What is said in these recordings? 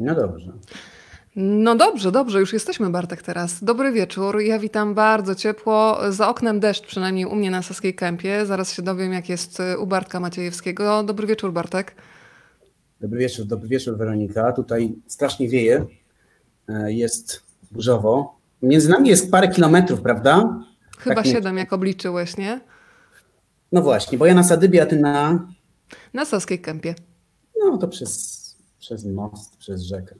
No dobrze. No dobrze, dobrze, już jesteśmy Bartek teraz. Dobry wieczór, ja witam bardzo ciepło. Za oknem deszcz, przynajmniej u mnie na Saskiej Kępie. Zaraz się dowiem, jak jest u Bartka Maciejewskiego. Dobry wieczór, Bartek. Dobry wieczór, dobry wieczór, Weronika. Tutaj strasznie wieje, e, jest burzowo. Między nami jest parę kilometrów, prawda? Chyba tak siedem, jak obliczyłeś, nie? No właśnie, bo ja na Sadybie, a ty na... Na Saskiej Kępie. No to przez, przez most, przez rzekę.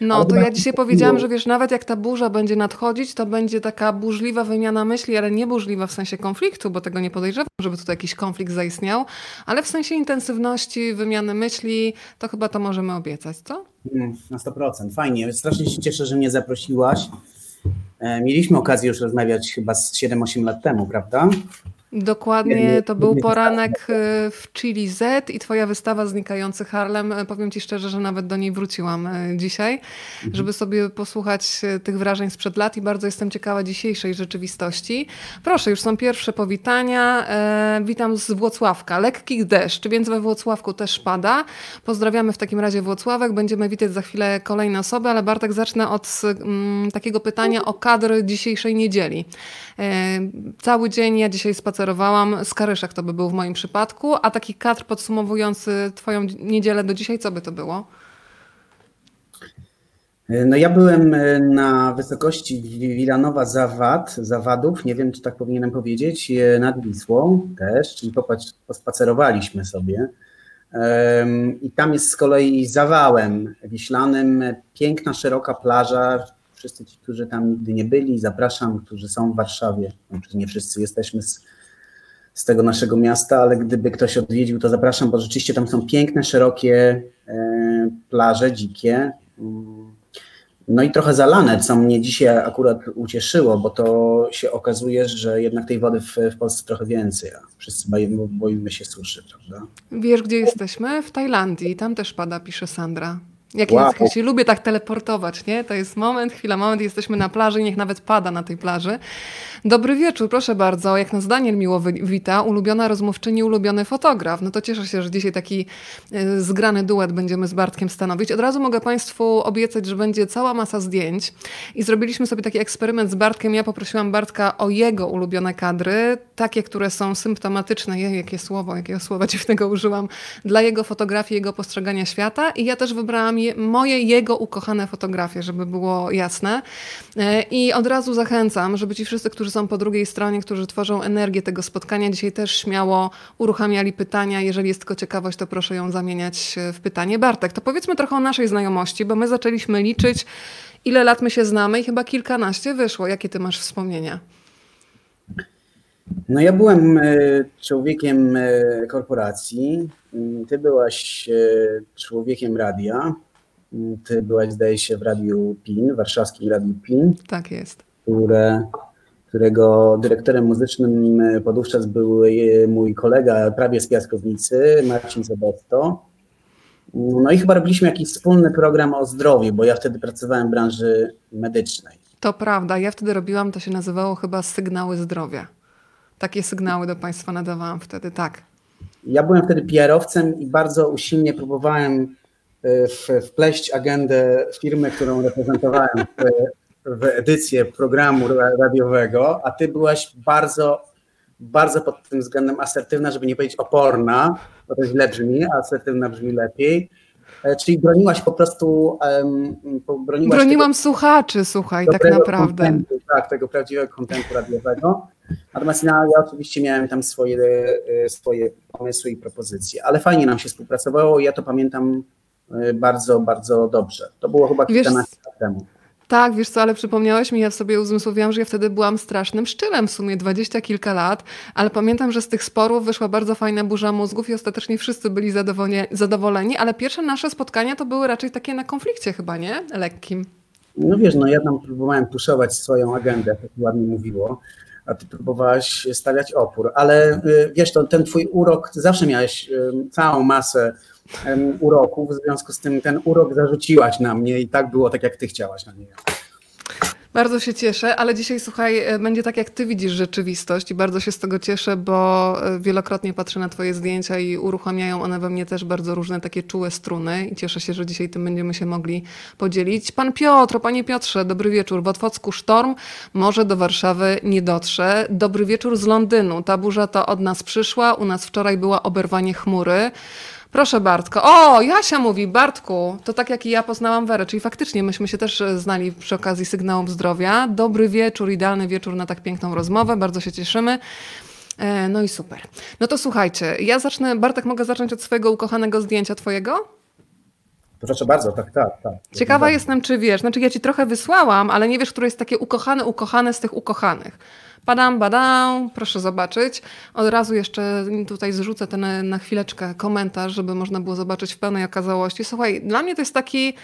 No, to ja dzisiaj powiedziałam, że wiesz, nawet jak ta burza będzie nadchodzić, to będzie taka burzliwa wymiana myśli, ale nie burzliwa w sensie konfliktu, bo tego nie podejrzewam, żeby tutaj jakiś konflikt zaistniał, ale w sensie intensywności wymiany myśli, to chyba to możemy obiecać, co? Mm, na 100%. Fajnie. Strasznie się cieszę, że mnie zaprosiłaś. E, mieliśmy okazję już rozmawiać chyba 7-8 lat temu, prawda? Dokładnie, to był poranek y, w Chili Z i twoja wystawa Znikający Harlem. E, powiem ci szczerze, że nawet do niej wróciłam e, dzisiaj, mhm. żeby sobie posłuchać e, tych wrażeń sprzed lat i bardzo jestem ciekawa dzisiejszej rzeczywistości. Proszę, już są pierwsze powitania. Witam z Włocławka. Lekki deszcz, więc we Włocławku też pada. Pozdrawiamy w takim razie Włocławek. Będziemy witać za chwilę kolejne osoby, ale Bartek zacznę od mm, takiego pytania o kadr dzisiejszej niedzieli. Cały dzień ja dzisiaj spacerowałam. Skaryszek to by był w moim przypadku. A taki kadr podsumowujący twoją niedzielę do dzisiaj, co by to było? No ja byłem e, na wysokości Wilanowa Zawad, Zawadów, nie wiem czy tak powinienem powiedzieć, e, nad Wisłą też, czyli popatrz, pospacerowaliśmy sobie. I tam jest z kolei zawałem wiślanym, piękna, szeroka plaża. Wszyscy ci, którzy tam nigdy nie byli, zapraszam, którzy są w Warszawie. Znaczy nie wszyscy jesteśmy z z tego naszego miasta, ale gdyby ktoś odwiedził, to zapraszam, bo rzeczywiście tam są piękne, szerokie e, plaże, dzikie. No i trochę zalane, co mnie dzisiaj akurat ucieszyło, bo to się okazuje, że jednak tej wody w, w Polsce trochę więcej, a wszyscy boimy się suszy, prawda? Wiesz, gdzie jesteśmy? W Tajlandii. Tam też pada, pisze Sandra. Jak wow. ja się lubię tak teleportować, nie? To jest moment, chwila, moment, jesteśmy na plaży, niech nawet pada na tej plaży. Dobry wieczór, proszę bardzo. Jak nas Daniel miło wita, ulubiona rozmówczyni, ulubiony fotograf. No to cieszę się, że dzisiaj taki e, zgrany duet będziemy z Bartkiem stanowić. Od razu mogę Państwu obiecać, że będzie cała masa zdjęć i zrobiliśmy sobie taki eksperyment z Bartkiem. Ja poprosiłam Bartka o jego ulubione kadry, takie, które są symptomatyczne, je, jakie słowo, jakiego słowa dziwnego użyłam, dla jego fotografii, jego postrzegania świata i ja też wybrałam je, moje, jego ukochane fotografie, żeby było jasne. E, I od razu zachęcam, żeby ci wszyscy, którzy są po drugiej stronie, którzy tworzą energię tego spotkania, dzisiaj też śmiało uruchamiali pytania. Jeżeli jest tylko ciekawość, to proszę ją zamieniać w pytanie. Bartek, to powiedzmy trochę o naszej znajomości, bo my zaczęliśmy liczyć, ile lat my się znamy i chyba kilkanaście wyszło. Jakie ty masz wspomnienia? No ja byłem e, człowiekiem e, korporacji, ty byłaś człowiekiem radia. Ty byłaś, zdaje się, w Radiu PIN, warszawskim Radiu PIN. Tak jest. Które, którego dyrektorem muzycznym podówczas był mój kolega prawie z Piaskownicy, Marcin Zabesto. No i chyba robiliśmy jakiś wspólny program o zdrowiu, bo ja wtedy pracowałem w branży medycznej. To prawda, ja wtedy robiłam, to się nazywało chyba sygnały zdrowia. Takie sygnały do Państwa nadawałam wtedy, tak. Ja byłem wtedy PR-owcem i bardzo usilnie próbowałem wpleść agendę firmy, którą reprezentowałem w, w edycję programu radiowego, a ty byłaś bardzo, bardzo pod tym względem asertywna, żeby nie powiedzieć oporna, bo to źle brzmi, a asertywna brzmi lepiej. E, czyli broniłaś po prostu. Um, broniłaś Broniłam tego, słuchaczy, słuchaj, tak naprawdę. Tak, tego prawdziwego kontentu radiowego. Natomiast ja, ja, oczywiście miałem tam swoje, e, swoje pomysły i propozycje, ale fajnie nam się współpracowało. Ja to pamiętam Y, bardzo, bardzo dobrze. To było chyba kilkanaście lat temu. Tak, wiesz co, ale przypomniałeś mi, ja sobie uzmysłowiłam, że ja wtedy byłam strasznym szczylem, w sumie dwadzieścia kilka lat, ale pamiętam, że z tych sporów wyszła bardzo fajna burza mózgów i ostatecznie wszyscy byli zadowoleni, ale pierwsze nasze spotkania to były raczej takie na konflikcie chyba, nie? Lekkim. No wiesz, no ja tam próbowałem puszować swoją agendę, jak ładnie mówiło, a ty próbowałaś stawiać opór, ale y, wiesz, to, ten twój urok, zawsze miałeś całą masę uroku, w związku z tym ten urok zarzuciłaś na mnie i tak było tak, jak ty chciałaś na niego. Bardzo się cieszę, ale dzisiaj słuchaj, e, będzie tak jak ty widzisz rzeczywistość i bardzo się z tego cieszę, bo e, wielokrotnie patrzę na twoje zdjęcia i uruchamiają one we mnie też bardzo różne takie czułe struny i cieszę się, że dzisiaj tym będziemy się mogli podzielić. Pan Piotr, panie Piotrze, dobry wieczór. W Otwocku sztorm, może do Warszawy nie dotrze. Dobry wieczór z Londynu. Ta burza to od nas przyszła, u nas wczoraj była oberwanie chmury. Proszę Bartko. O, Jasia mówi, Bartku, to tak jak i ja poznałam Werę, czyli faktycznie myśmy się też e, znali przy okazji sygnałów zdrowia. Dobry wieczór, idealny wieczór na tak piękną rozmowę, bardzo się cieszymy. E, no i super. No to słuchajcie, ja zacznę, Bartek, mogę zacząć od swojego ukochanego zdjęcia twojego? Proszę bardzo, tak, tak, tak. Ciekawa jestem, czy wiesz, znaczy ja ci trochę wysłałam, ale nie wiesz, które jest takie ukochane, ukochane z tych ukochanych. Badam, badam, proszę zobaczyć. Od razu jeszcze tutaj zrzucę ten na chwileczkę komentarz, żeby można było zobaczyć w pełnej okazałości. Słuchaj, dla mnie to jest taki.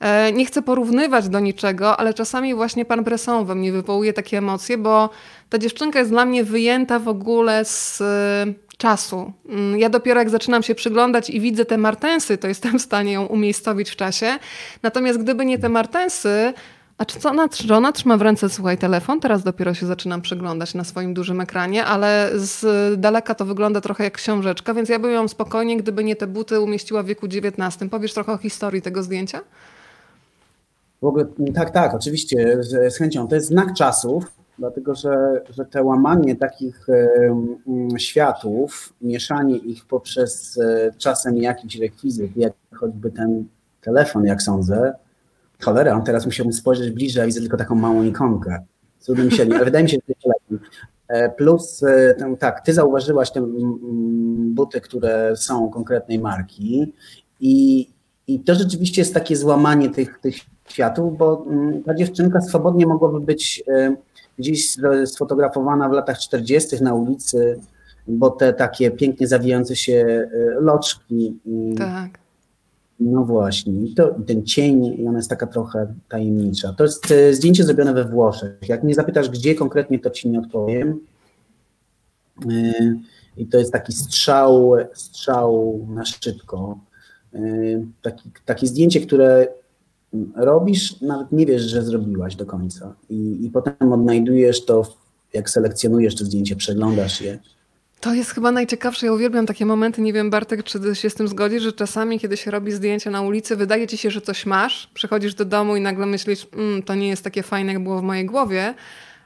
E, nie chcę porównywać do niczego, ale czasami właśnie pan Bresson we mnie wywołuje takie emocje, bo ta dziewczynka jest dla mnie wyjęta w ogóle z e, czasu. Mm, ja dopiero jak zaczynam się przyglądać i widzę te martensy, to jestem w stanie ją umiejscowić w czasie. Natomiast gdyby nie te martensy, a czy co ona, czy ona trzyma w ręce, słuchaj, telefon? Teraz dopiero się zaczynam przyglądać na swoim dużym ekranie, ale z daleka to wygląda trochę jak książeczka, więc ja bym ją spokojnie, gdyby nie te buty, umieściła w wieku XIX. Powiesz trochę o historii tego zdjęcia? W ogóle, tak, tak, oczywiście, z, chęcią. To jest znak czasów, dlatego że, że te łamanie takich y, światów, mieszanie ich poprzez y, czasem jakiś rekwizyt, jak choćby ten telefon, jak sądzę, Cholera, on teraz musiałbym spojrzeć bliżej, a widzę tylko taką małą ikonkę. Trudno mi się, ale wydaje mi się, że to lepiej. E, plus, e, tak, ty zauważyłaś te buty, które są konkretnej marki i, i to rzeczywiście jest takie złamanie tych, tych światów, bo ta dziewczynka swobodnie mogłaby być e, gdzieś sfotografowana w latach 40. na ulicy, bo te takie pięknie zawijające się loczki. Tak no właśnie, to, ten cień, i ona jest taka trochę tajemnicza. To jest e, zdjęcie zrobione we Włoszech. Jak mnie zapytasz, gdzie konkretnie, to ci nie odpowiem. E, I to jest taki strzał, strzał na szybko. E, taki, takie zdjęcie, które robisz, nawet nie wiesz, że zrobiłaś do końca. I, i potem odnajdujesz to, jak selekcjonujesz to zdjęcie, przeglądasz je. To jest chyba najciekawsze. Ja uwielbiam takie momenty. Nie wiem, Bartek, czy się z tym zgodzisz, że czasami, kiedy się robi zdjęcia na ulicy, wydaje ci się, że coś masz, przychodzisz do domu i nagle myślisz, mm, to nie jest takie fajne, jak było w mojej głowie,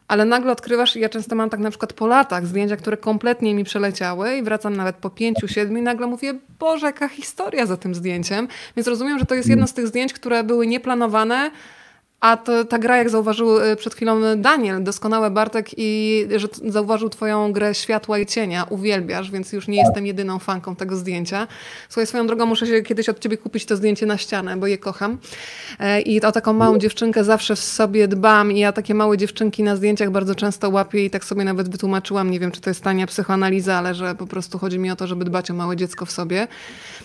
ale nagle odkrywasz, ja często mam tak na przykład po latach zdjęcia, które kompletnie mi przeleciały i wracam nawet po pięciu, siedmiu i nagle mówię, Boże, jaka historia za tym zdjęciem. Więc rozumiem, że to jest jedno z tych zdjęć, które były nieplanowane, a to, ta gra, jak zauważył y, przed chwilą Daniel, doskonałe Bartek, i że zauważył twoją grę światła i cienia, uwielbiasz, więc już nie jestem jedyną fanką tego zdjęcia. Słuchaj, swoją drogą muszę się kiedyś od ciebie kupić to zdjęcie na ścianę, bo je kocham. E, I o taką małą dziewczynkę zawsze w sobie dbam i ja takie małe dziewczynki na zdjęciach bardzo często łapię i tak sobie nawet wytłumaczyłam, nie wiem, czy to jest tania psychoanaliza, ale że po prostu chodzi mi o to, żeby dbać o małe dziecko w sobie.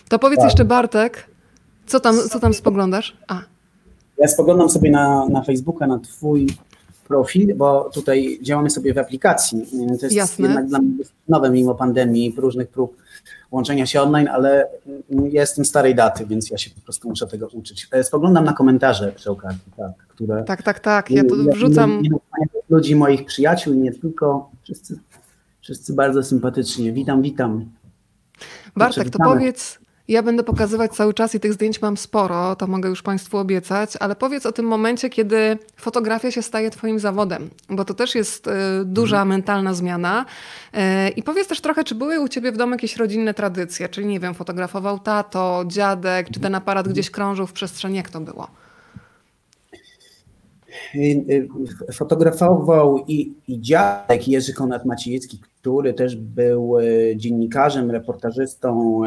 To powiedz tak. jeszcze Bartek, co tam, co tam spoglądasz? A. Ja spoglądam sobie na, na Facebooka, na Twój profil, bo tutaj działamy sobie w aplikacji. To jest Jasne. jednak dla mnie nowe mimo pandemii, różnych prób łączenia się online, ale ja jestem starej daty, więc ja się po prostu muszę tego uczyć. E, spoglądam na komentarze przy okazji, tak, które... Tak, tak, tak, ja to wrzucam... Ludzi, moich przyjaciół i nie tylko, wszyscy, wszyscy bardzo sympatycznie. Witam, witam. Bartek, to powiedz, ja będę pokazywać cały czas i tych zdjęć mam sporo, to mogę już Państwu obiecać, ale powiedz o tym momencie, kiedy fotografia się staje Twoim zawodem, bo to też jest y, duża mhm. mentalna zmiana. Y, I powiedz też trochę, czy były u Ciebie w domu jakieś rodzinne tradycje, czyli nie wiem, fotografował tato, dziadek, czy ten aparat gdzieś krążył w przestrzeni, jak to było? Fotografował i, i dziadek Jerzy Konrad Maciejewski, który też był e, dziennikarzem, reportażystą,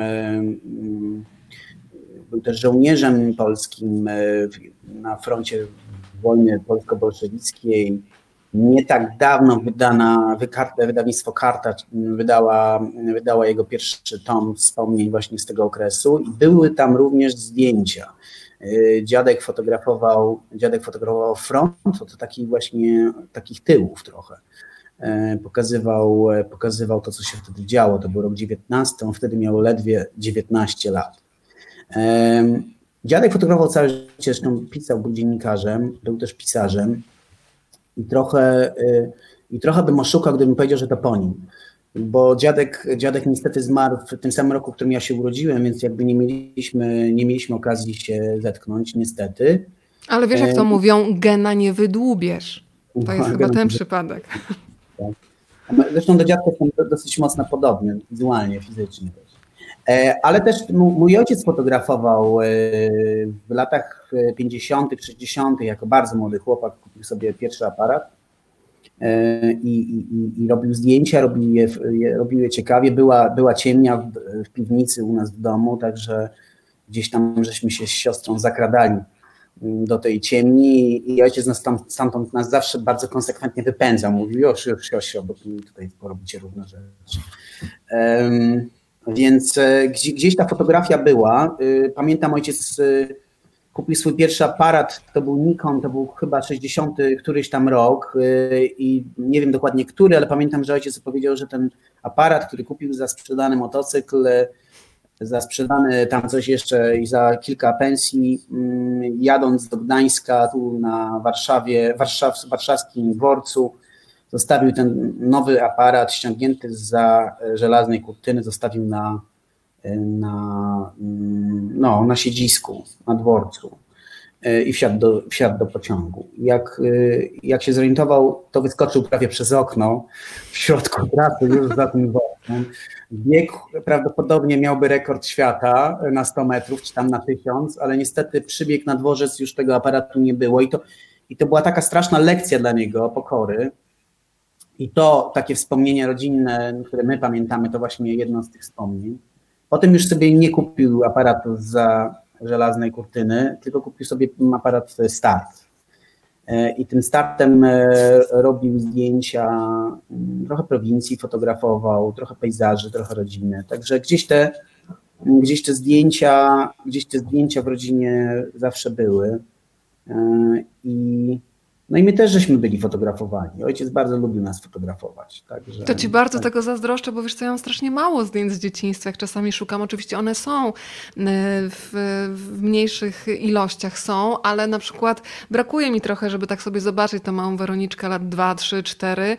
był też żołnierzem polskim na froncie wojny polsko-bolszewickiej. Nie tak dawno wydana, wydawnictwo Karta wydała, wydała jego pierwszy tom wspomnień właśnie z tego okresu i były tam również zdjęcia. Dziadek fotografował, dziadek fotografował front, to takich właśnie takich tyłów trochę. E, pokazywał, e, pokazywał to, co się wtedy działo. To był rok 19, on wtedy miał ledwie 19 lat. E, dziadek fotografował całe życie, zresztą pisał, był dziennikarzem, był też pisarzem. i trochę, i trochę bym oszukał, gdybym powiedział, że to po nim. Bo dziadek, dziadek niestety zmarł w tym samym roku, w którym ja się urodziłem, więc jakby nie mieliśmy, nie mieliśmy okazji się zetknąć, niestety. Ale wiesz, jak to mówią, gena nie wydłubiesz. To jest chyba ten przypadek. Tak. Zresztą do dziadka jestem dosyć mocno podobny, wizualnie, fizycznie też. E, ale też mój ojciec fotografował e, w latach 50., 60., jako bardzo młody chłopak, kupił sobie pierwszy aparat e, i, i, i robił zdjęcia, robił je, robił je ciekawie. Była, była ciemnia w, w piwnicy u nas w domu, także gdzieś tam żeśmy się z siostrą zakradali do tej ciemni i ojciec nas tam, stamtąd nas zawsze bardzo konsekwentnie wypędzał. Mówił, już, już, już, bo tutaj porobicie różne rzeczy. Um, więc e, gdzieś ta fotografia była. Y, pamiętam ojciec y, kupił swój pierwszy aparat, to był Nikon, to był chyba 60 któryś tam rok y, i nie wiem dokładnie który, ale pamiętam, że ojciec powiedział, że ten aparat, który kupił za sprzedany motocykl, za sprzedane tam coś jeszcze i za kilka pensji, mm, jadąc do Gdańska, tu na Warszawie, Warszaw, warszawskim dworcu, zostawił ten nowy aparat ściągnięty za żelaznej kurtyny, zostawił na, na, no, na siedzisku, na dworcu e, i wsiadł do, wsiadł do pociągu. Jak, e, jak się zorientował, to wyskoczył prawie przez okno w środku pracy, już za tym workiem. Bieg prawdopodobnie miałby rekord świata na 100 metrów, czy tam na 1000, ale niestety przybieg na dworzec już tego aparatu nie było i to, i to była taka straszna lekcja dla niego, pokory. I to takie wspomnienia rodzinne, które my pamiętamy, to właśnie jedno z tych wspomnień. Potem już sobie nie kupił aparatu za żelaznej kurtyny, tylko kupił sobie aparat start. E, I tym startem e, robił zdjęcia, mm, trochę prowincji fotografował, trochę pejzaży, trochę rodziny. Także gdzieś te, gdzieś te zdjęcia, gdzieś te zdjęcia w rodzinie zawsze były. E, I no i my też żeśmy byli fotografowani. Ojciec bardzo lubił nas fotografować. Także, to ci bardzo tak. tego zazdroszczę, bo wiesz co, ja mam strasznie mało zdjęć z dzieciństwa, jak czasami szukam. Oczywiście one są e, w, w, mniejszych ilościach są, ale na przykład brakuje mi trochę, żeby tak sobie zobaczyć tą małą Weroniczkę lat 2, 3, 4,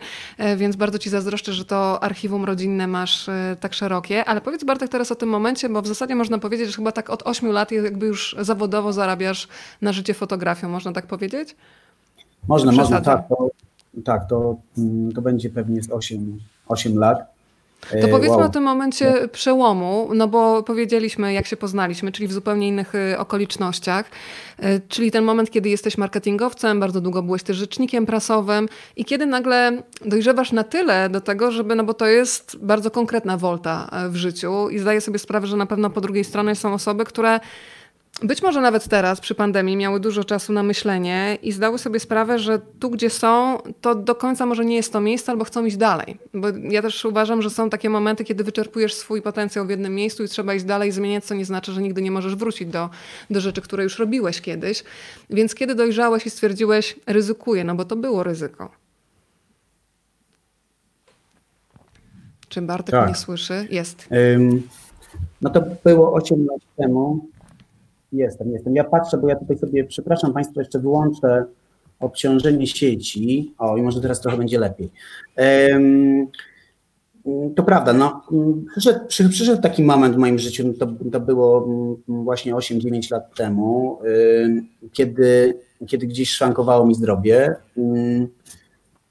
więc bardzo ci zazdroszczę, że to archiwum rodzinne masz e, tak szerokie. Ale powiedz Bartek teraz o tym momencie, bo w zasadzie można powiedzieć, że chyba tak od 8 lat jakby już zawodowo zarabiasz na życie fotografią, można tak powiedzieć? Można, można, tak. To, tak, to, mm, to będzie pewnie 8, 8 lat. To e, powiedzmy wow. o tym momencie przełomu, no bo powiedzieliśmy, jak się poznaliśmy, czyli w zupełnie innych y, okolicznościach, e, czyli ten moment, kiedy jesteś marketingowcem, bardzo długo byłeś też rzecznikiem prasowym i kiedy nagle dojrzewasz na tyle do tego, żeby, no bo to jest bardzo konkretna wolta e, w życiu i zdaję sobie sprawę, że na pewno po drugiej stronie są osoby, które być może nawet teraz przy pandemii miały dużo czasu na myślenie i zdały sobie sprawę, że tu, gdzie są, to do końca może nie jest to miejsce, albo chcą iść dalej. Bo ja też uważam, że są takie momenty, kiedy wyczerpujesz swój potencjał w jednym miejscu i trzeba iść dalej, zmieniać, co nie znaczy, że nigdy nie możesz wrócić do, do rzeczy, które już robiłeś kiedyś. Więc kiedy dojrzałeś i stwierdziłeś, ryzykuję, no bo to było ryzyko. Czy Bartek tak. mnie słyszy? Jest. Um, no to było 8 lat temu. Jestem, jestem. Ja patrzę, bo ja tutaj sobie, przepraszam Państwa, jeszcze wyłączę obciążenie sieci. O, i może teraz trochę będzie lepiej. To prawda, no, przyszedł, przyszedł taki moment w moim życiu, to, to było właśnie 8-9 lat temu, kiedy, kiedy gdzieś szwankowało mi zdrowie.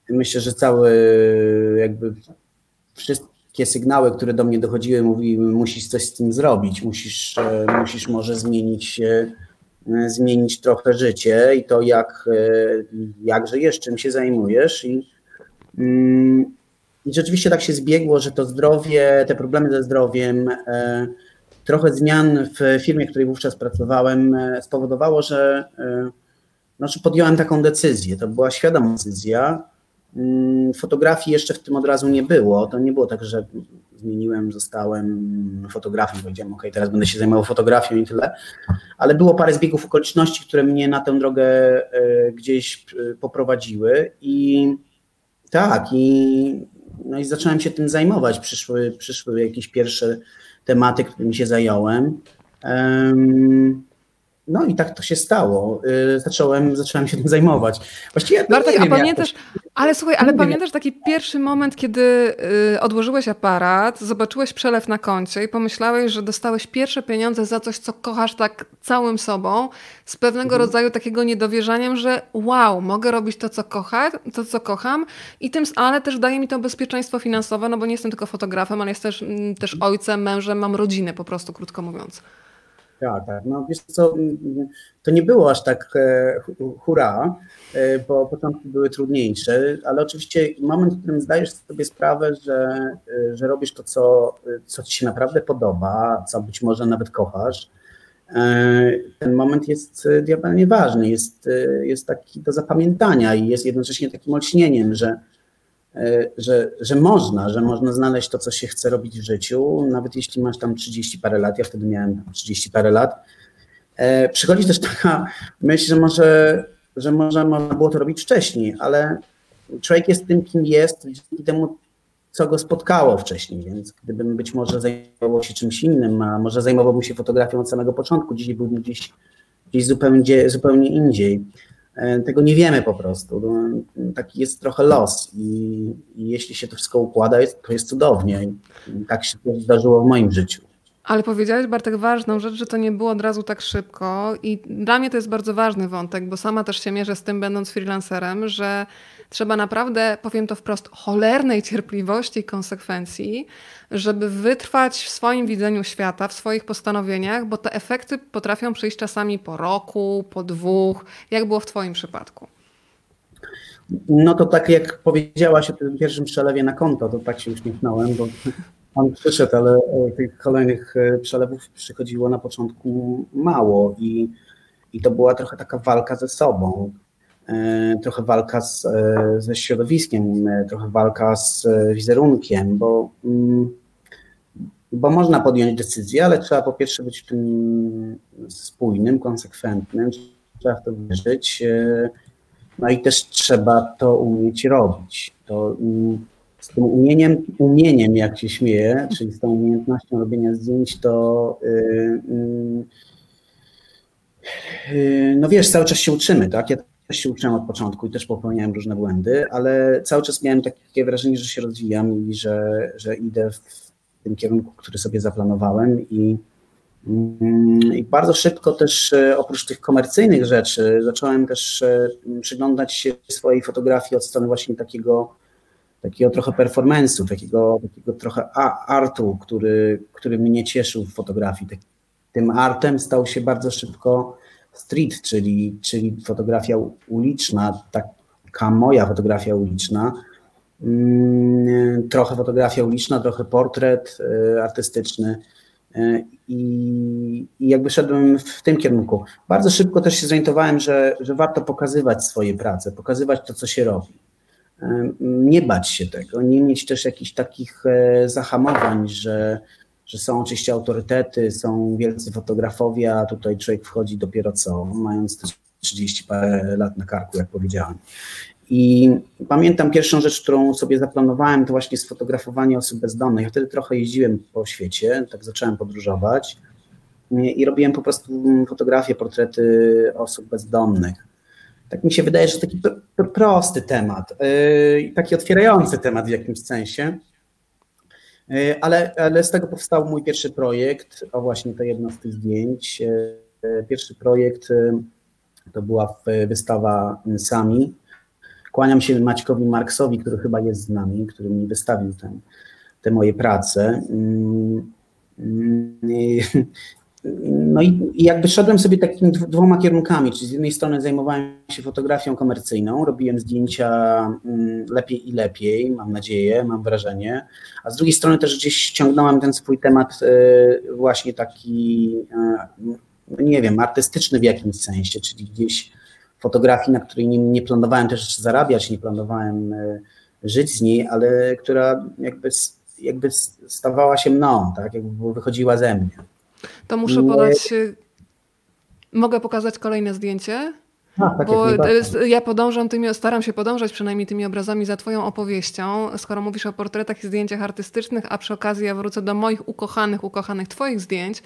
Myślę, że cały jakby wszystko takie sygnały, które do mnie dochodziły, mówiły, musisz coś z tym zrobić, musisz, e, musisz może zmienić, e, zmienić trochę życie i to, jak, e, jak żyjesz, czym się zajmujesz. I, mm, I rzeczywiście tak się zbiegło, że to zdrowie, te problemy ze zdrowiem, trochę zmian w firmie, w której wówczas pracowałem, spowodowało, że, znaczy podjąłem taką decyzję. To była świadoma decyzja fotografii jeszcze w tym od razu nie było. To nie było tak, że zmieniłem, zostałem fotografem, powiedziałem, ok, teraz będę się zajmował fotografią i tyle. Ale było parę zbiegów okoliczności, które mnie na tę drogę e, gdzieś e, poprowadziły i tak, i, no i zacząłem się tym zajmować. Przyszły, przyszły jakieś pierwsze tematy, którymi się zająłem. no i tak to się stało. Y, zacząłem, zacząłem się tym zajmować. Właściwie Bartek, a pamiętasz, ale słuchaj, ale pamiętasz taki pierwszy moment, kiedy y, odłożyłeś aparat, zobaczyłeś przelew na koncie i pomyślałeś, że dostałeś pierwsze pieniądze za coś, co kochasz tak całym sobą, z pewnego mhm. rodzaju takiego niedowierzaniem, że wow, mogę robić to, co kocham, to, co kocham, i tym, ale też daje mi to bezpieczeństwo finansowe, no bo nie jestem tylko fotografem, ale jestem też, mm, też ojcem, mężem, mam rodzinę po prostu, krótko mówiąc. Tak, tak. No wiesz co, to nie było aż tak e, hura, bo początki były trudniejsze, ale oczywiście moment, w którym zdajesz sobie sprawę, że, e, że robisz to, co, co ci się naprawdę podoba, co być może nawet kochasz, ten moment jest diabelnie ważny, jest, jest taki do zapamiętania i jest jednocześnie takim olśnieniem, że E, że, że można, że można znaleźć to, co się chce robić w życiu, nawet jeśli masz tam 30 parę lat, ja wtedy miałem 30 parę lat. E, przychodzi też taka myśl, że może, że może można było to robić wcześniej, ale człowiek jest tym, kim jest, dzięki temu, co go spotkało wcześniej, więc gdybym być może zajmował się czymś innym, a może zajmowałbym się fotografią od samego początku, dziś byłbym gdzieś, gdzieś zupełnie, zupełnie indziej. E, tego nie wiemy po prostu. No, taki jest trochę los i, i jeśli się to wszystko układa, to jest cudownie. I tak się zdarzyło w moim życiu. Ale powiedziałeś, Bartek, ważną rzecz, że to nie było od razu tak szybko i dla mnie to jest bardzo ważny wątek, bo sama też się mierzę z tym, będąc freelancerem, że trzeba naprawdę, powiem to wprost, cholernej cierpliwości i konsekwencji, żeby wytrwać w swoim widzeniu świata, w swoich postanowieniach, bo te efekty potrafią przyjść czasami po roku, po dwóch. Jak było w Twoim przypadku? No to tak jak powiedziałaś o tym pierwszym przelewie na konto, to tak się uśmiechnąłem, bo on przyszedł, ale e, tych kolejnych e, przelewów przychodziło na początku mało i, i to była trochę taka walka ze sobą, e, trochę walka z, ze środowiskiem, trochę walka z wizerunkiem, bo, mm, bo można podjąć decyzję, ale trzeba po pierwsze być w tym spójnym, konsekwentnym, trzeba w to wierzyć, no i też trzeba to umieć robić. To, mm, z tym umieniem, umieniem, jak się śmieję, czyli z tą umiejętnością robienia zdjęć, to yy, yy, no wiesz, cały czas się uczymy, tak? Ja też się uczyłem od początku i też popełniałem różne błędy, ale cały czas miałem takie wrażenie, że się rozwijam i że, że idę w tym kierunku, który sobie zaplanowałem i, mm, i bardzo szybko też e, oprócz tych komercyjnych rzeczy zacząłem też e, przyglądać się swojej fotografii od strony właśnie takiego takiego trochę performance'u, takiego, takiego trochę artu, który, który mnie cieszył w fotografii. Tak, tym artem stał się bardzo szybko street, czyli, czyli fotografia uliczna, taka moja fotografia uliczna. Mm, trochę fotografia uliczna, trochę portret y, artystyczny. Y, I, I, jakby szedłem w tym kierunku. Bardzo szybko też się zorientowałem, że, że warto pokazywać swoje prace, pokazywać to, co się robi nie bać się tego, nie mieć też jakichś takich e, zahamowań, że, że są oczywiście autorytety, są wielcy fotografowie, a tutaj człowiek wchodzi dopiero co, mając te 30 parę lat na karku, jak powiedziałem. I pamiętam pierwszą rzecz, którą sobie zaplanowałem, to właśnie sfotografowanie osób bezdomnych. Ja wtedy trochę jeździłem po świecie, tak zacząłem podróżować i robiłem po prostu fotografie, portrety osób bezdomnych tak mi się wydaje, że taki prosty temat, yy, taki otwierający temat w jakimś sensie. Yy, ale, ale z tego powstał mój pierwszy projekt, o właśnie to jedno z tych zdjęć. Yy, pierwszy projekt to była wystawa Sami. Kłaniam się Maćkowi Marksowi, który chyba jest z nami, który mi wystawił ten, te moje prace. No i, jakby szedłem sobie takimi dwoma kierunkami, czyli z jednej strony zajmowałem się fotografią komercyjną, robiłem zdjęcia mm, lepiej i lepiej, mam nadzieję, mam wrażenie, a z drugiej strony też gdzieś ściągnąłem ten swój temat e, właśnie taki, e, nie wiem, artystyczny w jakimś sensie, czyli gdzieś fotografii, na której nie, nie planowałem też zarabiać, nie planowałem e, żyć z niej, ale która jakby, jakby stawała się mną, tak, jakby wychodziła ze mnie. To muszę podać. Y, mogę pokazać kolejne zdjęcie? A, tak bo ja podążam tymi, staram się podążać przynajmniej tymi obrazami za Twoją opowieścią, skoro mówisz o portretach i zdjęciach artystycznych, a przy okazji ja wrócę do moich ukochanych, ukochanych Twoich zdjęć.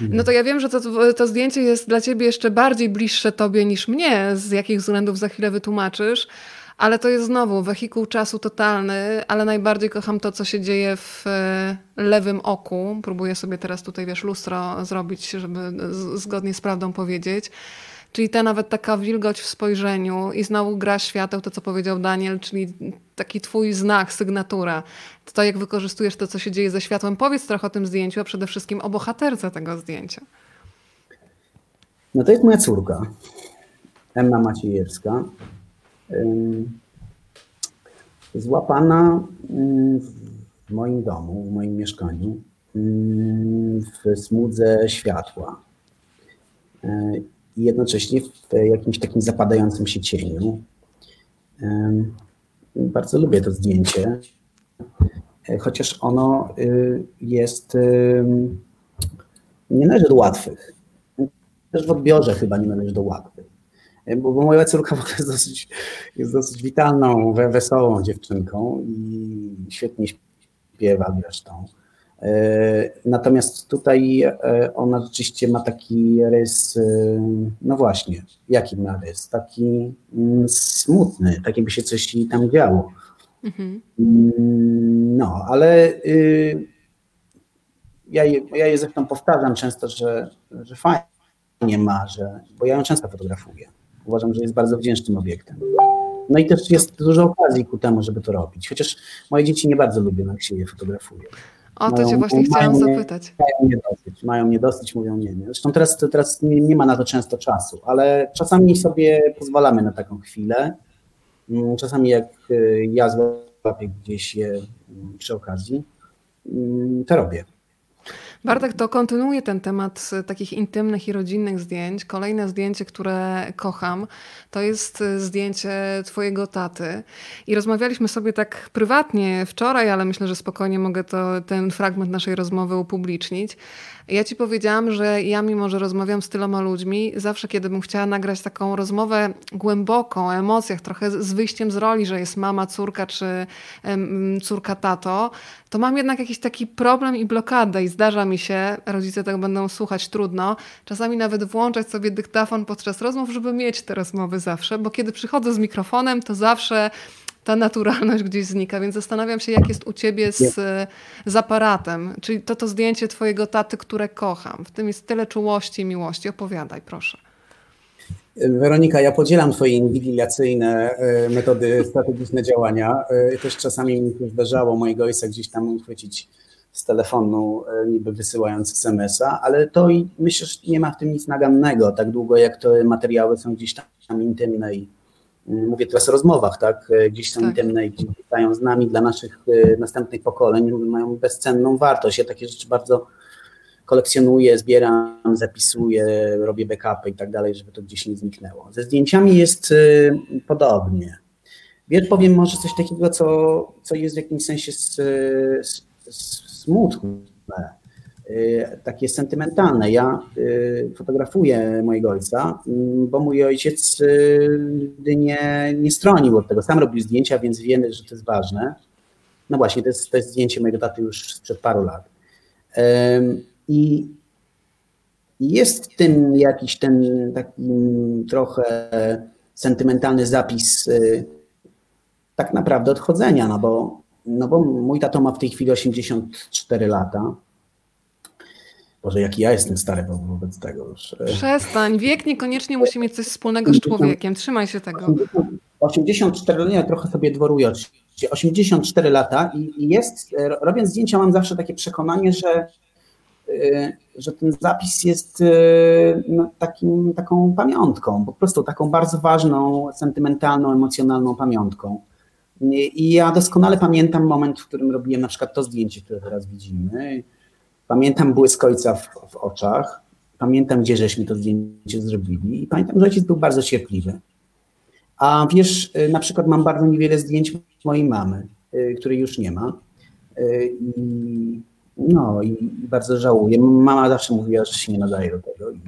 No to ja wiem, że to, to zdjęcie jest dla ciebie jeszcze bardziej bliższe tobie niż mnie, z jakich względów za chwilę wytłumaczysz. Ale to jest znowu wehikuł czasu totalny, ale najbardziej kocham to, co się dzieje w e, lewym oku. Próbuję sobie teraz tutaj, wiesz, lustro zrobić, żeby zgodnie z prawdą powiedzieć. Czyli ta nawet taka wilgoć w spojrzeniu i znowu gra świateł, to co powiedział Daniel, czyli taki twój znak, sygnatura. To jak wykorzystujesz to, co się dzieje ze światłem. Powiedz trochę o tym zdjęciu, a przede wszystkim o bohaterce tego zdjęcia. No to jest moja córka, Emma Maciejewska. Złapana w moim domu, w moim mieszkaniu, w smudze światła i jednocześnie w jakimś takim zapadającym się cieniu. Bardzo lubię to zdjęcie, chociaż ono y, jest, nie należy do łatwych. Też w odbiorze chyba nie należy do łatwych. Bo, bo moja córka w ogóle jest dosyć, jest dosyć witalną, wesołą dziewczynką i świetnie śpiewa zresztą. E, natomiast tutaj e, ona rzeczywiście ma taki rys, e, no właśnie, jaki ma rys? Taki mm, smutny, tak jakby się coś jej tam działo. Mhm. Mm, no, ale y, ja, ja je zresztą powtarzam często, że, że fajnie ma, że, bo ja ją często fotografuję. Uważam, że jest bardzo wdzięcznym obiektem. No i też jest dużo okazji ku temu, żeby to robić. Chociaż moje dzieci nie bardzo lubią, jak się je fotografuje. O to cię właśnie chciałam zapytać. Mają mnie dosyć, mają mnie dosyć, mówią nie, nie. Zresztą teraz, teraz nie, nie ma na to często czasu, ale czasami sobie pozwalamy na taką chwilę. Mm, czasami jak y, ja złapię gdzieś je mm, przy okazji, mm, to robię. Bartek, to kontynuuje ten temat takich intymnych i rodzinnych zdjęć. Kolejne zdjęcie, które kocham, to jest zdjęcie twojego taty. I rozmawialiśmy sobie tak prywatnie wczoraj, ale myślę, że spokojnie mogę to, ten fragment naszej rozmowy upublicznić. Ja ci powiedziałam, że ja mimo, że rozmawiam z tyloma ludźmi, zawsze kiedy bym chciała nagrać taką rozmowę głęboką, o emocjach, trochę z wyjściem z roli, że jest mama, córka czy córka, tato, to mam jednak jakiś taki problem i blokadę i zdarza mi się, rodzice tego będą słuchać trudno, czasami nawet włączać sobie dyktafon podczas rozmów, żeby mieć te rozmowy zawsze, bo kiedy przychodzę z mikrofonem, to zawsze ta naturalność gdzieś znika, więc zastanawiam się, jak jest u ciebie z, z aparatem. Czyli to to zdjęcie twojego taty, które kocham. W tym jest tyle czułości i miłości. Opowiadaj, proszę. Weronika, ja podzielam Twoje inwigilacyjne e, metody strategiczne działania. E, też czasami mi się zdarzało mojego ojca gdzieś tam uchwycić z telefonu, e, niby wysyłając SMS-a, ale to i myślę, że nie ma w tym nic nagannego, tak długo jak te materiały są gdzieś tam intymne i mówię teraz o rozmowach, tak, gdzieś są tak. intymne i gdzieś zostają z nami dla naszych następnych pokoleń, mają bezcenną wartość. Ja takie rzeczy bardzo kolekcjonuję, zbieram, zapisuję, robię backupy i tak dalej, żeby to gdzieś nie zniknęło. Ze zdjęciami jest y, podobnie. Wiesz, powiem może coś takiego, co, co jest w jakimś sensie smutne, y, takie sentymentalne. Ja y, fotografuję mojego ojca, mm, bo mój ojciec nie, nie stronił od tego. Sam robił zdjęcia, więc wiemy, że to jest ważne. No właśnie, to jest, to jest zdjęcie mojego taty już sprzed paru lat. I jest w tym jakiś ten taki trochę sentymentalny zapis y, tak naprawdę odchodzenia, no bo, no bo mój tato ma w tej chwili 84 lata. Boże, jaki ja jestem stary wobec tego już. Przestań, wiek niekoniecznie musi mieć coś wspólnego z człowiekiem, trzymaj się tego. 84, nie, trochę sobie dworuję 84 lata i jest, robiąc zdjęcia mam zawsze takie przekonanie, że Y, że ten zapis jest no, takim, taką pamiątką, po prostu taką bardzo ważną, sentymentalną, emocjonalną pamiątką. I ja doskonale pamiętam moment, w którym robiłem na przykład to zdjęcie, które teraz widzimy. Pamiętam błysk ojca w, w oczach, pamiętam, gdzie żeśmy to zdjęcie zrobili i pamiętam, że ojciec był bardzo cierpliwy. A wiesz, y, na przykład mam bardzo niewiele zdjęć mojej mamy, której już nie ma. I no i bardzo żałuję. Mama zawsze mówiła, że się nie nadaje do tego. I,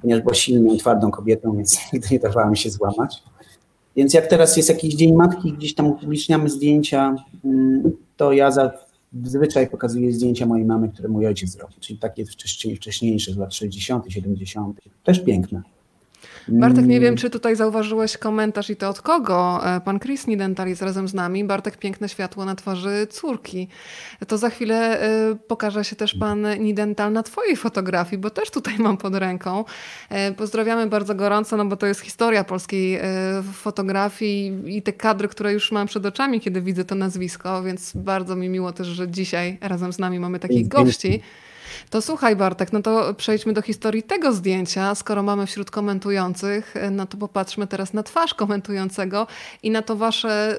ponieważ była silną, twardą kobietą, więc nigdy nie mi się złamać. Więc jak teraz jest jakiś Dzień Matki, gdzieś tam upubliczniamy zdjęcia, mm, to ja za, zwyczaj pokazuje zdjęcia mojej mamy, które mój ojciec zrobił, czyli takie wcześniejsze z lat 60., 70., też piękne. Bartek, nie wiem, mm. czy tutaj zauważyłeś komentarz i to od kogo. E, pan Chris Nidental jest razem z nami. Bartek, piękne światło na twarzy córki. To za chwilę e, pokaże się też pan Nidental na twojej fotografii, bo też tutaj mam pod ręką. E, pozdrawiamy bardzo gorąco, no bo to jest historia polskiej fotografii i te kadry, które już mam przed oczami, kiedy widzę to nazwisko, więc bardzo mi miło też, że dzisiaj razem z nami mamy takich gości. To słuchaj Bartek, no to przejdźmy do historii tego zdjęcia. Skoro mamy wśród komentujących, no to popatrzmy teraz na twarz komentującego i na to wasze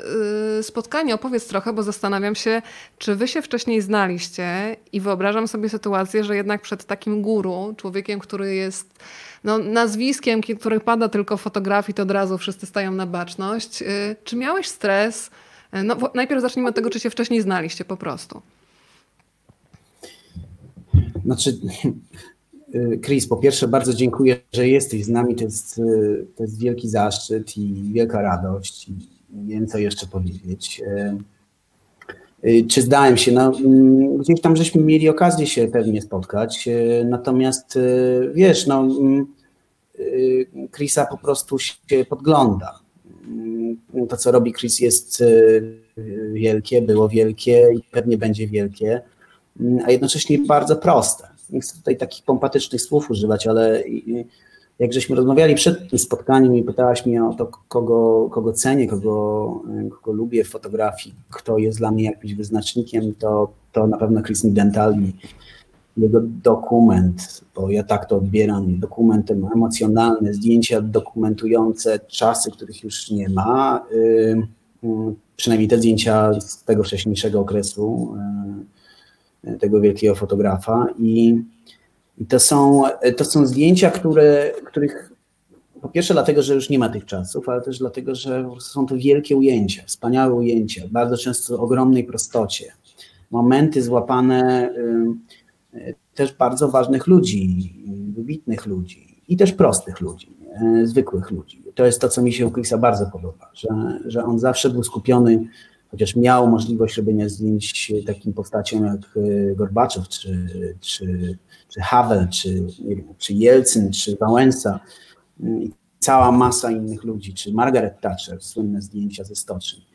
y, spotkanie. Opowiedz trochę, bo zastanawiam się, czy wy się wcześniej znaliście i wyobrażam sobie sytuację, że jednak przed takim guru, człowiekiem, który jest no, nazwiskiem, który pada tylko fotografii, to od razu wszyscy stają na baczność. Y, czy miałeś stres? No, najpierw zacznijmy od tego, czy się wcześniej znaliście po prostu. Znaczy, y, Chris, po pierwsze bardzo dziękuję, że jesteś z nami. To jest, y, to jest wielki zaszczyt i wielka radość. Nie wiem, co jeszcze powiedzieć. Y, czy zdałem się? No, mm, gdzieś tam żeśmy mieli okazję się pewnie spotkać. Natomiast wiesz, no, mm, Chrisa po prostu się podgląda. Mm, to, co robi Chris, jest wielkie, było wielkie i pewnie będzie wielkie a jednocześnie bardzo proste. Nie chcę tutaj takich pompatycznych słów używać, ale jak żeśmy rozmawiali przed tym spotkaniem i pytałaś mnie o to, kogo, kogo cenię, kogo, kogo lubię w fotografii, kto jest dla mnie jakimś wyznacznikiem, to, to na pewno Chris Dental i jego dokument, bo ja tak to odbieram, dokument emocjonalny, zdjęcia dokumentujące czasy, których już nie ma, przynajmniej te zdjęcia z tego wcześniejszego okresu, tego wielkiego fotografa. I, to, są, to są zdjęcia, które, których po pierwsze dlatego, że już nie ma tych czasów, ale też dlatego, że są to wielkie ujęcia, wspaniałe ujęcia, bardzo często o ogromnej prostocie. Momenty złapane y, też bardzo ważnych ludzi, wybitnych ludzi i też prostych ludzi, zwykłych ludzi. To jest to, co mi się u Chrisa bardzo podoba, że, że on zawsze był skupiony chociaż miał możliwość robienia zdjęć takim postaciom jak e, Gorbaczow, czy, czy, czy Havel, czy, czy Jelcyn, czy Wałęsa i cała masa innych ludzi, czy Margaret Thatcher, słynne zdjęcia ze stoczni,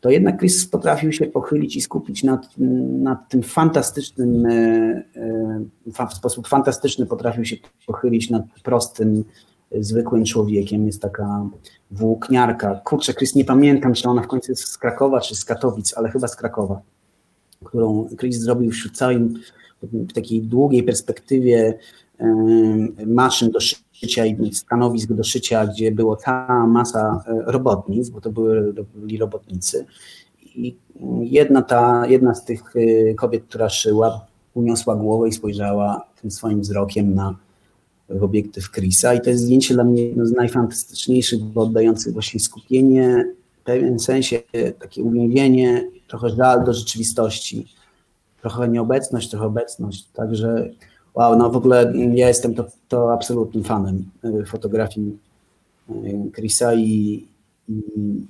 to jednak Chris potrafił się pochylić i skupić nad, nad tym fantastycznym, e, e, w sposób fantastyczny potrafił się pochylić nad prostym, zwykłym człowiekiem. Jest taka włókniarka. Kurczę, Chris, nie pamiętam, czy ona w końcu jest z Krakowa, czy z Katowic, ale chyba z Krakowa, którą Chris zrobił wśród całej w takiej długiej perspektywie maszyn do szycia i stanowisk do szycia, gdzie było cała masa e, robotnic, bo to były, byli robotnicy. I jedna, ta, jedna z tych e, kobiet, która szyła, uniosła głowę i spojrzała tym swoim wzrokiem na, w obiektyw Chrisa i to jest zdjęcie dla mnie jedno z najfantastyczniejszych, bo oddających właśnie skupienie, w pewnym sensie takie uwięzienie, trochę żal do rzeczywistości, trochę nieobecność, trochę obecność, także wow, no w ogóle ja jestem to, to absolutnym fanem y, fotografii y, Chrisa i, i,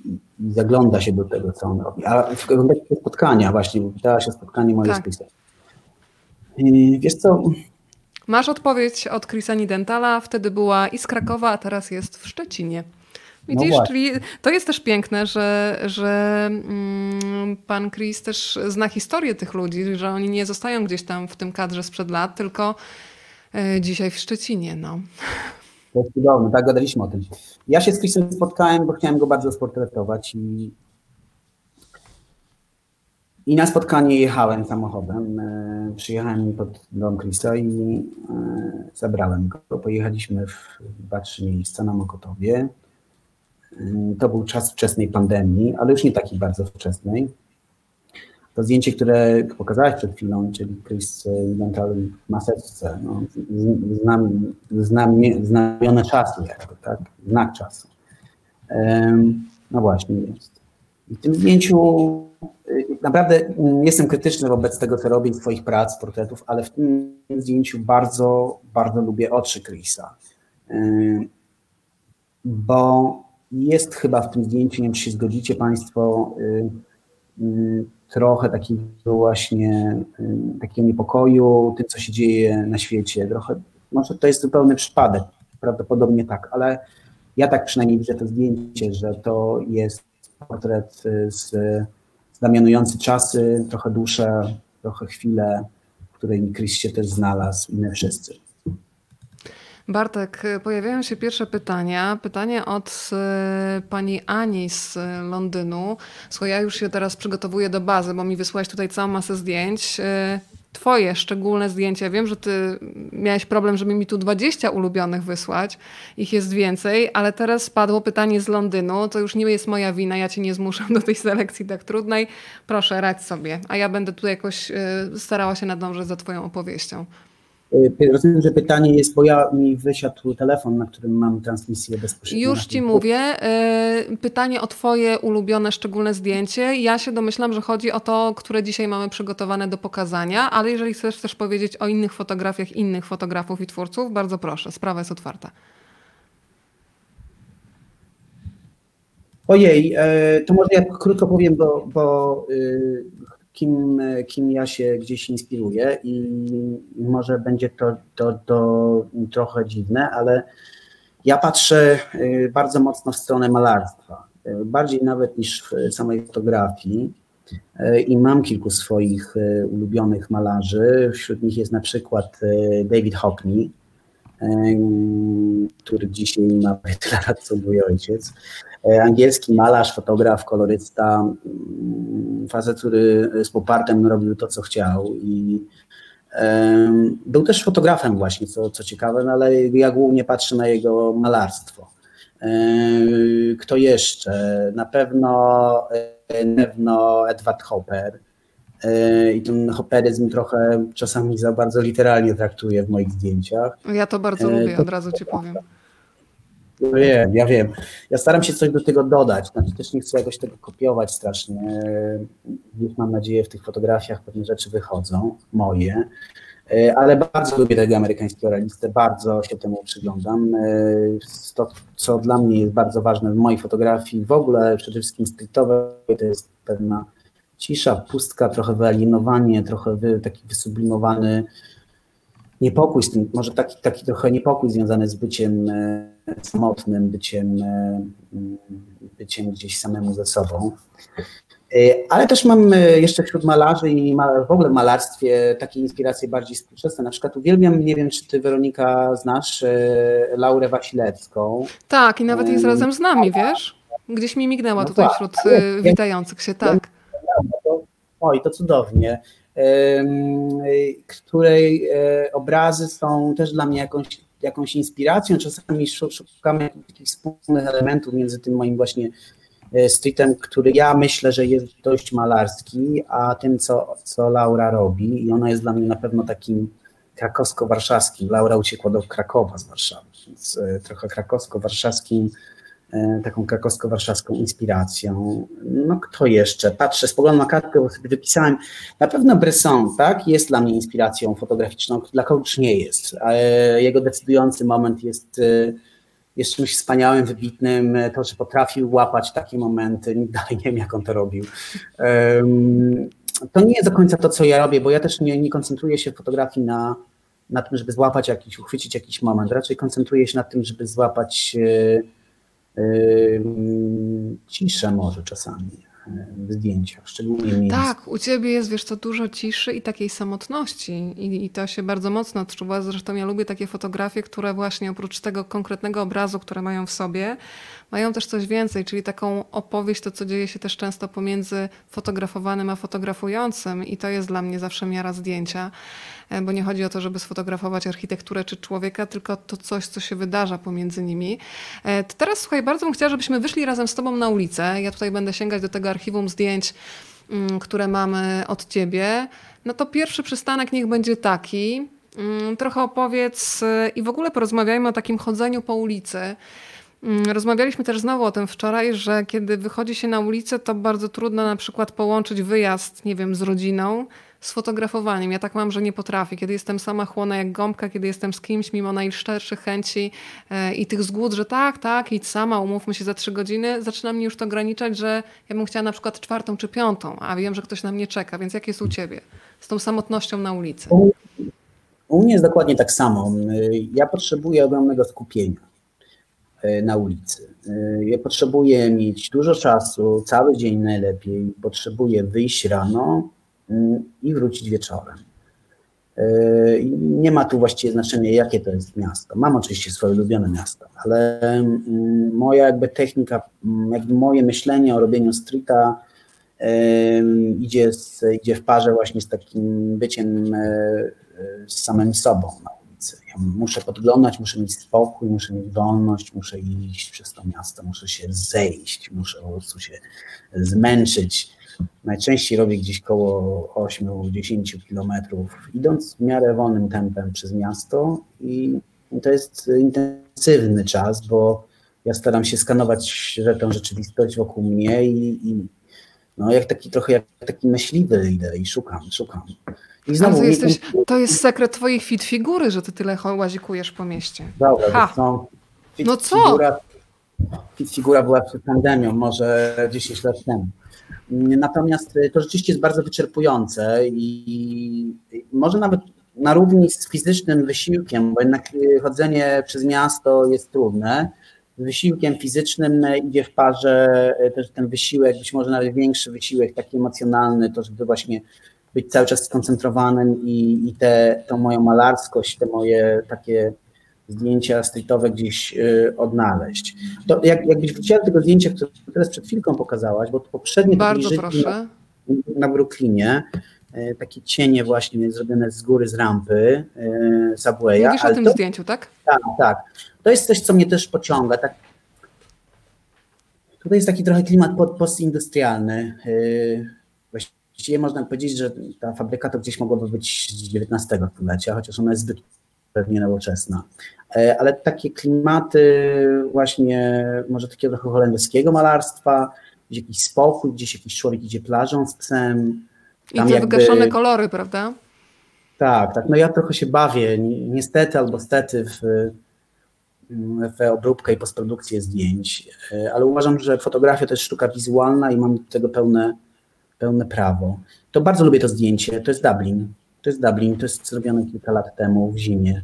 i, zagląda się do tego, co on robi. A w kontekście spotkania właśnie, bo pytała się o spotkanie moje tak. z Chrisem. Y, wiesz co, Masz odpowiedź od Chrisa Nidentala, wtedy była i z Krakowa, a teraz jest w Szczecinie. No Widzisz, no czyli to jest też piękne, że, że mm, pan Chris też zna historię tych ludzi, że oni nie zostają gdzieś tam w tym kadrze sprzed lat, tylko y, dzisiaj w Szczecinie. No. To jest cudowne, tak gadaliśmy o tym. Ja się z Chrisem spotkałem, bo chciałem go bardzo sportretować i i na spotkanie jechałem samochodem. E, przyjechałem pod dom Krista i e, zabrałem go. Pojechaliśmy w dwa, trzy miejsca na Mokotowie. E, to był czas wczesnej pandemii, ale już nie takiej bardzo wczesnej. To zdjęcie, które pokazałeś przed chwilą, czyli Chris Dental w maseczce, no, znam, znam, znamione czasu, jakby, tak? znak czasu. No właśnie jest. W tym zdjęciu naprawdę jestem krytyczny wobec tego, co robi swoich prac, portretów, ale w tym zdjęciu bardzo, bardzo lubię oczy Chrisa. Yy, bo jest chyba w tym zdjęciu, nie wiem czy się zgodzicie Państwo, mm, trochę takiego właśnie takiego niepokoju, tym, co się dzieje na świecie. Trochę, może to jest zupełny przypadek, prawdopodobnie tak, ale ja tak przynajmniej widzę to zdjęcie, że to jest portret z, znamionujący czasy, trochę duszę, trochę chwilę, w której Chris się też znalazł i my wszyscy. Bartek, pojawiają się pierwsze pytania. Pytanie od e, pani Ani z Londynu. Słuchaj, ja już się teraz przygotowuję do bazy, bo mi wysłałeś tutaj całą masę zdjęć. Twoje szczególne zdjęcia. Wiem, że ty miałeś problem, żeby mi tu 20 ulubionych wysłać. Ich jest więcej, ale teraz padło pytanie z Londynu. To już nie jest moja wina, ja cię nie zmuszam do tej selekcji tak trudnej. Proszę, radź sobie. A ja będę tu jakoś e, starała się nadążyć za twoją opowieścią. Y, rozumiem, że pytanie jest, bo ja mi wysiadł telefon, na którym mam transmisję bezpośrednio. Już ci mówię. Y, pytanie o Twoje ulubione szczególne zdjęcie. Ja się domyślam, że chodzi o to, które dzisiaj mamy przygotowane do pokazania, ale jeżeli chcesz też powiedzieć o innych fotografiach innych fotografów i twórców, bardzo proszę, sprawa jest otwarta. Ojej, e, to może ja krótko powiem, bo, bo y, kim, kim ja się gdzieś inspiruję i może będzie to, to, to trochę dziwne, ale ja patrzę y, bardzo mocno w stronę malarstwa, y, bardziej nawet niż w samej fotografii y, i mam kilku swoich ulubionych malarzy. Wśród nich jest na przykład David Hockney, który dzisiaj ma tyle lat co mój ojciec. E, angielski malarz, fotograf, kolorysta, mm, facet, który z popartem robił to, co chciał i był też fotografem właśnie, co, co ciekawe, no ale ja głównie patrzę na jego malarstwo. E, kto jeszcze? Na pewno, e, na pewno Edward Hopper. I ten hopperyzm trochę czasami za bardzo literalnie traktuję w moich zdjęciach. Ja to bardzo lubię, od razu ci powiem. Ja wiem, ja wiem. Ja staram się coś do tego dodać. Znaczy też nie chcę jakoś tego kopiować strasznie. Już mam nadzieję w tych fotografiach pewne rzeczy wychodzą, moje. Ale bardzo lubię tego amerykańskiego realistę, bardzo się temu przyglądam. To, co dla mnie jest bardzo ważne w mojej fotografii, w ogóle przede wszystkim streetowej, to jest pewna cisza, pustka, trochę wyalienowanie, trochę wy, taki wysublimowany niepokój z tym, może taki, taki trochę niepokój związany z byciem e, samotnym, byciem, e, byciem gdzieś samemu ze sobą. E, ale też mam jeszcze wśród malarzy i w ogóle w malarstwie takie inspiracje bardziej współczesne. Na przykład uwielbiam, nie wiem czy ty Weronika znasz, Laurę Wasilewską. Tak, i nawet jest razem z nami, wiesz? Gdzieś mi mignęła no tutaj tak, wśród witających się, tak. Oj, to cudownie której e, obrazy są też dla mnie jakąś, jakąś inspiracją. Czasami szukamy takich wspólnych elementów między tym moim właśnie e, streetem, który ja myślę, że jest dość malarski, a tym, co, co Laura robi. I ona jest dla mnie na pewno takim krakowsko-warszawskim. Laura uciekła do Krakowa z Warszawy, więc e, trochę krakowsko-warszawskim taką krakowsko-warszawską inspiracją. No kto jeszcze? Patrzę, spoglądam na kartkę, bo sobie wypisałem. Na pewno Bresson, tak, jest dla mnie inspiracją fotograficzną, dla kogoś nie jest. Jego decydujący moment jest, e, jest czymś wspaniałym, wybitnym. To, że potrafił łapać takie momenty, dalej nie wiem, jak on to robił. To nie jest do końca to, co ja robię, bo ja też nie, nie koncentruję się w fotografii na, na tym, żeby złapać jakiś, uchwycić jakiś moment. Raczej koncentruję się na tym, żeby złapać e, ciszę może czasami w zdjęciach, szczególnie miejsc. Tak, u ciebie jest, wiesz co, dużo ciszy i takiej samotności I, i to się bardzo mocno odczuwa. Zresztą ja lubię takie fotografie, które właśnie oprócz tego konkretnego obrazu, które mają w sobie, mają też coś więcej, czyli taką opowieść, to co dzieje się też często pomiędzy fotografowanym a fotografującym i to jest dla mnie zawsze miara zdjęcia, bo nie chodzi o to, żeby sfotografować architekturę czy człowieka, tylko to coś, co się wydarza pomiędzy nimi. E, to teraz słuchaj, bardzo bym chciała, żebyśmy wyszli razem z tobą na ulicę. Ja tutaj będę sięgać do tego archiwum zdjęć, mm, które mamy od ciebie. No to pierwszy przystanek niech będzie taki. Mm, trochę opowiedz e, i w ogóle porozmawiajmy o takim chodzeniu po ulicy. Mm, rozmawialiśmy też znowu o tym wczoraj, że kiedy wychodzi się na ulicę, to bardzo trudno na przykład połączyć wyjazd, nie wiem, z rodziną z fotografowaniem. Ja tak mam, że nie potrafię. Kiedy jestem sama chłona jak gąbka, kiedy jestem z kimś, mimo najszczerszych chęci e, i tych zgód, że tak, tak, idź sama, umówmy się za trzy godziny, zaczyna mnie już to ograniczać, że ja bym chciała na przykład czwartą czy piątą, a wiem, że ktoś na mnie czeka, więc jak jest u ciebie z tą samotnością na ulicy? U, mnie jest dokładnie tak samo. Ja potrzebuję ogromnego skupienia e, na ulicy. E, ja potrzebuję mieć dużo czasu, cały dzień najlepiej. Potrzebuję wyjść rano, i wrócić wieczorem. E, nie ma tu właściwie znaczenia, jakie to jest miasto. Mam oczywiście swoje ulubione miasto, ale mm, moja jakby technika, mm, jakby moje myślenie o robieniu streeta idzie, z, idzie w parze właśnie z takim byciem z samym sobą na ulicy. Ja muszę podglądać, muszę mieć spokój, muszę mieć wolność, muszę iść przez to miasto, muszę się zejść, muszę po prostu się zmęczyć Najczęściej robię gdzieś koło 8-10 kilometrów, idąc w miarę wolnym tempem przez miasto i to jest intensywny czas, bo ja staram się skanować tę rzeczywistość wokół mnie i, i no jak taki trochę jak taki myśliwy idę i szukam, szukam. I znowu, to, jesteś, to jest sekret twojej fit figury, że ty tyle łazikujesz po mieście. Dobra, ha. no, fit no co? Figura, fit figura była przed pandemią, może 10 lat temu. Natomiast y, to rzeczywiście jest bardzo wyczerpujące i może nawet na równi z fizycznym wysiłkiem, bo jednak y, chodzenie przez miasto jest trudne. Z wysiłkiem fizycznym idzie w parze y, też ten wysiłek, być może nawet większy wysiłek taki emocjonalny, to żeby właśnie być cały czas skoncentrowanym i, i tę moją malarskość, te moje takie zdjęcia streetowe gdzieś y, odnaleźć. To jak, jakbyś wróciła do tego zdjęcia, które teraz przed chwilką pokazałaś, bo to poprzednie Bardzo proszę. Na, na Brooklynie, y, takie cienie właśnie zrobione z góry, z rampy y, Subwaya. Mówisz o tym to, zdjęciu, tak? Tak, tak. To jest coś, co mnie też pociąga. Tak, tutaj jest taki trochę klimat postindustrialny. Właściwie można powiedzieć, że ta fabryka to gdzieś mogłaby być z XIX stulecia, chociaż ona jest zbyt pewnie nowoczesna. E, ale takie klimaty właśnie może takiego trochę holenderskiego malarstwa, gdzie jakiś spokój, gdzieś jakiś człowiek idzie plażą z psem. I te jakby... wygaszone kolory, prawda? Tak, tak. No ja trochę się bawię, niestety albo stety w, w obróbkę i postprodukcję zdjęć, e, ale uważam, że fotografia to jest sztuka wizualna i mam do tego pełne, pełne prawo. To bardzo lubię to zdjęcie, to jest Dublin. To jest Dublin, to jest zrobione kilka lat temu w zimie.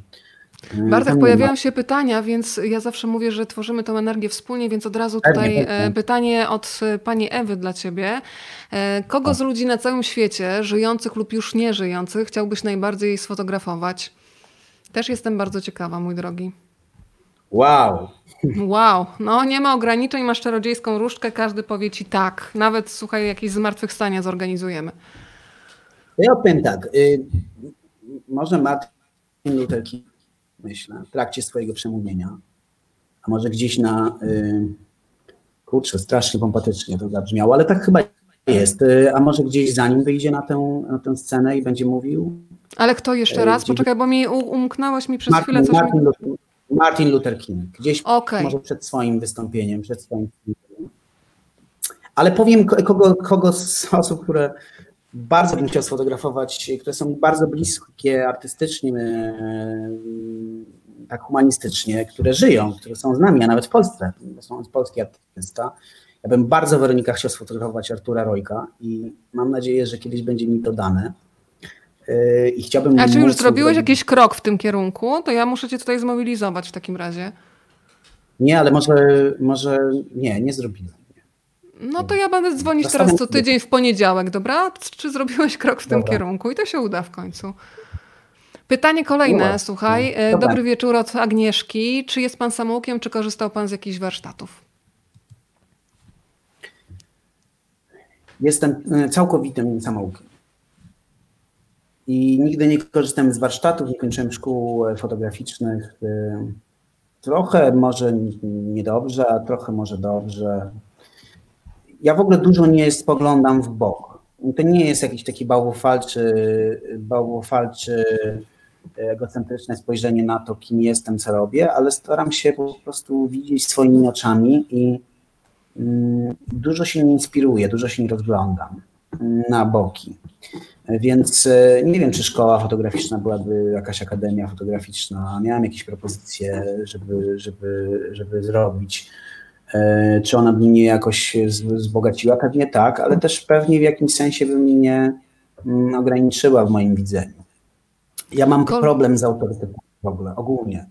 Bartek, pojawiają się pytania, więc ja zawsze mówię, że tworzymy tą energię wspólnie, więc od razu tutaj e, pytanie od e, pani Ewy dla ciebie. E, kogo z ludzi na całym świecie, żyjących lub już nie żyjących, chciałbyś najbardziej sfotografować? Też jestem bardzo ciekawa, mój drogi. Wow. Wow, no nie ma ograniczeń, masz czarodziejską różdżkę, każdy powie ci tak. Nawet słuchaj, jakieś zmartwychwstania zorganizujemy. Ja powiem tak, y, może Martin Luther King myślę, w trakcie swojego przemówienia, a może gdzieś na, y, kurczę, strasznie pompatycznie to zabrzmiało, ale tak chyba jest, y, a może gdzieś zanim wyjdzie na tę, na tę scenę i będzie mówił. Ale kto jeszcze y, raz? Poczekaj, bo mi umknąłeś mi przez Martin, chwilę coś. Martin, mi... Luther, Martin Luther King, gdzieś okay. może przed swoim wystąpieniem, przed swoim ale powiem kogo, kogo z osób, które bardzo bym chciał sfotografować, które są bardzo bliskie artystycznie, e, tak humanistycznie, które żyją, które są z nami, a nawet w Polsce, są z polski artysta. Ja bym bardzo Weronika chciał sfotografować Artura Rojka i mam nadzieję, że kiedyś będzie mi to dane. E, I chciałbym. A czy już zrobiłeś jakiś krok w tym kierunku? To ja muszę cię tutaj zmobilizować w takim razie. Nie, ale może, może nie, nie zrobiłem. No to ja będę dzwonić teraz co tydzień w poniedziałek, dobra? Czy zrobiłeś krok w tym dobra. kierunku? I to się uda w końcu. Pytanie kolejne, słuchaj. E, dobra. Dobry wieczór od Agnieszki. Czy jest pan samoukiem, czy korzystał pan z jakichś warsztatów? Jestem e, całkowitym samoukiem. I nigdy nie korzystałem z warsztatów, nie kończyłem szkół e, fotograficznych. Trochę może niedobrze, a trochę może dobrze ja w ogóle dużo nie spoglądam w bok. To nie jest jakiś taki bałwochwalczy, bałwochwalczy egocentryczne spojrzenie na to, kim jestem, co robię, ale staram się po prostu widzieć swoimi oczami i mm, dużo się nie inspiruję, dużo się nie rozglądam na boki. Więc e, nie wiem, czy szkoła fotograficzna byłaby jakaś akademia fotograficzna. Miałem jakieś propozycje, żeby, żeby, żeby zrobić. E, czy ona by mnie jakoś wzbogaciła? Pewnie tak, ale też pewnie w jakimś sensie by mnie mm, ograniczyła w moim widzeniu. Ja mam problem z autorytetem w ogóle, ogólnie.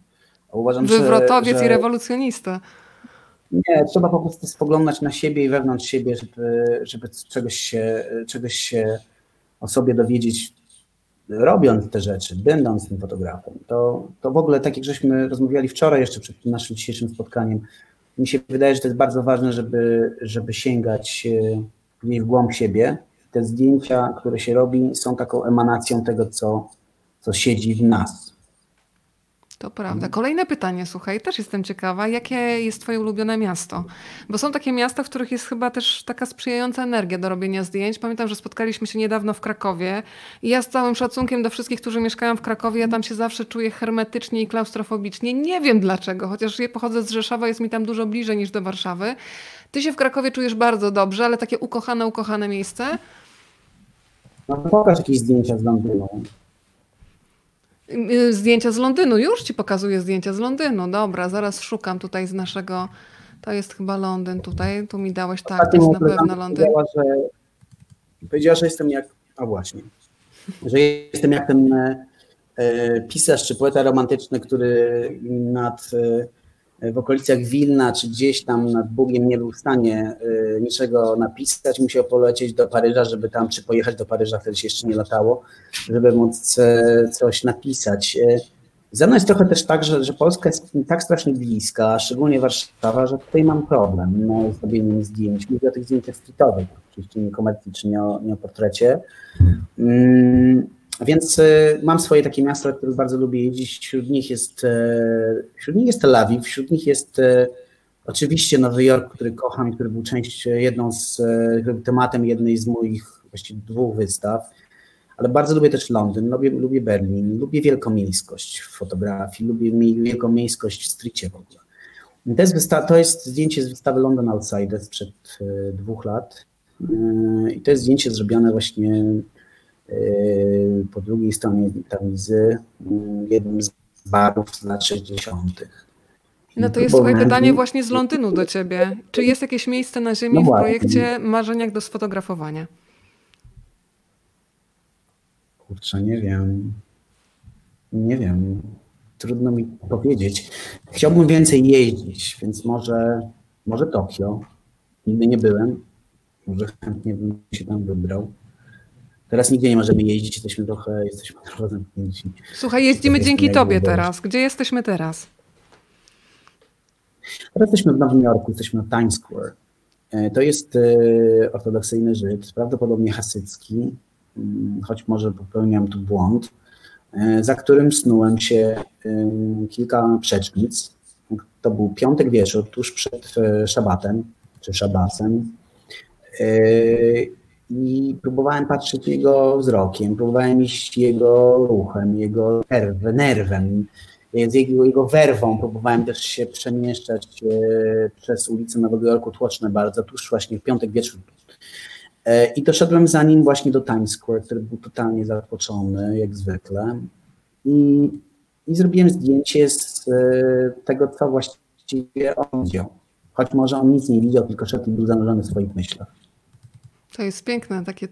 Uważam, Wywrotowiec że, i rewolucjonista. Nie, trzeba po prostu spoglądać na siebie i wewnątrz siebie, żeby, żeby czegoś, się, czegoś się o sobie dowiedzieć, robiąc te rzeczy, będąc tym fotografem. To, to w ogóle, tak jak żeśmy rozmawiali wczoraj jeszcze przed naszym dzisiejszym spotkaniem, mi się wydaje, że to jest bardzo ważne, żeby, żeby sięgać w głąb siebie. Te zdjęcia, które się robi, są taką emanacją tego, co, co siedzi w nas. To prawda. Kolejne pytanie, słuchaj, też jestem ciekawa, jakie jest Twoje ulubione miasto? Bo są takie miasta, w których jest chyba też taka sprzyjająca energia do robienia zdjęć. Pamiętam, że spotkaliśmy się niedawno w Krakowie i ja z całym szacunkiem do wszystkich, którzy mieszkają w Krakowie, ja tam się zawsze czuję hermetycznie i klaustrofobicznie. Nie wiem dlaczego, chociaż ja pochodzę z Rzeszowa, jest mi tam dużo bliżej niż do Warszawy. Ty się w Krakowie czujesz bardzo dobrze, ale takie ukochane, ukochane miejsce? No pokaż jakieś zdjęcia z Londynu. Y, zdjęcia z Londynu. Już ci pokazuję zdjęcia z Londynu. Dobra, zaraz szukam tutaj z naszego. To jest chyba Londyn tutaj. Tu mi dałeś tak, to jest na pewno Londyn. Powiedziała, że, powiedziała, że jestem jak. A właśnie. Że jestem jak ten e pisarz czy poeta romantyczny, który nad. E, w okolicach Wilna czy gdzieś tam nad Bugiem nie był w stanie y, niczego napisać, musiał polecieć do Paryża, żeby tam, czy pojechać do Paryża, wtedy się jeszcze nie latało, żeby móc e, coś napisać. E, ze mną jest trochę też tak, że, że Polska jest tak strasznie bliska, szczególnie Warszawa, że tutaj mam problem no, z robieniem zdjęć. Mówię o tych zdjęciach streetowych, oczywiście nie komercyjnych, nie o, nie o portrecie. Mm, więc y, mam swoje takie miasta, których bardzo lubię jeździć. Wśród nich jest, e, wśród nich jest Tel Awiw, wśród nich jest e, oczywiście Nowy Jork, który kocham i który był częścią, jedną z, tematem jednej z moich właściwie dwóch wystaw. Ale bardzo lubię też Londyn, lubię, lubię Berlin, lubię wielkomiejskość w fotografii, lubię wielkomiejskość w stricie w ogóle. To jest, to jest zdjęcie z wystawy London Outsiders sprzed dwóch lat. I to jest zdjęcie zrobione właśnie po drugiej stronie Tamizy, mm, jednym z barów z lat 60. No to jest słuchaj, pytanie właśnie z Londynu do ciebie. Czy jest jakieś miejsce na Ziemi no w projekcie Marzeniach do sfotografowania? Kurczę, nie wiem. Nie wiem. Trudno mi powiedzieć. Chciałbym więcej jeździć, więc może, może Tokio. Nigdy nie byłem. Może chętnie bym się tam wybrał. Teraz nigdzie nie możemy jeździć, jesteśmy trochę, jesteśmy trochę zamknięci. Słuchaj, jeździmy dzięki tobie teraz. Gdzie jesteśmy teraz? Teraz jesteśmy w Nowym Jorku, jesteśmy na Times Square. E, to jest e, ortodoksyjny Żyd, prawdopodobnie hasycki, mm, choć może popełniam tu błąd, e, za którym snułem się kilka przecznic. To był piątek wieczór, tuż przed szabatem, czy szabasem i próbowałem patrzeć jego wzrokiem, próbowałem iść jego ruchem, jego nerw, nerwem, z jego, jego werwą. Próbowałem też się przemieszczać e, przez ulicę Nowego Jorku, tłoczne bardzo, tuż właśnie w piątek wieczór. E, I doszedłem za nim właśnie do Times Square, który był totalnie zatłoczony, jak zwykle. I, i zrobiłem zdjęcie z e, tego, co właściwie on widział. Choć może on nic nie widział, tylko szedł i był zanurzony w swoich myślach. To jest piękne, takie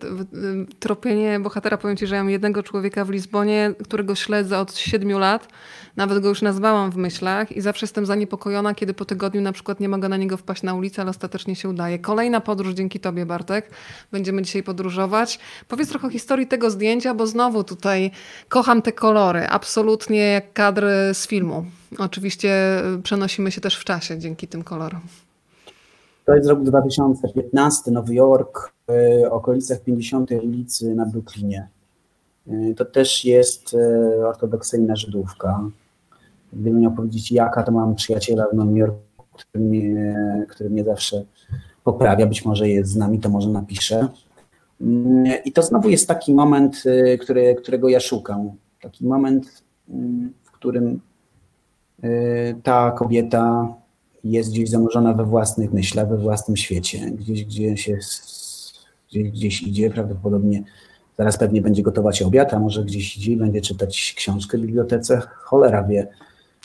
tropienie bohatera. Powiem Ci, że ja mam jednego człowieka w Lizbonie, którego śledzę od siedmiu lat. Nawet go już nazwałam w myślach i zawsze jestem zaniepokojona, kiedy po tygodniu na przykład nie mogę na niego wpaść na ulicę, ale ostatecznie się udaje. Kolejna podróż dzięki Tobie, Bartek. Będziemy dzisiaj podróżować. Powiedz trochę o historii tego zdjęcia, bo znowu tutaj kocham te kolory. Absolutnie jak kadry z filmu. Oczywiście przenosimy się też w czasie dzięki tym kolorom. To jest rok 2015, Nowy Jork, okolicach 50. ulicy na Brooklynie. To też jest e, ortodoksyjna Żydówka. Gdybym miał powiedzieć jaka, to mam przyjaciela w Nowym Jorku, który mnie, który mnie zawsze poprawia. Być może jest z nami, to może napisze. Mm, I to znowu jest taki moment, e, który, którego ja szukam. Taki moment, mm, w którym e, ta kobieta jest gdzieś zanurzona we własnych myślach, we własnym świecie, gdzieś, gdzie się gdzieś, gdzieś idzie, prawdopodobnie Zaraz pewnie będzie gotować obiad, a może gdzieś idzie i będzie czytać książkę w bibliotece. Cholera wie.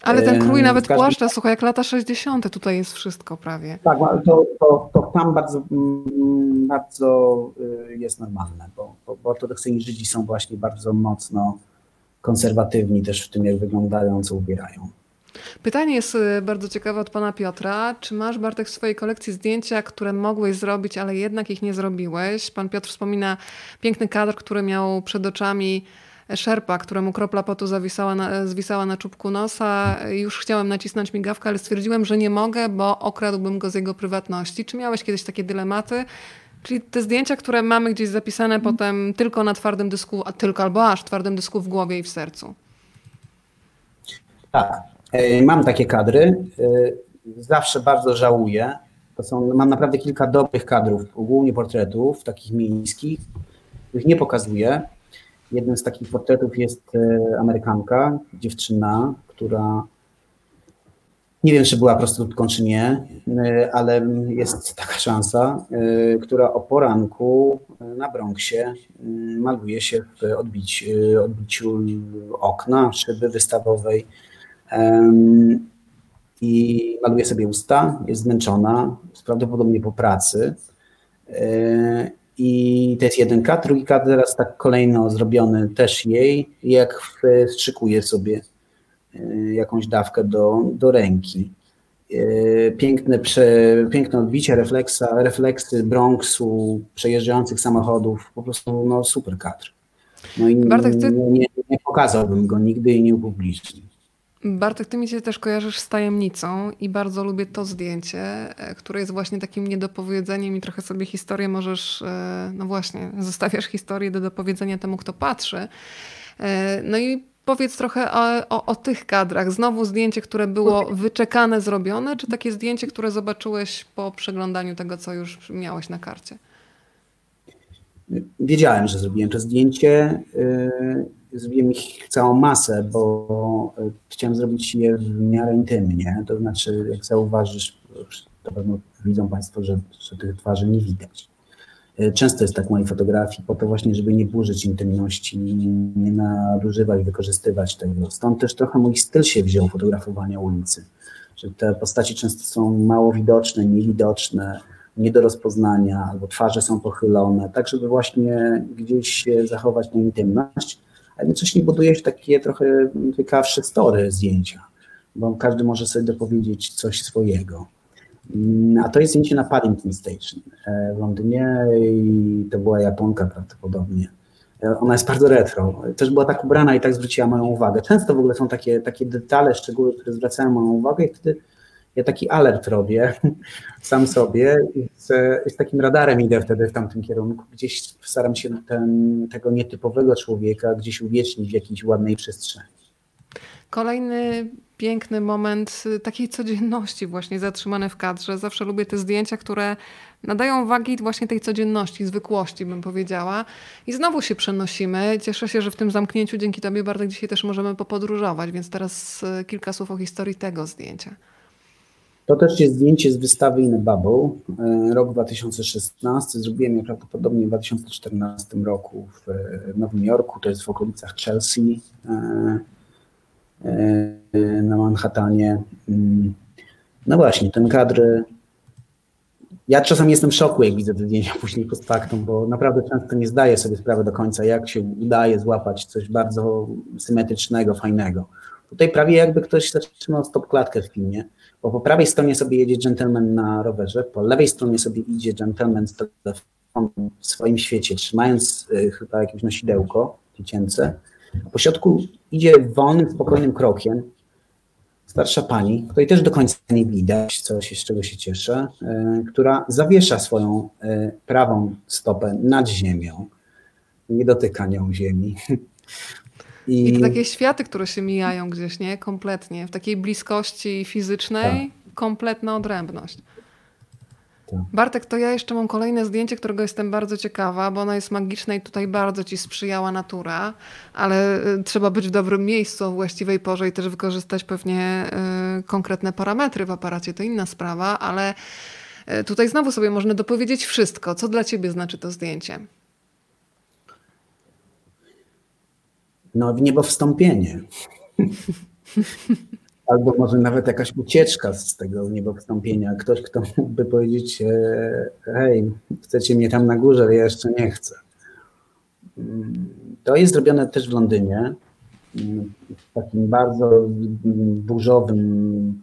Ale ten krój nawet każdym... płaszcza, słuchaj, jak lata 60. tutaj jest wszystko prawie. Tak, ale to, to, to tam bardzo, mm, bardzo y, jest normalne, bo, bo, bo ortodoksyjni Żydzi są właśnie bardzo mocno konserwatywni też w tym, jak wyglądają, co ubierają. Pytanie jest y, bardzo ciekawe od pana Piotra. Czy masz, Bartek, w swojej kolekcji zdjęcia, które mogłeś zrobić, ale jednak ich nie zrobiłeś? Pan Piotr wspomina piękny kadr, który miał przed oczami szerpa, któremu kropla potu zawisała na, zwisała na czubku nosa. Już chciałem nacisnąć migawkę, ale stwierdziłem, że nie mogę, bo okradłbym go z jego prywatności. Czy miałeś kiedyś takie dylematy? Czyli te zdjęcia, które mamy gdzieś zapisane mm. potem tylko na twardym dysku, a tylko albo aż twardym dysku w głowie i w sercu. Tak, mam takie kadry. E, zawsze bardzo żałuję. To są, mam naprawdę kilka dobrych kadrów, głównie portretów, takich miejskich, których nie pokazuję. Jednym z takich portretów jest e, Amerykanka, dziewczyna, która nie wiem, czy była prostytutką, czy nie, e, ale jest taka szansa, e, która o poranku na Bronxie maluje się w odbici, odbiciu okna, szyby wystawowej i maluje sobie usta, jest zmęczona, prawdopodobnie po pracy i to jest jeden kat, drugi kat teraz tak kolejno zrobiony też jej, jak wstrzykuje sobie e, jakąś dawkę do, do ręki. E, piękne, prze, piękne odbicie, refleksa, refleksy Bronxu, przejeżdżających samochodów, po prostu no, super kadr. No i Bartek, ty... nie, nie, nie pokazałbym go nigdy i nie upublicznił. Bartek, ty mi się też kojarzysz z tajemnicą i bardzo lubię to zdjęcie, e, które jest właśnie takim niedopowiedzeniem i trochę sobie historię możesz, e, no właśnie, zostawiasz historię do dopowiedzenia temu, kto patrzy. E, no i powiedz trochę o, o, o, tych kadrach. Znowu zdjęcie, które było wyczekane, zrobione, czy takie zdjęcie, które zobaczyłeś po przeglądaniu tego, co już miałeś na karcie? Wiedziałem, że zrobiłem to zdjęcie zrobiłem ich całą masę, bo e, chciałem zrobić je w miarę intymnie. To znaczy, jak zauważysz, to pewno widzą Państwo, że, że tych twarzy nie widać. E, często jest tak w mojej fotografii, po to właśnie, żeby nie burzyć intymności, nie nadużywać, wykorzystywać tego. Stąd też trochę mój styl się wziął fotografowania ulicy. Że te postaci często są mało widoczne, niewidoczne, nie do rozpoznania, albo twarze są pochylone, tak żeby właśnie gdzieś zachować tę intymność a jednocześnie buduje się takie trochę ciekawsze story zdjęcia, bo każdy może sobie dopowiedzieć coś swojego. Mm, a to jest zdjęcie na Paddington Station e, w Londynie i to była Japonka prawdopodobnie. E, ona jest bardzo retro. Też była tak ubrana i tak zwróciła moją uwagę. Często w ogóle są takie, takie detale, szczegóły, które zwracają moją uwagę i wtedy ja taki alert robię sam sobie i z, z, takim radarem idę wtedy w tamtym kierunku. Gdzieś staram się ten, tego nietypowego człowieka gdzieś uwiecznić w jakiejś ładnej przestrzeni. Kolejny piękny moment takiej codzienności właśnie zatrzymane w kadrze. Zawsze lubię te zdjęcia, które nadają wagi właśnie tej codzienności, zwykłości bym powiedziała. I znowu się przenosimy. Cieszę się, że w tym zamknięciu dzięki Tobie Bartek dzisiaj też możemy popodróżować, więc teraz e, kilka słów o historii tego zdjęcia. To też jest zdjęcie z wystawy In Bubble, e, rok 2016. Zrobiłem je prawdopodobnie w 2014 roku w Nowym Jorku, to jest w okolicach Chelsea e, e, na Manhattanie. Mm. No właśnie, ten kadr. Ja czasami jestem w szoku, jak widzę te zdjęcia później post factum, bo naprawdę często nie zdaję sobie sprawy do końca, jak się udaje złapać coś bardzo symetrycznego, fajnego. Tutaj prawie jakby ktoś zatrzymał stop klatkę w filmie bo po prawej stronie sobie jedzie gentleman na rowerze, po lewej stronie sobie idzie gentleman z telefonem w swoim świecie, trzymając y, chyba jakieś nosidełko dziecięce, a po środku idzie wolnym, spokojnym krokiem. Starsza pani, której też do końca nie widać, coś, z czego się cieszę, y, która zawiesza swoją y, prawą stopę nad ziemią, nie dotyka nią ziemi. I, I to takie światy, które się mijają gdzieś, nie? Kompletnie. W takiej bliskości fizycznej, tak. kompletna odrębność. Tak. Bartek, to ja jeszcze mam kolejne zdjęcie, którego jestem bardzo ciekawa, bo ono jest magiczne i tutaj bardzo ci sprzyjała natura, ale y, trzeba być w dobrym miejscu o właściwej porze i też wykorzystać pewnie y, konkretne parametry w aparacie. To inna sprawa, ale y, tutaj znowu sobie można dopowiedzieć wszystko. Co dla ciebie znaczy to zdjęcie? No, w niebo wstąpienie. Albo może nawet jakaś ucieczka z tego niebowstąpienia. Ktoś, kto mógłby powiedzieć, e, hej, chcecie mnie tam na górze, ja jeszcze nie chcę. To jest zrobione też w Londynie, w takim bardzo burzowym,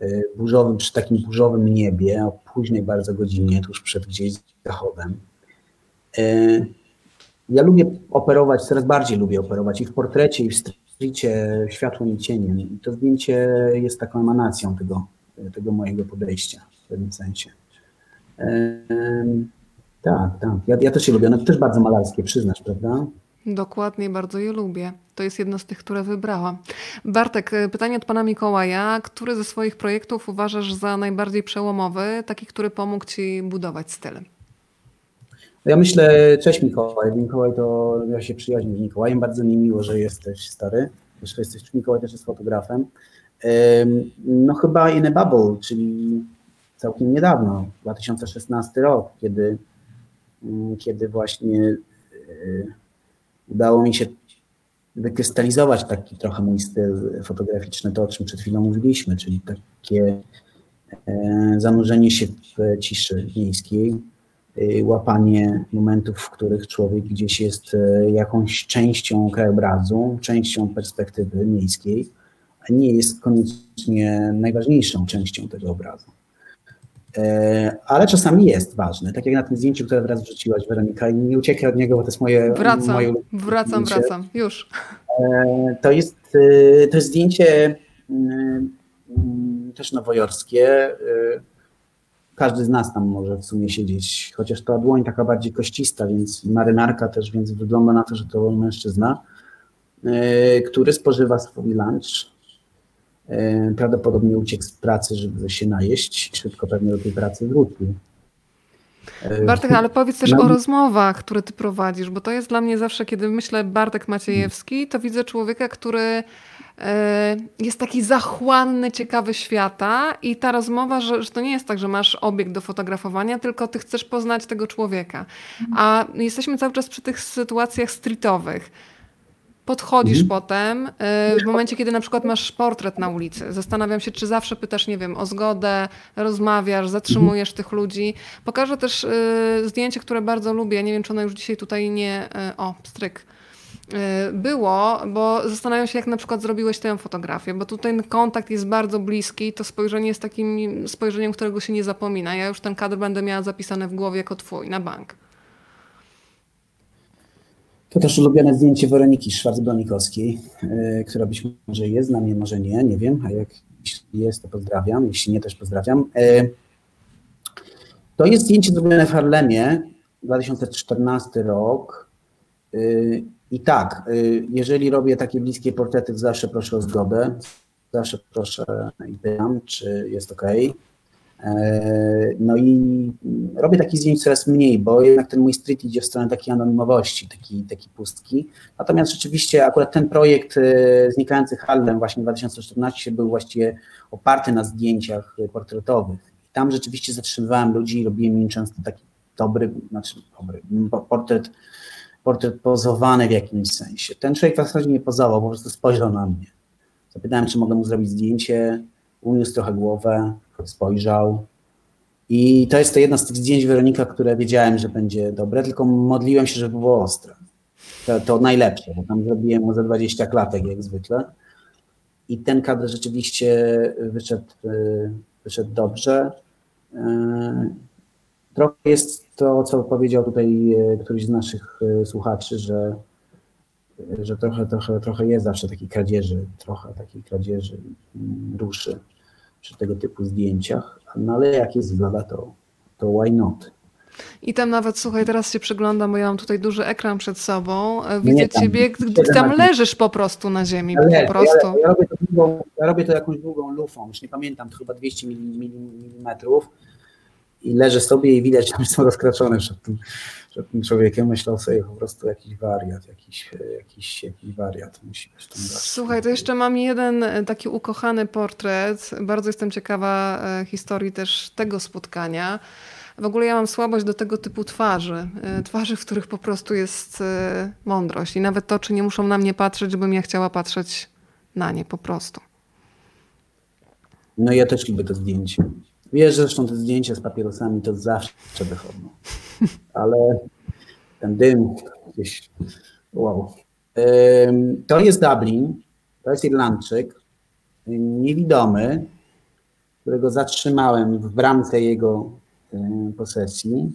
e, burzowym, przy takim burzowym niebie, o późnej bardzo godzinie, tuż przed gdzieś zachodem. Ja lubię operować, coraz bardziej lubię operować i w portrecie, i w życie światłem i cieniem. I to zdjęcie jest taką emanacją tego, tego mojego podejścia w pewnym sensie. tak, tak. Ja, ja też je lubię. One też bardzo malarskie, przyznasz, prawda? Dokładnie, bardzo je lubię. To jest jedno z tych, które wybrałam. Bartek, e, pytanie od pana Mikołaja. Który ze swoich projektów uważasz za najbardziej przełomowy, taki, który pomógł ci budować styl? Ja myślę, cześć Mikołaj. Mikołaj to, ja się przyjaźnię z Mikołajem, bardzo mi miło, że jesteś stary. Jeszcze jesteś, Mikołaj też jest fotografem. No chyba In a Bubble, czyli całkiem niedawno, 2016 rok, kiedy, mm, kiedy właśnie e, udało mi się wykrystalizować taki trochę mój styl fotograficzny, to o czym przed chwilą mówiliśmy, czyli takie e, zanurzenie się w ciszy miejskiej, łapanie momentów, w których człowiek gdzieś jest y, jakąś częścią krajobrazu, częścią perspektywy miejskiej, a nie jest koniecznie najważniejszą częścią tego obrazu. E, ale czasami jest ważne, tak jak na tym zdjęciu, które wraz wrzuciłaś, Weronika, i nie uciekaj od niego, bo to jest moje. Wracam, moje wracam, zdjęcie. wracam, już. E, to jest, to jest zdjęcie też nowojorskie każdy z nas tam może w sumie siedzieć, chociaż ta dłoń taka bardziej koścista, więc marynarka też, więc wygląda na to, że to mężczyzna, e, który spożywa swój lunch. E, prawdopodobnie uciekł z pracy, żeby się najeść, szybko pewnie do tej pracy wrócił. E, Bartek, ale powiedz też no. o rozmowach, które ty prowadzisz, bo to jest dla mnie zawsze, kiedy myślę Bartek Maciejewski, to widzę człowieka, który jest taki zachłanny, ciekawy świata i ta rozmowa, że, że, to nie jest tak, że masz obiekt do fotografowania, tylko ty chcesz poznać tego człowieka. A jesteśmy cały czas przy tych sytuacjach streetowych. Podchodzisz mhm. potem, e, w momencie, kiedy na przykład masz portret na ulicy. Zastanawiam się, czy zawsze pytasz, nie wiem, o zgodę, rozmawiasz, zatrzymujesz mhm. tych ludzi. Pokażę też e, zdjęcie, które bardzo lubię. Nie wiem, czy ono już dzisiaj tutaj nie... O, stryk Y, było, bo zastanawiam się, jak na przykład zrobiłeś tę fotografię, bo tutaj kontakt jest bardzo bliski, to spojrzenie jest takim spojrzeniem, którego się nie zapomina. Ja już ten kadr będę miała zapisane w głowie jako twój, na bank. To też ulubione zdjęcie Weroniki Szwarc-Bronikowskiej, yy, która być może jest, dla mnie może nie, nie wiem, a jak jest, to pozdrawiam, jeśli nie, też pozdrawiam. Yy, to jest zdjęcie zrobione w Harlemie, 2014 rok. Yy, i tak, y, jeżeli robię takie bliskie portrety, zawsze proszę o zgodę, zawsze proszę i pytam, czy jest ok. E, no i robię takich zdjęć coraz mniej, bo jednak ten mój street idzie w stronę takiej anonimowości, takiej, takiej pustki. Natomiast rzeczywiście akurat ten projekt y, Znikający Harlem właśnie 2014 był właściwie oparty na zdjęciach portretowych. Tam rzeczywiście zatrzymywałem ludzi i robiłem im często taki dobry, znaczy dobry portret portret pozowany w jakimś sensie. Ten człowiek w zasadzie nie pozował, po prostu spojrzał na mnie. Zapytałem, czy mogę mu zrobić zdjęcie, uniósł trochę głowę, spojrzał. I to jest to jedno z tych zdjęć Weronika, które wiedziałem, że będzie dobre, tylko modliłem się, żeby było ostre. To, to najlepsze, bo tam zrobiłem mu za 20 klatek, jak zwykle. I ten kadr rzeczywiście wyszedł, y, wyszedł dobrze. Trochę jest to, co powiedział tutaj e, któryś z naszych e, słuchaczy, że, że trochę, trochę, trochę jest zawsze takiej kradzieży, trochę takiej kradzieży mm, ruszy przy tego typu zdjęciach, no ale jak jest zgoda, to, to why not? I tam nawet, słuchaj, teraz się przyglądam, bo ja mam tutaj duży ekran przed sobą. E, widzę tam, ciebie, gdy tam leżysz po prostu na ziemi. Ja, po prostu. Ja, ja, robię to długą, ja robię to jakąś długą lufą, już nie pamiętam, to chyba 200 mm. I leżę sobie i widać, że są rozkraczone przed tym, przed tym człowiekiem. Myślał sobie po prostu jakiś wariat, jakiś, jakiś, jakiś wariat musi być. Słuchaj, to jeszcze mam jeden taki ukochany portret. Bardzo jestem ciekawa historii też tego spotkania. W ogóle ja mam słabość do tego typu twarzy. E, twarzy, w których po prostu jest e, mądrość. I nawet to, czy nie muszą na mnie patrzeć, żebym ja chciała patrzeć na nie po prostu. No ja też lubię to zdjęcie. Wiesz, zresztą te zdjęcia z papierosami to zawsze wychodzą. Ale ten dym gdzieś. Wow. To jest Dublin, to jest Irlandczyk, niewidomy, którego zatrzymałem w bramce jego posesji.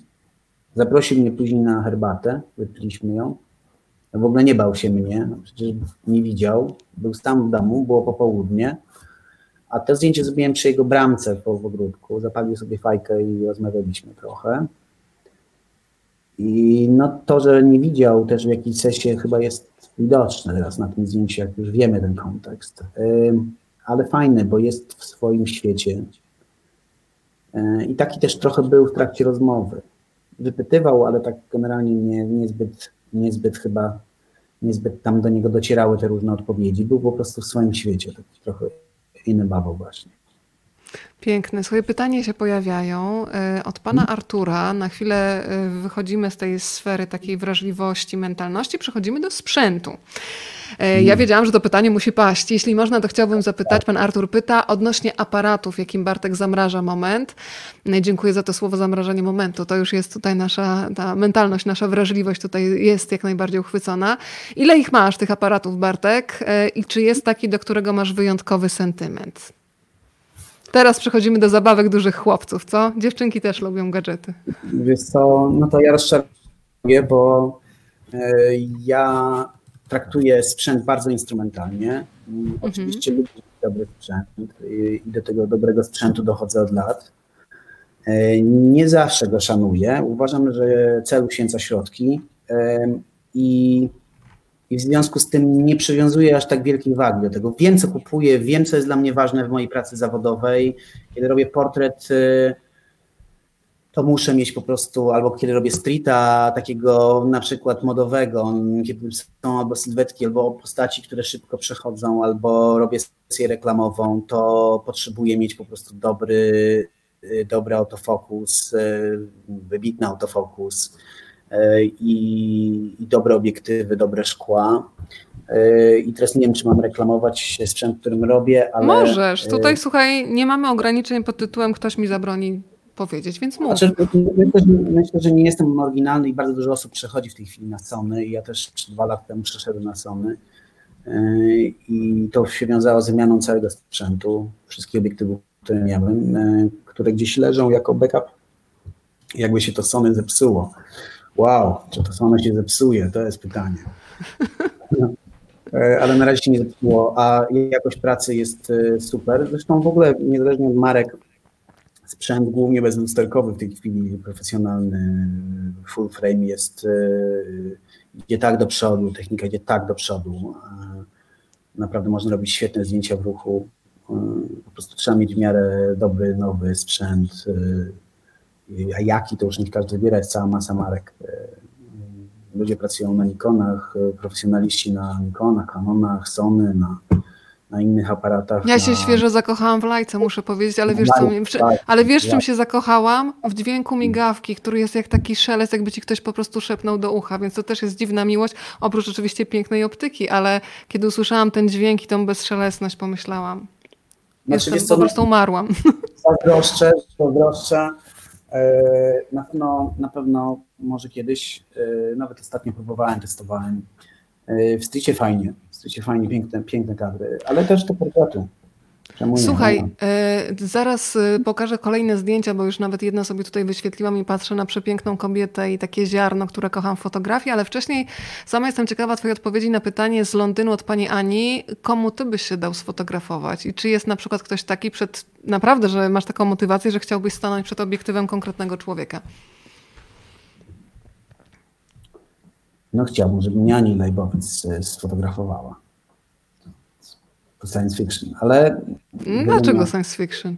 Zaprosił mnie później na herbatę, wypiliśmy ją. W ogóle nie bał się mnie, przecież nie widział. Był sam w domu, było popołudnie. A to zdjęcie zrobiłem przy jego bramce w ogródku. Zapalił sobie fajkę i rozmawialiśmy trochę. I no to, że nie widział też w jakiejś sesie chyba jest widoczne teraz na tym zdjęciu, jak już wiemy ten kontekst. Ale fajny, bo jest w swoim świecie. I taki też trochę był w trakcie rozmowy. Wypytywał, ale tak generalnie nie, niezbyt, niezbyt chyba, niezbyt tam do niego docierały te różne odpowiedzi. Był po prostu w swoim świecie, taki trochę bawał właśnie. Piękne. Swoje pytania się pojawiają. E, od pana mhm. Artura na chwilę e, wychodzimy z tej sfery takiej wrażliwości, mentalności, przechodzimy do sprzętu. E, ja wiedziałam, że to pytanie musi paść. Jeśli można, to chciałbym zapytać, pan Artur pyta odnośnie aparatów, jakim Bartek zamraża moment. Dziękuję za to słowo zamrażanie momentu. To już jest tutaj nasza ta mentalność, nasza wrażliwość tutaj jest jak najbardziej uchwycona. Ile ich masz, tych aparatów, Bartek? I czy jest taki, do którego masz wyjątkowy sentyment? Teraz przechodzimy do zabawek dużych chłopców, co? Dziewczynki też lubią gadżety. Wiesz co, no to ja rozczaruję, bo e, ja traktuję sprzęt bardzo instrumentalnie. Mhm. Oczywiście lubię dobry sprzęt i do tego dobrego sprzętu dochodzę od lat. E, nie zawsze go szanuję. Uważam, że cel uświęca środki e, i i w związku z tym nie przywiązuję aż tak wielkiej wagi do tego. Wiem, co kupuję, wiem, co jest dla mnie ważne w mojej pracy zawodowej. Kiedy robię portret, y, to muszę mieć po prostu, albo kiedy robię streeta takiego na przykład modowego, kiedy są albo sylwetki, albo postaci, które szybko przechodzą, albo robię sesję reklamową, to potrzebuję mieć po prostu dobry, y, dobry autofokus, y, wybitny autofokus i, i dobre obiektywy, dobre szkła. E, I teraz nie wiem, czy mam reklamować sprzęt, którym robię, ale... Możesz. Tutaj, e, słuchaj, nie mamy ograniczeń pod tytułem ktoś mi zabroni powiedzieć, więc mów. Znaczy, myślę, że, myślę, że nie jestem oryginalny i bardzo dużo osób przechodzi w tej chwili na Sony. Ja też dwa lata temu przeszedłem na Sony i to się wiązało z wymianą całego sprzętu, wszystkich obiektywów, które miałem, które gdzieś leżą jako backup. Jakby się to Sony zepsuło Wow, czy to samo się zepsuje? To jest pytanie. E, ale na razie się nie zepsuło, a jakość pracy jest e, super. Zresztą w ogóle niezależnie od marek, sprzęt głównie bezlusterkowy w tej chwili, profesjonalny, full frame jest, e, idzie tak do przodu, technika idzie tak do przodu. Naprawdę można robić świetne zdjęcia w ruchu. Po prostu trzeba mieć w miarę dobry, nowy sprzęt, a jaki to już nie każdy wybiera, jest cała masa marek. E, ludzie pracują na Nikonach, e, profesjonaliści na Nikonach, Canonach, Sony, na, na innych aparatach. Ja się na... świeżo zakochałam w lajce, muszę powiedzieć, ale wiesz, co, tak, ale wiesz czym się zakochałam? W dźwięku migawki, który jest jak taki szelest, jakby ci ktoś po prostu szepnął do ucha, więc to też jest dziwna miłość, oprócz oczywiście pięknej optyki, ale kiedy usłyszałam ten dźwięk i tą bezszelestność, pomyślałam. Znaczy, Jestem, po prostu umarłam. Zazdroszczę, zazdroszczę. E, na pewno, na pewno może kiedyś, e, nawet ostatnio próbowałem, testowałem. E, w stycie fajnie, w fajnie, piękne, piękne kadry, ale też to portrety. Słuchaj, y, zaraz pokażę kolejne zdjęcia, bo już nawet jedno sobie tutaj wyświetliłam i patrzę na przepiękną kobietę i takie ziarno, które kocham w fotografii, ale wcześniej sama jestem ciekawa Twojej odpowiedzi na pytanie z Londynu od Pani Ani, komu Ty byś się dał sfotografować i czy jest na przykład ktoś taki przed, naprawdę, że masz taką motywację, że chciałbyś stanąć przed obiektywem konkretnego człowieka? No chciałbym, żeby mnie Ani Lejbowic sfotografowała science fiction, ale... Dlaczego science fiction?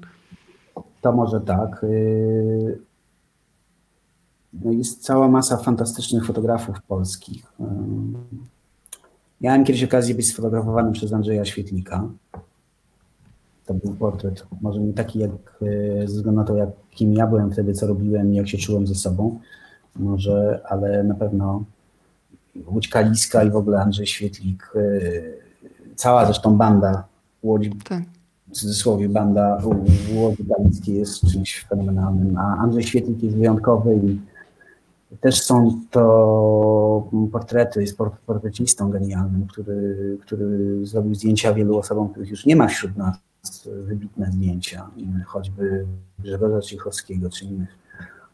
To może tak. Y, jest cała masa fantastycznych fotografów polskich. Miałem kiedyś okazję być sfotografowany przez Andrzeja Świetlika. To był portret, może nie taki jak, ze względu na to, jak, kim ja byłem wtedy, co robiłem i jak się czułem ze sobą, może, ale na pewno Łódź Kaliska i w ogóle Andrzej Świetlik, cała zresztą banda Łodzi, tak. w cudzysłowie banda Łodzi Kaliskiej jest czymś fenomenalnym, a Andrzej Świetlik jest wyjątkowy i też są to portrety, jest portrecistą genialnym, który, który zrobił zdjęcia wielu osobom, których już nie ma wśród nas, wybitne zdjęcia, choćby Grzegorza Cichowskiego czy innych.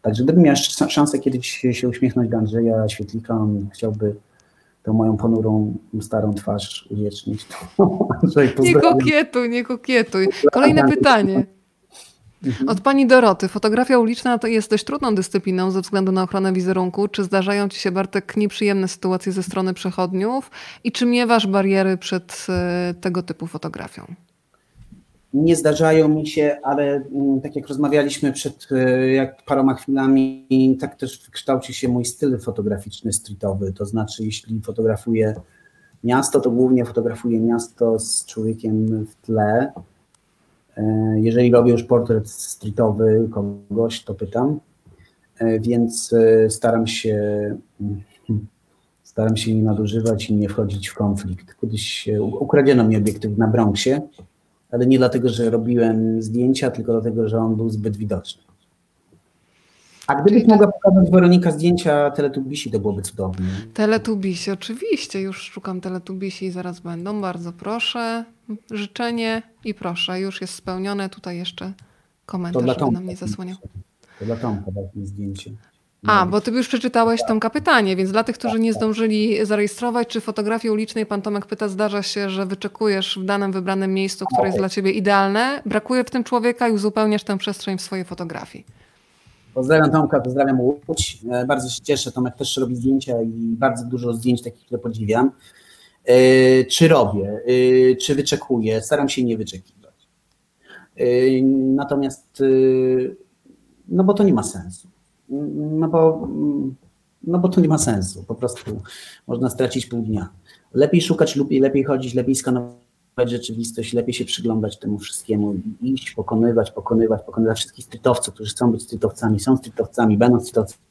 Także gdybym miał szansę kiedyś się uśmiechnąć do Andrzeja Świetlika, on chciałby tą moją ponurą, starą twarz uwiecznić. nie kokietuj, nie kokietuj. Kolejne pytanie. Mhm. Od pani Doroty. Fotografia uliczna to jest dość trudną dyscypliną ze względu na ochronę wizerunku. Czy zdarzają ci się, Bartek, nieprzyjemne sytuacje ze strony przechodniów i czy miewasz bariery przed e, tego typu fotografią? Nie zdarzają mi się, ale mm, tak jak rozmawialiśmy przed e, jak paroma chwilami, tak też kształci się mój styl fotograficzny streetowy. To znaczy, jeśli fotografuję miasto, to głównie fotografuję miasto z człowiekiem w tle E, jeżeli robię już portret streetowy kogoś, to pytam, e, więc staram się mm, staram się nie nadużywać i nie wchodzić w konflikt. Kiedyś ukradziono mi obiektyw na Bronxie, ale nie dlatego, że robiłem zdjęcia, tylko dlatego, że on był zbyt widoczny. A gdybyś mogła pokazać Weronika zdjęcia Teletubisi, to byłoby cudownie. Teletubisi, oczywiście. Już szukam Teletubisi i zaraz będą. Bardzo proszę. Życzenie i proszę. Już jest spełnione. Tutaj jeszcze komentarz, żeby nam nie zasłaniał. To dla Tomka zdjęcie. A, bo ty już przeczytałeś Tomka pytanie, więc dla tych, którzy nie zdążyli zarejestrować, czy fotografii ulicznej, pan Tomek pyta, zdarza się, że wyczekujesz w danym wybranym miejscu, które jest dla ciebie idealne, brakuje w tym człowieka i uzupełniasz tę przestrzeń w swojej fotografii. Pozdrawiam Tomka, pozdrawiam Łódź. E, bardzo się cieszę, Tomek też robi zdjęcia i bardzo dużo zdjęć takich, które podziwiam. E, czy robię, e, czy wyczekuję, staram się nie wyczekiwać. Natomiast, no bo to nie ma sensu. No bo, no bo to nie ma sensu, po prostu można stracić pół dnia. Lepiej szukać, lepiej, lepiej chodzić, lepiej skanować rzeczywistość, lepiej się przyglądać temu wszystkiemu iść, pokonywać, pokonywać, pokonywać wszystkich streetowców, którzy chcą być streetowcami, są streetowcami, będą streetowcami.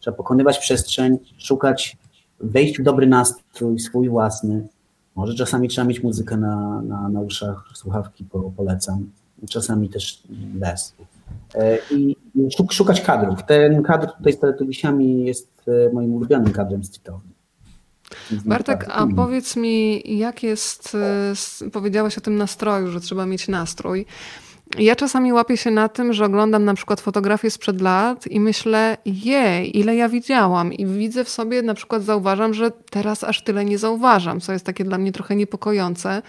Trzeba pokonywać przestrzeń, szukać, wejść w dobry nastrój, swój własny. Może czasami trzeba mieć muzykę na, na, na uszach, słuchawki po, polecam, czasami też bez. E, I szukać kadrów. Ten kadr tutaj z teletubisiami jest e, moim ulubionym kadrem streetowym. Bartek, a powiedz mi, jak jest, e, powiedziałeś o tym nastroju, że trzeba mieć nastrój. Ja czasami łapię się na tym, że oglądam na przykład fotografie sprzed lat i myślę, jej, ile ja widziałam. I widzę w sobie, na przykład zauważam, że teraz aż tyle nie zauważam, co jest takie dla mnie trochę niepokojące.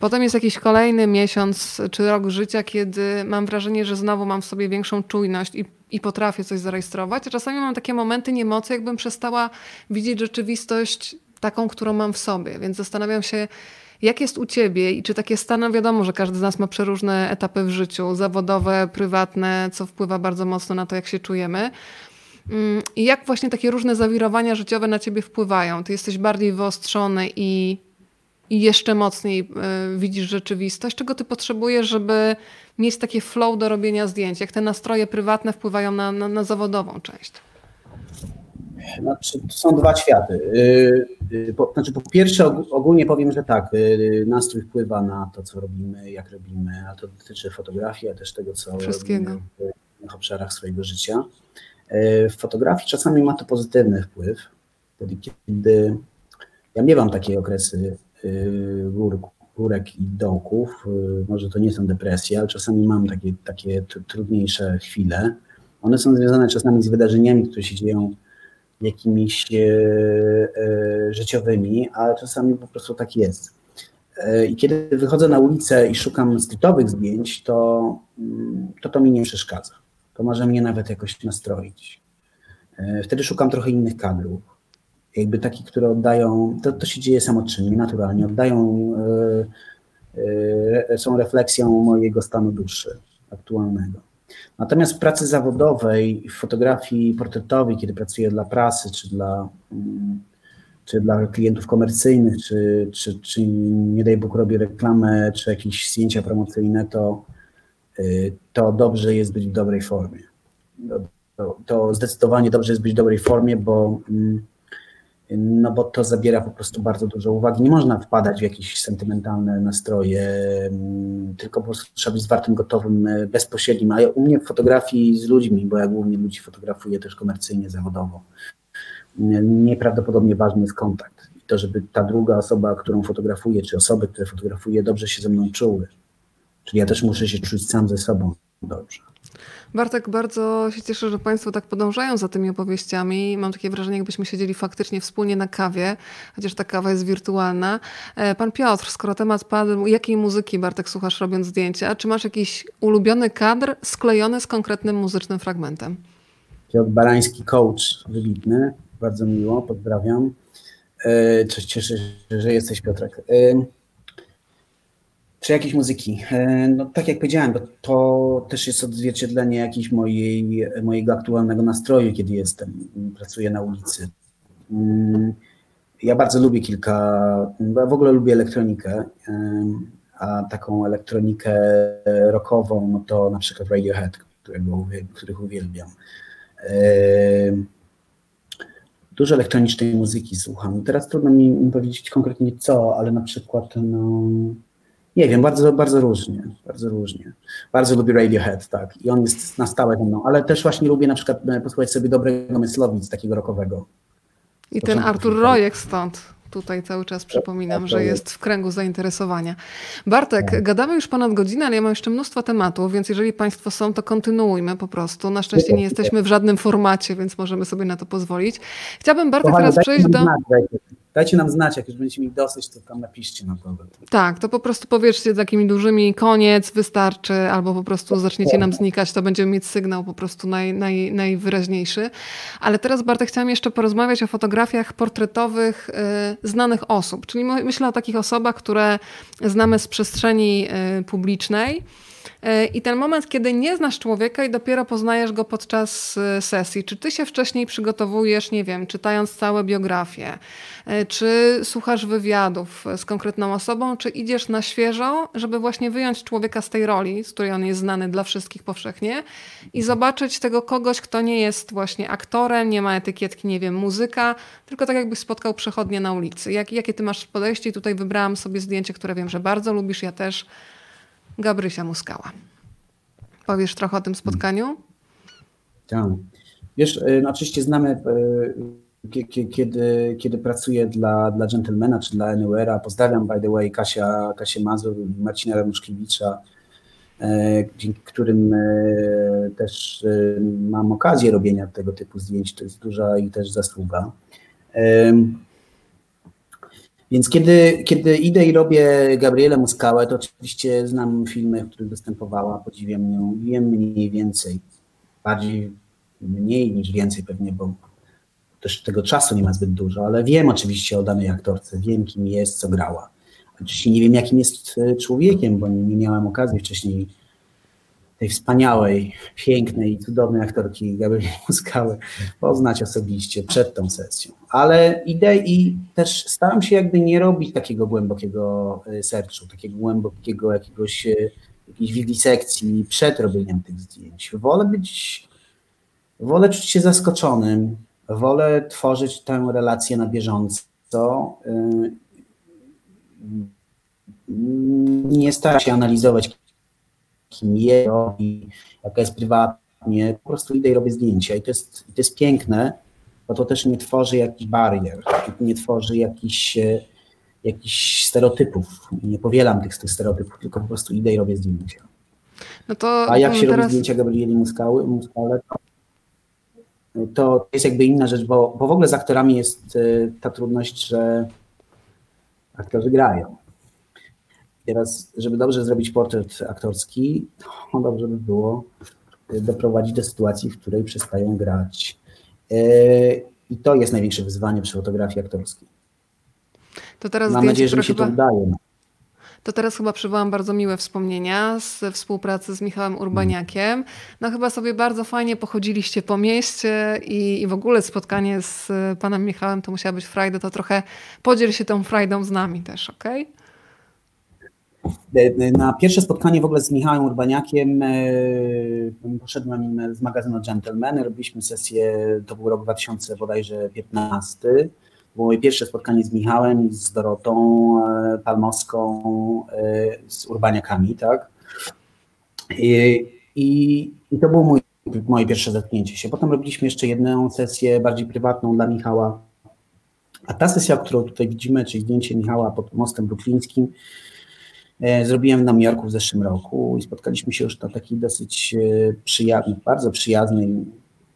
Potem jest jakiś kolejny miesiąc czy rok życia, kiedy mam wrażenie, że znowu mam w sobie większą czujność i, i potrafię coś zarejestrować. Czasami mam takie momenty niemocy, jakbym przestała widzieć rzeczywistość taką, którą mam w sobie. Więc zastanawiam się, jak jest u ciebie i czy takie stany, wiadomo, że każdy z nas ma przeróżne etapy w życiu, zawodowe, prywatne, co wpływa bardzo mocno na to, jak się czujemy. Mm, I jak właśnie takie różne zawirowania życiowe na ciebie wpływają? Ty jesteś bardziej wyostrzony i, i jeszcze mocniej y, widzisz rzeczywistość. Czego ty potrzebujesz, żeby mieć takie flow do robienia zdjęć? Jak te nastroje prywatne wpływają na, na, na zawodową część? Znaczy, to są dwa światy. Y, y, po, znaczy, po pierwsze, ogólnie powiem, że tak, y, nastrój wpływa na to, co robimy, jak robimy, a to dotyczy fotografii, a też tego, co Wszystkiego. robimy w innych obszarach swojego życia. W fotografii czasami ma to pozytywny wpływ, wtedy, kiedy ja miewam takie okresy gór, górek i dołków, może to nie są depresje, ale czasami mam takie, takie trudniejsze chwile. One są związane czasami z wydarzeniami, które się dzieją jakimiś e, e, życiowymi, ale czasami po prostu tak jest. E, I kiedy wychodzę na ulicę i szukam streetowych zdjęć, to, mm, to to mi nie przeszkadza. To może mnie nawet jakoś nastroić. Wtedy szukam trochę innych kadrów. Jakby takich, które oddają, to, to się dzieje samoczynnie, naturalnie, oddają, są refleksją mojego stanu duszy aktualnego. Natomiast w pracy zawodowej, w fotografii portretowej, kiedy pracuję dla prasy, czy dla, mm, czy dla klientów komercyjnych, czy, czy, czy nie daj Bóg robię reklamę, czy jakieś zdjęcia promocyjne, to, y, to dobrze jest być w dobrej formie. To, to zdecydowanie dobrze jest być w dobrej formie, bo mm, no bo to zabiera po prostu bardzo dużo uwagi. Nie można wpadać w jakieś sentymentalne nastroje, mm, tylko po prostu trzeba być zwartym, gotowym, e, bezpośrednim. A u mnie w fotografii z ludźmi, bo ja głównie ludzi fotografuję też komercyjnie, zawodowo, nieprawdopodobnie ważny jest kontakt. I to, żeby ta druga osoba, którą fotografuję, czy osoby, które fotografuję, dobrze się ze mną czuły. Czyli ja też muszę się czuć sam ze sobą dobrze. Bartek, bardzo się cieszę, że Państwo tak podążają za tymi opowieściami. Mam takie wrażenie, jakbyśmy siedzieli faktycznie wspólnie na kawie, chociaż ta kawa jest wirtualna. E, pan Piotr, skoro temat padł, jakiej muzyki, Bartek, słuchasz robiąc zdjęcia? Czy masz jakiś ulubiony kadr sklejony z konkretnym muzycznym fragmentem? Piotr Barański, coach wybitny. Bardzo miło, pozdrawiam. E, cieszę się, że jesteś, Piotrek. Czy jakiejś muzyki. E, no tak jak powiedziałem, to też jest odzwierciedlenie jakiejś mojej, mojego aktualnego nastroju, kiedy jestem, pracuję na ulicy. Mm, ja bardzo lubię kilka, w ogóle lubię elektronikę, a taką elektronikę rockową, no to na przykład Radiohead, którego, których uwielbiam. Dużo elektronicznej muzyki słucham. Teraz trudno mi powiedzieć konkretnie co, ale na przykład no, nie wiem, bardzo, bardzo różnie, bardzo różnie. Bardzo lubię Radiohead, tak, i on jest na stałe ze mną, ale też właśnie lubię na przykład e, posłuchać sobie dobrego Myslowic, takiego rockowego. I ten Artur Rojek stąd tutaj cały czas przypominam, tak, że jest w kręgu zainteresowania. Bartek, tak. gadamy już ponad godzinę, ale ja mam jeszcze mnóstwo tematów, więc jeżeli Państwo są, to kontynuujmy po prostu. Na szczęście nie jesteśmy w żadnym formacie, więc możemy sobie na to pozwolić. Chciałabym Bartek teraz przejść do... Dajcie nam znać, jak już będziecie mieli dosyć, to tam napiszcie na to. Tak, to po prostu powiedzcie takimi dużymi koniec, wystarczy, albo po prostu zaczniecie nam znikać, to będziemy mieć sygnał po prostu naj, naj, najwyraźniejszy. Ale teraz Bartek chciałam jeszcze porozmawiać o fotografiach portretowych y, znanych osób, czyli myślę o takich osobach, które znamy z przestrzeni y, publicznej, I ten moment, kiedy nie znasz człowieka i dopiero poznajesz go podczas e, sesji. Czy ty się wcześniej przygotowujesz, nie wiem, czytając całe biografie, e, czy słuchasz wywiadów z konkretną osobą, czy idziesz na świeżo, żeby właśnie wyjąć człowieka z tej roli, z której on jest znany dla wszystkich powszechnie i zobaczyć tego kogoś, kto nie jest właśnie aktorem, nie ma etykietki, nie wiem, muzyka, tylko tak jakbyś spotkał przechodnie na ulicy. Jak, jakie ty masz podejście? I tutaj wybrałam sobie zdjęcie, które wiem, że bardzo lubisz, ja też Gabrysia Muskała. Powiesz trochę o tym spotkaniu? Tak. Wiesz, y, no oczywiście znamy, y, kiedy, kiedy pracuję dla, dla Gentlemana czy dla Anywhere'a. Pozdrawiam, by the way, Kasia, Kasię Mazur Marcina Ramuszkiewicza, y, dzięki którym też mam okazję robienia tego typu zdjęć. To jest duża i też zasługa. Więc kiedy, kiedy idę i robię Gabrielę Muskałę, to oczywiście znam filmy, w których występowała, podziwiam ją, wiem mniej więcej, bardziej mniej niż więcej pewnie, bo też tego czasu nie ma zbyt dużo, ale wiem oczywiście o danej aktorce, wiem kim jest, co grała. Oczywiście nie wiem jakim jest e, człowiekiem, bo nie miałem okazji wcześniej tej wspaniałej, pięknej i cudownej aktorki Gabrieli Muskały poznać osobiście przed tą sesją. Ale idę i też staram się jakby nie robić takiego głębokiego e, sercu, takiego głębokiego jakiegoś, e, jakiejś wiwisekcji przed robieniem tych zdjęć. Wolę być, wolę czuć się zaskoczonym, wolę tworzyć tę relację na bieżąco. E, nie staram się analizować kim je robi, jaka jest prywatnie, po prostu idę i robię zdjęcia i to jest, to jest piękne, bo to też nie tworzy jakichś barier, nie tworzy jakichś, e, jakichś stereotypów, nie powielam tych, tych stereotypów, tylko po prostu idę i robię zdjęcia. No to A jak się teraz... robi zdjęcia Gabrieli Muskały, Muskale, to, to jest jakby inna rzecz, bo, bo w ogóle z aktorami jest e, ta trudność, że aktorzy grają. Teraz, żeby dobrze zrobić portret aktorski, to dobrze by było doprowadzić do sytuacji, w której przestają grać. E, I to jest największe wyzwanie przy fotografii aktorskiej. To teraz Mam nadzieję, że mi się chyba... to udaje. To teraz chyba przywołam bardzo miłe wspomnienia z współpracy z Michałem Urbaniakiem. No chyba sobie bardzo fajnie pochodziliście po mieście i, i w ogóle spotkanie z panem Michałem to musiała być frajda, to trochę podziel się tą frajdą z nami też, okej? Okay? E, na pierwsze spotkanie w ogóle z Michałem Urbaniakiem e, poszedłem z magazynu Gentleman, robiliśmy sesję, to był rok 2000 bodajże 15. Było moje pierwsze spotkanie z Michałem i z Dorotą e, Palmowską, z Urbaniakami, tak? I, i, i to było mój, moje pierwsze zetknięcie się. Potem robiliśmy jeszcze jedną sesję bardziej prywatną dla Michała. A ta sesja, którą tutaj widzimy, czyli zdjęcie Michała pod mostem bruklińskim, zrobiłem w Nowym Jorku w zeszłym roku i spotkaliśmy się już na takiej dosyć e, przyjaznej, bardzo przyjaznej,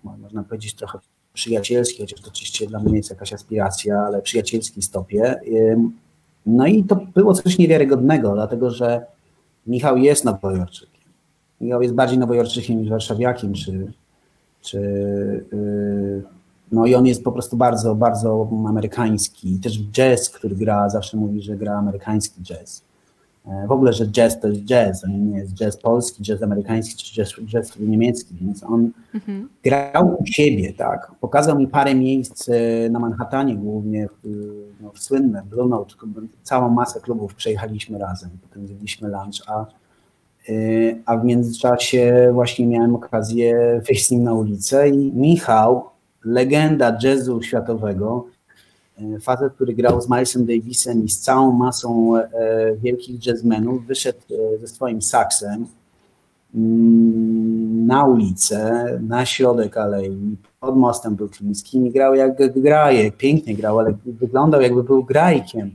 można powiedzieć trochę przyjacielskiej, chociaż to oczywiście dla mnie jest jakaś aspiracja, ale przyjacielskiej stopie. No i to było coś niewiarygodnego, dlatego że Michał jest nowojorczykiem. Michał jest bardziej nowojorczykiem niż warszawiakiem, czy, czy yy, no i on jest po prostu bardzo, bardzo amerykański. Też jazz, który gra, zawsze mówi, że gra amerykański jazz. E, w ogóle, że jazz to jest jazz, on nie jest jazz polski, jazz amerykański czy jazz, jazz niemiecki, więc on mhm. grał u siebie, tak. Pokazał mi parę miejsc e, na Manhattanie głównie, no, w słynne Blue Note, całą masę klubów przejechaliśmy razem, potem zjedliśmy lunch, a, e, a w międzyczasie właśnie miałem okazję wyjść z nim na ulicę i Michał, legenda jazzu światowego, facet, który grał z Milesem Davisem i z całą masą e, wielkich jazzmenów, wyszedł e, ze swoim saksem mm, na ulicę, na środek alei, pod mostem bruklińskim i grał jak graje, pięknie grał, ale wyglądał jakby był grajkiem.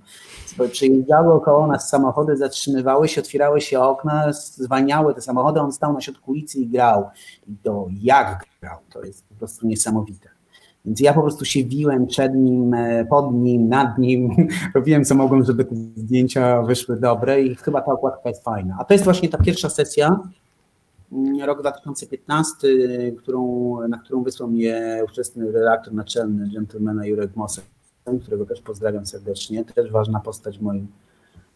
Przejeżdżały około nas samochody, zatrzymywały się, otwierały się okna, zwalniały te samochody, on stał na środku ulicy i grał. I to jak grał, to jest po prostu niesamowite. Więc ja po prostu się wiłem przed nim, e, pod nim, nad nim, robiłem co mogłem, żeby te zdjęcia wyszły dobre i chyba ta okładka jest fajna. A to jest właśnie ta pierwsza sesja, mm, rok 2015, którą, na którą wysłał mnie ówczesny redaktor naczelny Gentlemana Jurek Mosek, którego też pozdrawiam serdecznie, też ważna postać w moim,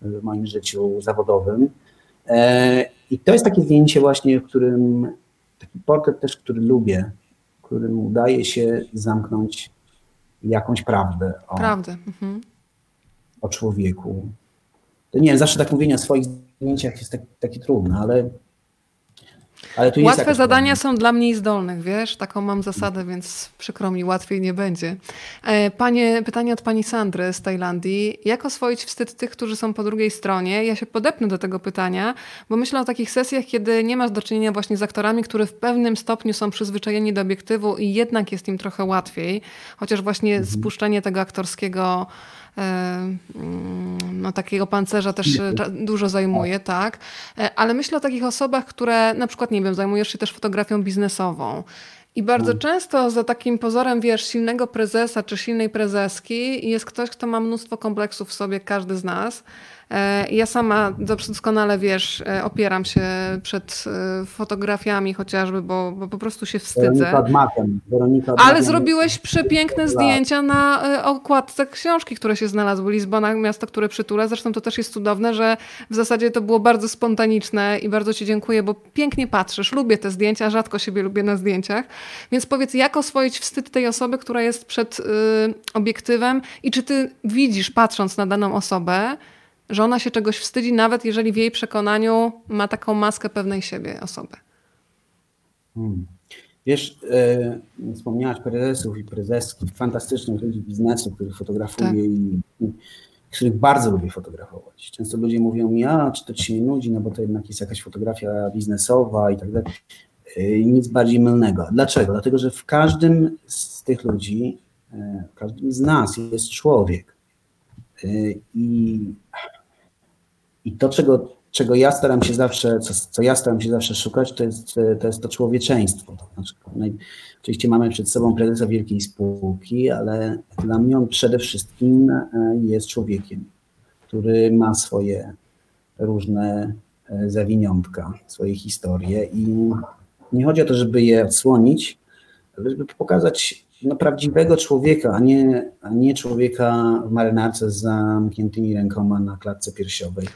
w moim życiu zawodowym. E, I to jest takie zdjęcie właśnie, w którym, taki portret też, który lubię, którym udaje się zamknąć jakąś prawdę o, prawdę. Mhm. o człowieku. To nie wiem, zawsze tak mówienie o swoich zdjęciach jest tak, takie trudne, ale ale tu Łatwe zadania są dla mniej zdolnych, wiesz? Taką mam zasadę, więc przykro mi, łatwiej nie będzie. E, panie, pytanie od pani Sandry z Tajlandii. Jak oswoić wstyd tych, którzy są po drugiej stronie? Ja się podepnę do tego pytania, bo myślę o takich sesjach, kiedy nie masz do czynienia właśnie z aktorami, którzy w pewnym stopniu są przyzwyczajeni do obiektywu i jednak jest im trochę łatwiej, chociaż właśnie mhm. spuszczenie tego aktorskiego no, takiego pancerza też e, dużo zajmuje, tak. E, ale myślę o takich osobach, które na przykład, nie wiem, zajmujesz się też fotografią biznesową. I bardzo hmm. często za takim pozorem, wiesz, silnego prezesa czy silnej prezeski jest ktoś, kto ma mnóstwo kompleksów w sobie, każdy z nas. E, ja sama doskonale wiesz, e, opieram się przed e, fotografiami chociażby, bo, bo po prostu się wstydzę. Weronika Ale zrobiłeś przepiękne zdjęcia na okładce książki, które się znalazły. Lizbona, miasto, które przytula. Zresztą to też jest cudowne, że w zasadzie to było bardzo spontaniczne i bardzo Ci dziękuję, bo pięknie patrzysz. Lubię te zdjęcia, rzadko siebie lubię na zdjęciach. Więc powiedz, jak oswoić wstyd tej osoby, która jest przed y, obiektywem i czy Ty widzisz, patrząc na daną osobę, że ona się czegoś wstydzi, nawet jeżeli w jej przekonaniu ma taką maskę pewnej siebie osoby. Hmm. Wiesz, e, wspomniałaś prezesów i prezeski, fantastycznych ludzi biznesu, których fotografuję tak. i, i których bardzo lubię fotografować. Często ludzie mówią mi, a czy to ci się nie nudzi, no bo to jednak jest jakaś fotografia biznesowa i tak dalej. E, nic bardziej mylnego. Dlaczego? Dlatego, że w każdym z tych ludzi, e, w każdym z nas jest człowiek. E, I i to, czego, czego ja staram się zawsze, co, co ja staram się zawsze szukać, to jest to, jest to człowieczeństwo. To znaczy, no oczywiście mamy przed sobą prezesa wielkiej spółki, ale dla mnie on przede wszystkim e, jest człowiekiem, który ma swoje różne e, zawiniątka, swoje historie i nie chodzi o to, żeby je odsłonić, ale żeby pokazać no, prawdziwego człowieka, a nie, a nie człowieka w marynarce z zamkniętymi rękoma na klatce piersiowej.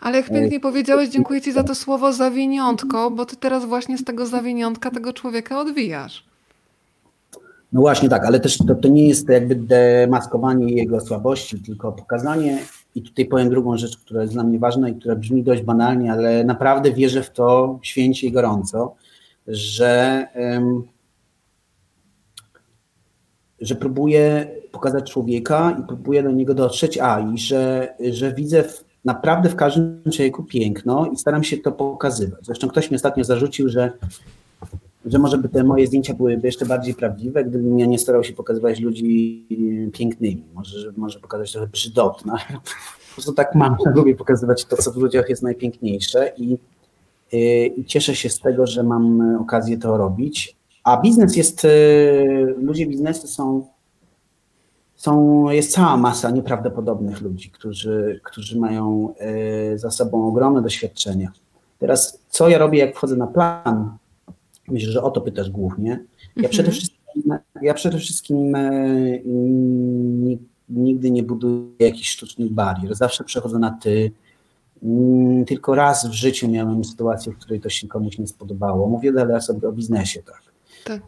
Ale jak pięknie powiedziałeś, dziękuję Ci za to słowo zawiniątko, bo Ty teraz właśnie z tego zawiniątka tego człowieka odwijasz. No właśnie tak, ale też to, to nie jest jakby demaskowanie jego słabości, tylko pokazanie, i tutaj powiem drugą rzecz, która jest dla mnie ważna i która brzmi dość banalnie, ale naprawdę wierzę w to święcie i gorąco, że, um, że próbuję pokazać człowieka i próbuję do niego dotrzeć, a i że, że widzę w, naprawdę w każdym człowieku piękno i staram się to pokazywać. Zresztą ktoś mi ostatnio zarzucił, że że może by te moje zdjęcia byłyby jeszcze bardziej prawdziwe, gdybym ja nie starał się pokazywać ludzi pięknymi. Może, może pokazać trochę brzydotne. Po prostu tak mam, lubię pokazywać to, co w ludziach jest najpiękniejsze i, y, i cieszę się z tego, że mam okazję to robić. A biznes jest, y, ludzie biznesu są, są, jest cała masa nieprawdopodobnych ludzi, którzy, którzy mają y, za sobą ogromne doświadczenia. Teraz, co ja robię, jak wchodzę na plan, Myślę, że o to pytasz głównie. Ja mhm. przede wszystkim, ja przede wszystkim e, nigdy nie buduję jakichś sztucznych barier. Zawsze przechodzę na ty. Mm, tylko raz w życiu miałem sytuację, w której to się komuś nie spodobało. Mówię dalej sobie o biznesie, tak. Tak.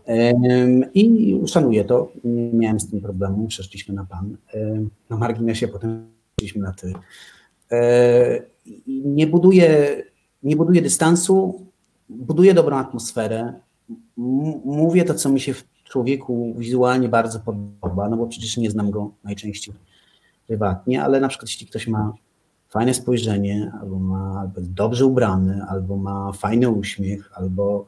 I szanuję to. Nie miałem z tym problemu. Przeszliśmy na pan. Na marginesie potem przeszliśmy na ty. Nie buduję, nie buduję dystansu, buduję dobrą atmosferę, mówię to, co mi się w człowieku wizualnie bardzo podoba, no bo przecież nie znam go najczęściej prywatnie, ale na przykład jeśli ktoś ma fajne spojrzenie, albo ma albo jest dobrze ubrany, albo ma fajny uśmiech, albo,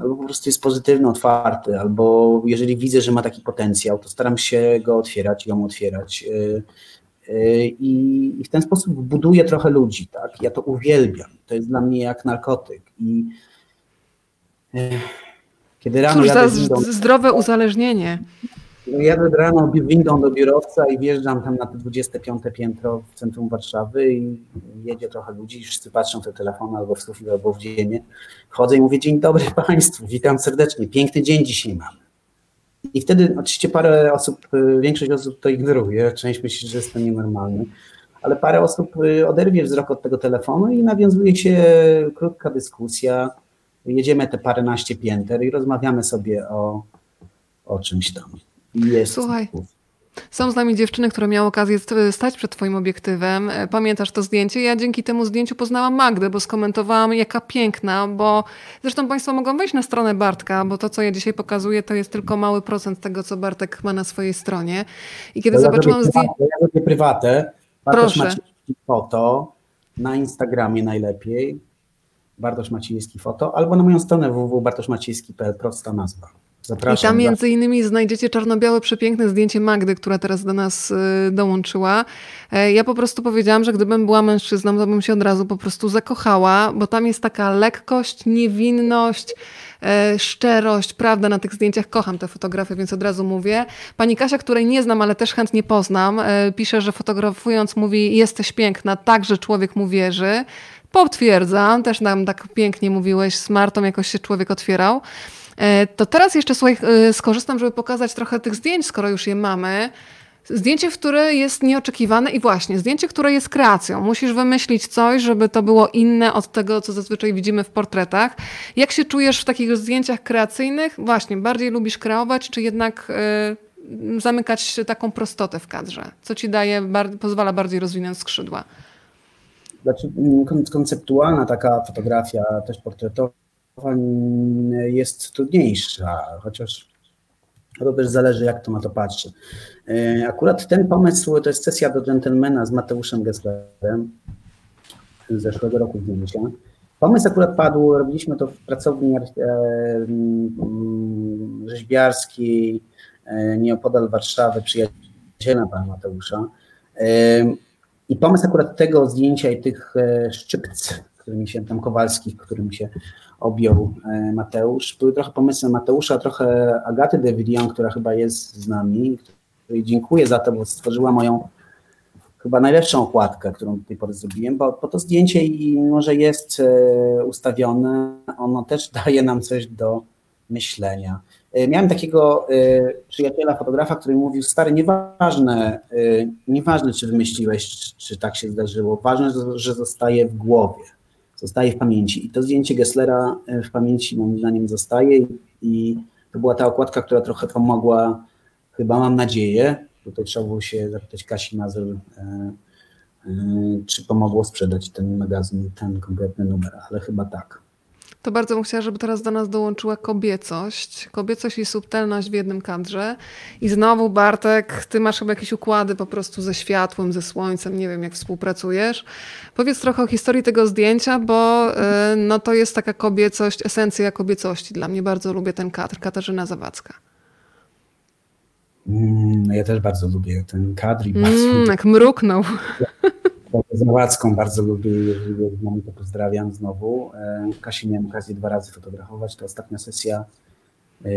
albo po prostu jest pozytywny, otwarty, albo jeżeli widzę, że ma taki potencjał, to staram się go otwierać, ją otwierać. Y, i, w ten sposób buduję trochę ludzi, tak? Ja to uwielbiam. To jest dla mnie jak narkotyk. I e, kiedy rano Cóż za zdrowe uzależnienie. Jadę rano windą do biurowca i wjeżdżam tam na te 25 piętro w centrum Warszawy i jedzie trochę ludzi, wszyscy patrzą te telefony albo w sufit, albo w ziemię. Wchodzę i mówię, dzień dobry Państwu, witam serdecznie, piękny dzień dzisiaj mamy. I wtedy oczywiście parę osób, y, większość osób to ignoruje, część myśli, że jest to nienormalne, ale parę osób y, oderwie wzrok od tego telefonu i nawiązuje się krótka dyskusja. Jedziemy te paręnaście pięter i rozmawiamy sobie o, o czymś tam. Jest Słuchaj. Są z nami dziewczyny, które miały okazję stać przed Twoim obiektywem. E, pamiętasz to zdjęcie? Ja dzięki temu zdjęciu poznałam Magdę, bo skomentowałam, jaka piękna, bo zresztą Państwo mogą wejść na stronę Bartka, bo to, co ja dzisiaj pokazuję, to jest tylko mały procent tego, co Bartek ma na swojej stronie. I kiedy ja zobaczyłam zdjęcie. Ja robię prywatę. Bartosz Proszę. Maciejski foto na Instagramie najlepiej. Bartosz Maciejski foto, albo na moją stronę www.bartoszmaciejski.pl, prosta nazwa. Zapraszam. I tam między innymi znajdziecie czarno-białe, przepiękne zdjęcie Magdy, która teraz do nas y, dołączyła. E, ja po prostu powiedziałam, że gdybym była mężczyzną, to bym się od razu po prostu zakochała, bo tam jest taka lekkość, niewinność, e, szczerość, prawda, na tych zdjęciach. Kocham te fotografie, więc od razu mówię. Pani Kasia, której nie znam, ale też chętnie poznam, e, pisze, że fotografując mówi, jesteś piękna, tak, że człowiek mu wierzy. Potwierdzam, też nam tak pięknie mówiłeś, z Martą jakoś się człowiek otwierał. E, to teraz jeszcze słuchaj, e, skorzystam, żeby pokazać trochę tych zdjęć, skoro już je mamy. Zdjęcie, które jest nieoczekiwane i właśnie, zdjęcie, które jest kreacją. Musisz wymyślić coś, żeby to było inne od tego, co zazwyczaj widzimy w portretach. Jak się czujesz w takich zdjęciach kreacyjnych? Właśnie, bardziej lubisz kreować, czy jednak y, zamykać taką prostotę w kadrze? Co ci daje, bar pozwala bardziej rozwinąć skrzydła? Znaczy, konceptualna taka fotografia, też portretowa, jest trudniejsza, chociaż to też zależy, jak to na to patrzy. E, akurat ten pomysł to jest sesja do gentlemana z Mateuszem Gesslerem z zeszłego roku zdjęcia. Pomysł akurat padł, robiliśmy to w pracowni e, mm, rzeźbiarskiej e, nieopodal Warszawy, przyjaciela pana Mateusza. I pomysł akurat tego zdjęcia i tych szczypc, którymi się tam Kowalskich, którym się objął e, Mateusz. Były trochę pomysły Mateusza, trochę Agaty Davidian, która chyba jest z nami, której dziękuję za to, bo stworzyła moją chyba najlepszą okładkę, którą do tej pory zrobiłem, bo, bo to zdjęcie, mimo że jest e, ustawione, ono też daje nam coś do myślenia. E, miałem takiego przyjaciela, fotografa, który mówił, stary, nieważne, nieważne czy wymyśliłeś, czy tak się zdarzyło, ważne, że zostaje w głowie, zostaje w pamięci. I to zdjęcie Gesslera w pamięci moim zdaniem zostaje i to była ta okładka, która trochę pomogła, chyba mam nadzieję, tutaj trzeba było się zapytać Kasi Mazur, czy pomogło sprzedać ten magazyn, ten konkretny numer, ale chyba tak. To bardzo bym chciała, żeby teraz do nas dołączyła kobiecość. Kobiecość i subtelność w jednym kadrze. I znowu, Bartek, ty masz chyba jakieś układy po prostu ze światłem, ze słońcem, nie wiem jak współpracujesz. Powiedz trochę o historii tego zdjęcia, bo y, no, to jest taka kobiecość, esencja kobiecości. Dla mnie bardzo lubię ten kadr, Katarzyna Zawadzka. Mm, no ja też bardzo lubię ten kadr i bardzo mm, jak mruknął. Zawadzką bardzo lubię, jeżeli z nami to pozdrawiam znowu. E, Kasi miałem okazję dwa razy fotografować. To ostatnia sesja e,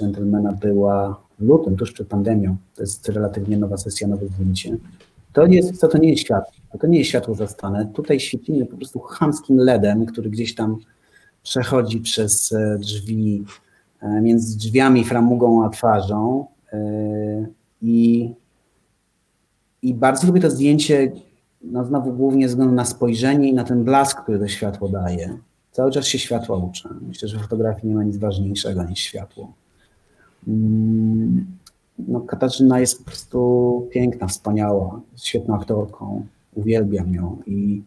Gentlemana była w lutym, tuż przed pandemią. To jest relatywnie nowa sesja, nowe zdjęcie. To, jest, to, to nie jest światło, to nie jest światło zastane. Tutaj świecimy po prostu chamskim LEDem, który gdzieś tam przechodzi przez e, drzwi, między drzwiami, framugą a twarzą. I i bardzo lubię to zdjęcie, no znowu głównie ze względu na spojrzenie i na ten blask, który to światło daje. Cały czas się światła uczę. Myślę, że w fotografii nie ma nic ważniejszego niż światło. Mm, no, Katarzyna jest po prostu piękna, wspaniała, świetną aktorką. Uwielbiam ją i,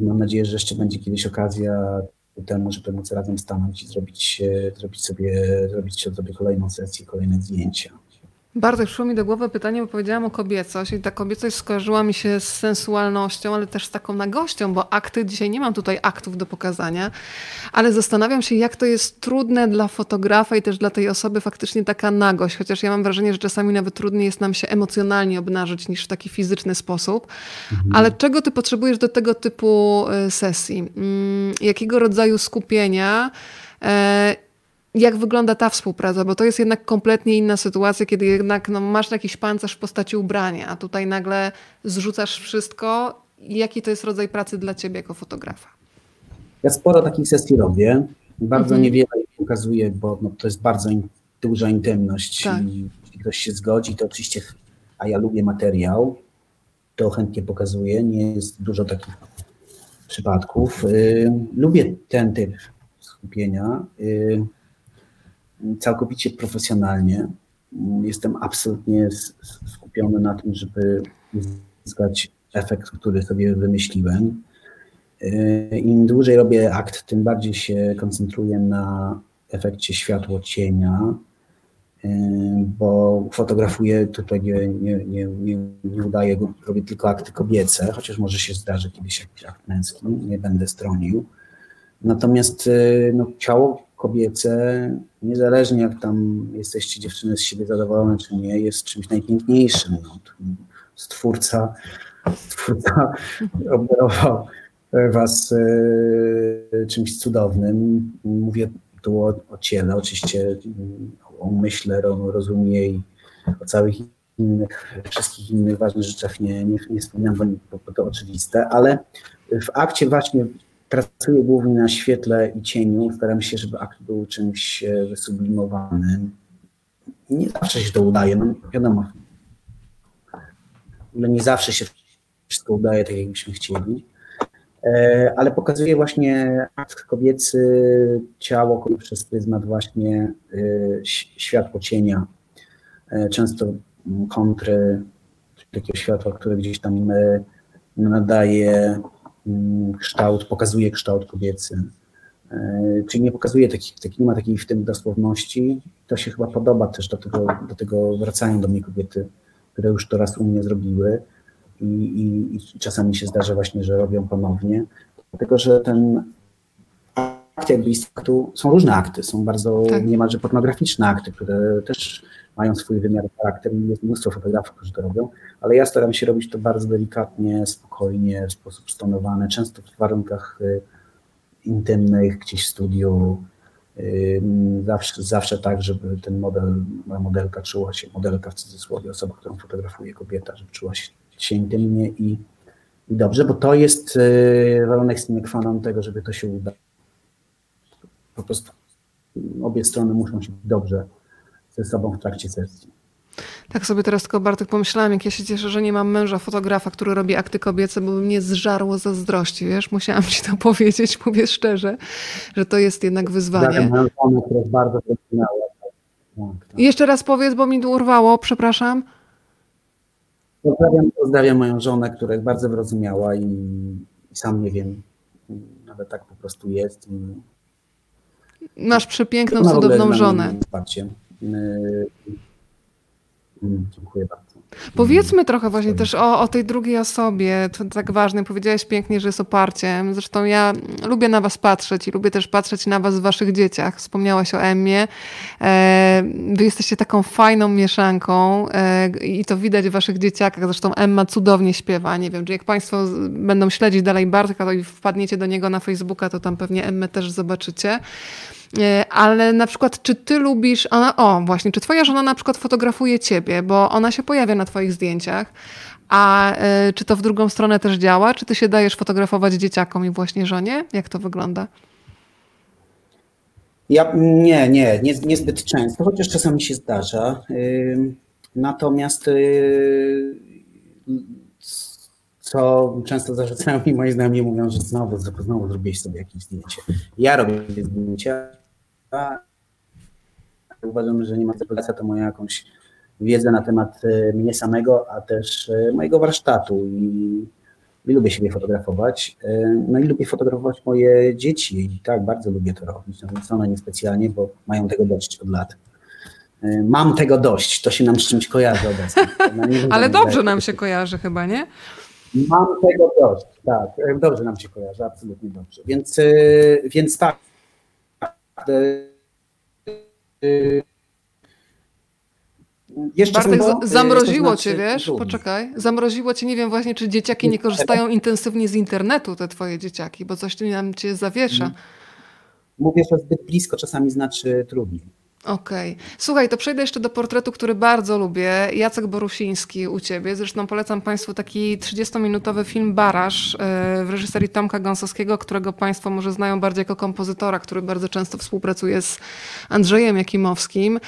i mam nadzieję, że jeszcze będzie kiedyś okazja ku temu, żeby móc razem stanąć i zrobić, zrobić, sobie, zrobić sobie kolejną sesję, kolejne zdjęcia. Bardzo przyszło mi do głowy pytanie, bo powiedziałam o kobiecość i ta kobiecość skojarzyła mi się z sensualnością, ale też z taką nagością, bo akty, dzisiaj nie mam tutaj aktów do pokazania, ale zastanawiam się, jak to jest trudne dla fotografa i też dla tej osoby faktycznie taka nagość, chociaż ja mam wrażenie, że czasami nawet trudniej jest nam się emocjonalnie obnażyć niż w taki fizyczny sposób. Mhm. Ale czego ty potrzebujesz do tego typu y, sesji? Mm, jakiego rodzaju skupienia? Jak wygląda ta współpraca, bo to jest jednak kompletnie inna sytuacja, kiedy jednak no, masz jakiś pancerz w postaci ubrania, a tutaj nagle zrzucasz wszystko. Jaki to jest rodzaj pracy dla ciebie jako fotografa? Ja sporo takich sesji robię. Bardzo mhm. niewiele pokazuję, bo no, to jest bardzo in, duża intymność. Tak. I jeśli ktoś się zgodzi, to oczywiście, a ja lubię materiał, to chętnie pokazuję. Nie jest dużo takich przypadków. Yy, lubię ten typ skupienia. Yy, całkowicie profesjonalnie. Jestem absolutnie skupiony na tym, żeby uzyskać efekt, który sobie wymyśliłem. Yy, Im dłużej robię akt, tym bardziej się koncentruję na efekcie światło-cienia, yy, bo fotografuję tutaj, nie, nie, nie, nie, udaję, robię tylko akty kobiece, chociaż może się zdarzy kiedyś jakiś akt męski, nie będę stronił. Natomiast yy, no, ciało kobiece, niezależnie jak tam jesteście dziewczyny z siebie zadowolone czy nie, jest czymś najpiękniejszym. No, stwórca, stwórca obdarował was e, czymś cudownym. Mówię tu o, o ciele, oczywiście o umyśle, o rozumie i o całych innych, wszystkich innych ważnych rzeczach nie, nie, nie wspominam, bo to oczywiste, ale w akcie właśnie Pracuję głównie na świetle i cieniu. Staram się, żeby akt był czymś e, wysublimowanym. Nie zawsze się to udaje, no wiadomo. No nie zawsze się wszystko udaje tak, jakbyśmy chcieli. E, ale pokazuje właśnie akt kobiecy, ciało przez pryzmat właśnie e, światło cienia. Często kontry, takiego światła, które gdzieś tam nadaje kształt, pokazuje kształt kobiecy. E, czyli nie pokazuje takich, tak, nie ma takiej w tym dosłowności. To się chyba podoba też do tego, do tego wracają do mnie kobiety, które już to raz u mnie zrobiły i, i, i czasami się zdarza właśnie, że robią ponownie, dlatego że ten akt jakby aktu, są różne akty, są bardzo tak. niemalże pornograficzne akty, które też mają swój wymiar charakter i jest mnóstwo fotografów, którzy to robią, ale ja staram się robić to bardzo delikatnie, spokojnie, w sposób stonowany, często w warunkach y, intymnych, gdzieś w studiu, y, zawsze, zawsze tak, żeby ten model, modelka czuła się, modelka w cudzysłowie, osoba, którą fotografuje kobieta, żeby czuła się, się intymnie i, i dobrze, bo to jest y, warunek sine qua non tego, żeby to się udało. Po prostu obie strony muszą się dobrze ze sobą w trakcie sesji. Tak sobie teraz tylko Bartek pomyślałam, jak ja się cieszę, że nie mam męża fotografa, który robi akty kobiece, bo by mnie zżarło zazdrości, wiesz? Musiałam ci to powiedzieć, mówię szczerze, że to jest jednak wyzwanie. która jest bardzo zrozumiała. Tak, tak. Jeszcze raz powiedz, bo mi urwało, przepraszam. Pozdrawiam, pozdrawiam moją żonę, która jest bardzo wyrozumiała i, i sam nie wiem, nawet tak po prostu jest. I... Masz przepiękną, cudowną żonę. Wsparcie. Y, Mm, dziękuję bardzo. Powiedzmy trochę właśnie też o, o tej drugiej osobie. To tak ważne. Powiedziałeś pięknie, że jest oparciem. Zresztą ja lubię na was patrzeć i lubię też patrzeć na was w waszych dzieciach. Wspomniałaś o Emmie. E, wy jesteście taką fajną mieszanką e, i to widać w waszych dzieciakach. Zresztą Emma cudownie śpiewa. Nie wiem, czy jak państwo będą śledzić dalej Bartka i wpadniecie do niego na Facebooka, to tam pewnie Emmę też zobaczycie. E, ale na przykład, czy ty lubisz, ona, o właśnie, czy twoja żona na przykład fotografuje ciebie, bo ona się pojawia na twoich zdjęciach, a y, czy to w drugą stronę też działa? Czy ty się dajesz fotografować dzieciakom i właśnie żonie? Jak to wygląda? Ja nie, nie, nie, niezbyt często, chociaż czasami się zdarza. Natomiast yy, co często zarzucają mi moi znajomi, mówią, że znowu, znowu zrobiłeś sobie jakieś zdjęcie. Ja robię zdjęcia, uważam, że nie ma spekulacja to moja jakąś wiedzę na temat e, mnie samego, a też e, mojego warsztatu i, i lubię siebie fotografować. E, no i lubię fotografować moje dzieci i tak, bardzo lubię to robić. Natomiast one niespecjalnie, bo mają tego dość od lat. Mam tego dość, to się nam z czymś kojarzy obecnie. Ale dobrze nam się kojarzy chyba, nie? Mam tego dość, tak. Dobrze nam się kojarzy, absolutnie dobrze. Więc, więc tak. Jeszcze Bartek, bo, zamroziło cię, wiesz? Poczekaj. Zamroziło cię, nie wiem właśnie, czy dzieciaki nie korzystają intensywnie z internetu, te twoje dzieciaki, bo coś tu nam cię zawiesza. Mhm. Mówię, że zbyt blisko czasami znaczy trudniej. Okej. Okay. Słuchaj, to przejdę jeszcze do portretu, który bardzo lubię. Jacek Borusiński u ciebie. Zresztą polecam Państwu taki 30-minutowy film Barasz e, w reżyserii Tomka Gąsowskiego, którego Państwo może znają bardziej jako kompozytora, który bardzo często współpracuje z Andrzejem Jakimowskim.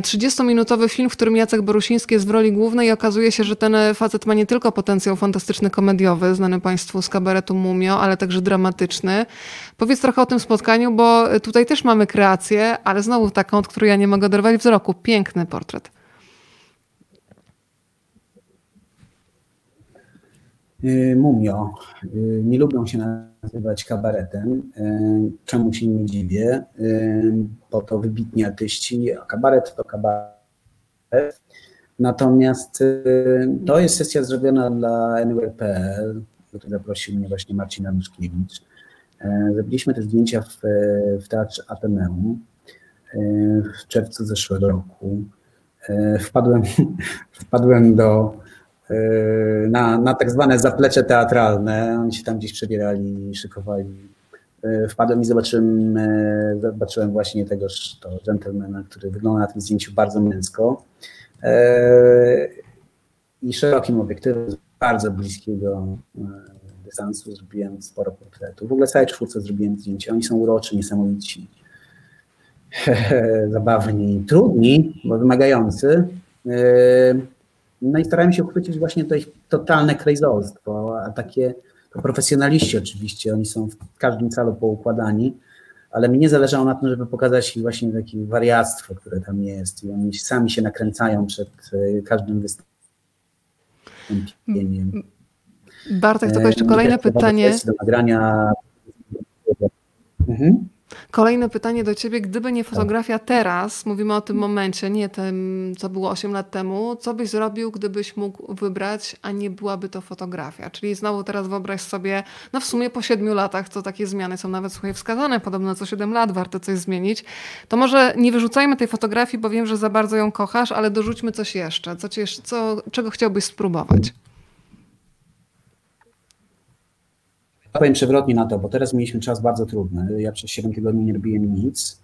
30-minutowy e, film, w którym Jacek Borusiński jest w roli głównej i okazuje się, że ten facet ma nie tylko potencjał fantastyczny komediowy, znany Państwu z kabaretu Mumio, ale także dramatyczny. Powiedz trochę o tym spotkaniu, bo tutaj też mamy kreację, ale znowu taką, od której ja nie mogę oderwać wzroku. Piękny portret. Y, Mumio. Y, nie lubią się nazywać kabaretem, y, czemu się nie dziwię, bo to wybitni artyści, a kabaret to kabaret. Natomiast to jest sesja zrobiona dla Anywhere.pl, do której zaprosił mnie właśnie Marcin Anuszkiewicz. Zrobiliśmy te zdjęcia w, w Teatrze Ateneum w czerwcu zeszłego roku. Wpadłem, wpadłem do, na, na tak zwane zaplecze teatralne. Oni się tam gdzieś przebierali, szykowali. Wpadłem i zobaczyłem, zobaczyłem właśnie tegoż to gentlemana, który wygląda na tym zdjęciu bardzo męsko. I szerokim obiektywem, bardzo bliskiego dystansu zrobiłem sporo portretów. W ogóle całej czwórce zrobiłem zdjęcia. Oni są uroczy, niesamowici. zabawni, trudni, bo wymagający. Yy, no i starałem się uchwycić właśnie to ich totalne krejzolstwo, a takie to profesjonaliści oczywiście, oni są w każdym calu poukładani, ale mi nie zależało na tym, żeby pokazać właśnie takie wariactwo, które tam jest i oni sami się nakręcają przed yy, każdym wystąpieniem. Bartek, to jeszcze kolejne pytanie. Do nagrania. Mhm. Kolejne pytanie do ciebie. Gdyby nie fotografia teraz, mówimy o tym momencie, nie tym, co było 8 lat temu, co byś zrobił, gdybyś mógł wybrać, a nie byłaby to fotografia? Czyli znowu teraz wyobraź sobie, no w sumie po 7 latach, to takie zmiany są nawet słuchaj wskazane, podobno co 7 lat warto coś zmienić, to może nie wyrzucajmy tej fotografii, bo wiem, że za bardzo ją kochasz, ale dorzućmy coś jeszcze. Co, ci, co czego chciałbyś spróbować? Powiem przewrotnie na to, bo teraz mieliśmy czas bardzo trudny. Ja przez 7 tygodni nie robiłem nic.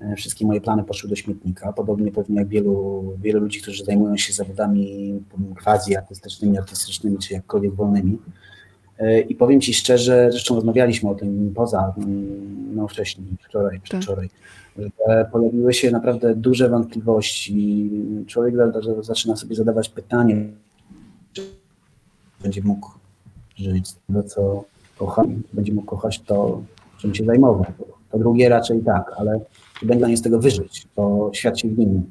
E, wszystkie moje plany poszły do śmietnika. Podobnie pewnie jak wielu, wielu ludzi, którzy zajmują się zawodami quasi artystycznymi, artystycznymi czy jakkolwiek wolnymi. I powiem Ci szczerze, zresztą rozmawialiśmy o tym poza, no wcześniej, wczoraj, przedwczoraj, tak. że pojawiły się naprawdę duże wątpliwości. Człowiek zaczyna sobie zadawać pytanie, czy będzie mógł żyć z tego, co kocha, będzie mógł kochać to, czym się zajmował. To drugie raczej tak, ale czy będzie z tego wyżyć, to świat się zmieni.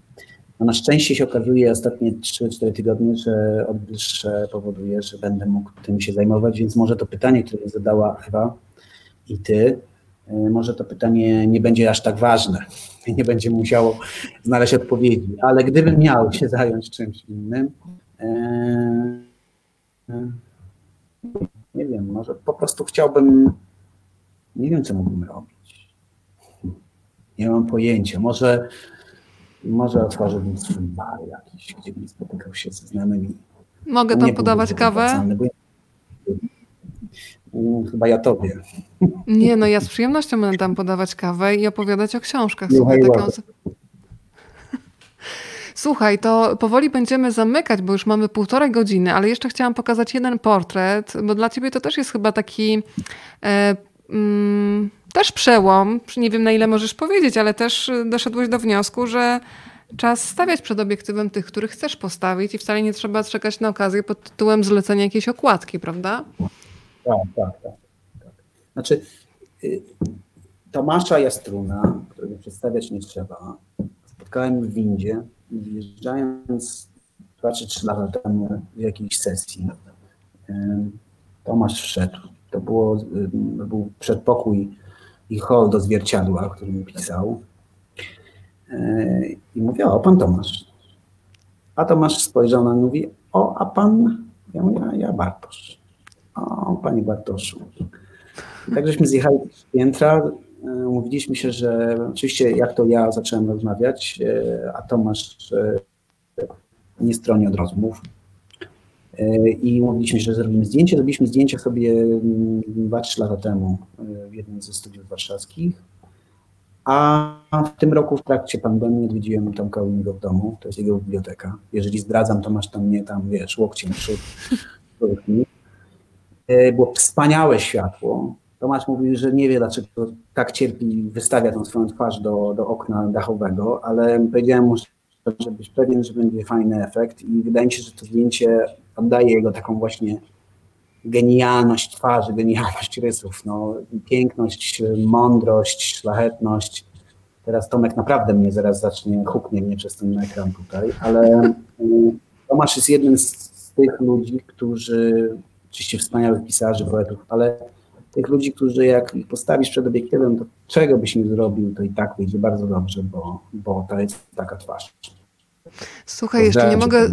No na szczęście się okazuje ostatnie 3-4 tygodnie, że odbliższe powoduje, że będę mógł tym się zajmować, więc może to pytanie, które zadała Ewa i ty, y, może to pytanie nie będzie aż tak ważne, nie będzie musiało znaleźć odpowiedzi, ale gdybym miał się zająć czymś innym, y, y, wiem, może po prostu chciałbym, nie wiem, co mógłbym robić. Nie mam pojęcia. Może może otworzyłbym swój bar jakiś, gdzie bym spotykał się ze znanymi. Mogę tam podawać kawę? Chyba ja tobie. Nie, no ja z przyjemnością będę tam podawać kawę i opowiadać o książkach. Słuchaj, taką... Słuchaj, to powoli będziemy zamykać, bo już mamy półtorej godziny, ale jeszcze chciałam pokazać jeden portret, bo dla ciebie to też jest chyba taki e, mm, też przełom. Nie wiem na ile możesz powiedzieć, ale też doszedłeś do wniosku, że czas stawiać przed obiektywem tych, których chcesz postawić i wcale nie trzeba czekać na okazję pod tytułem zlecenia jakiejś okładki, prawda? Tak, tak, tak. tak. Znaczy, y, Tomasza Jastruna, którego przedstawiać nie trzeba, spotkałem w windzie, wjeżdżając 2 czy 3 lata temu w jakiejś sesji. Tomasz wszedł. To było, był przedpokój i hol do zwierciadła, o którym pisał. I mówię, o, pan Tomasz. A Tomasz spojrzał na mnie i mówi, o, a pan? Ja mówię, ja Bartosz. O, panie Bartoszu. I tak żeśmy zjechali z piętra, umówiliśmy się, że oczywiście jak to ja zacząłem rozmawiać, e, a Tomasz e, nie stroni od rozmów. E, I mówiliśmy, że zrobimy zdjęcie. Zrobiliśmy zdjęcie sobie 2-3 lata temu w jednym ze studiów warszawskich. A w tym roku w trakcie pandemii odwiedziłem Tomka Unigo w domu, to jest jego biblioteka. Jeżeli zdradzam, to masz tam mnie tam, wiesz, łokciem przód. Było wspaniałe światło. Tomasz mówił, że nie wie, dlaczego tak cierpi, wystawia tą swoją twarz do, do okna dachowego, ale powiedziałem mu, żeby być pewien, że będzie fajny efekt i wydaje mi się, że to zdjęcie oddaje jego taką właśnie genialność twarzy, genialność rysów, no, piękność, mądrość, szlachetność. Teraz Tomek naprawdę mnie zaraz zacznie, huknie mnie przez ten ekran tutaj, ale y, Tomasz jest jednym z, z tych ludzi, którzy, oczywiście wspaniałych pisarzy, poetów, ale tych ludzi, którzy jak ich postawisz przed obiektywem, to czego byś nie zrobił, to i tak wyjdzie bardzo dobrze, bo, bo to jest taka twarz. Słuchaj, jeszcze nie mogę...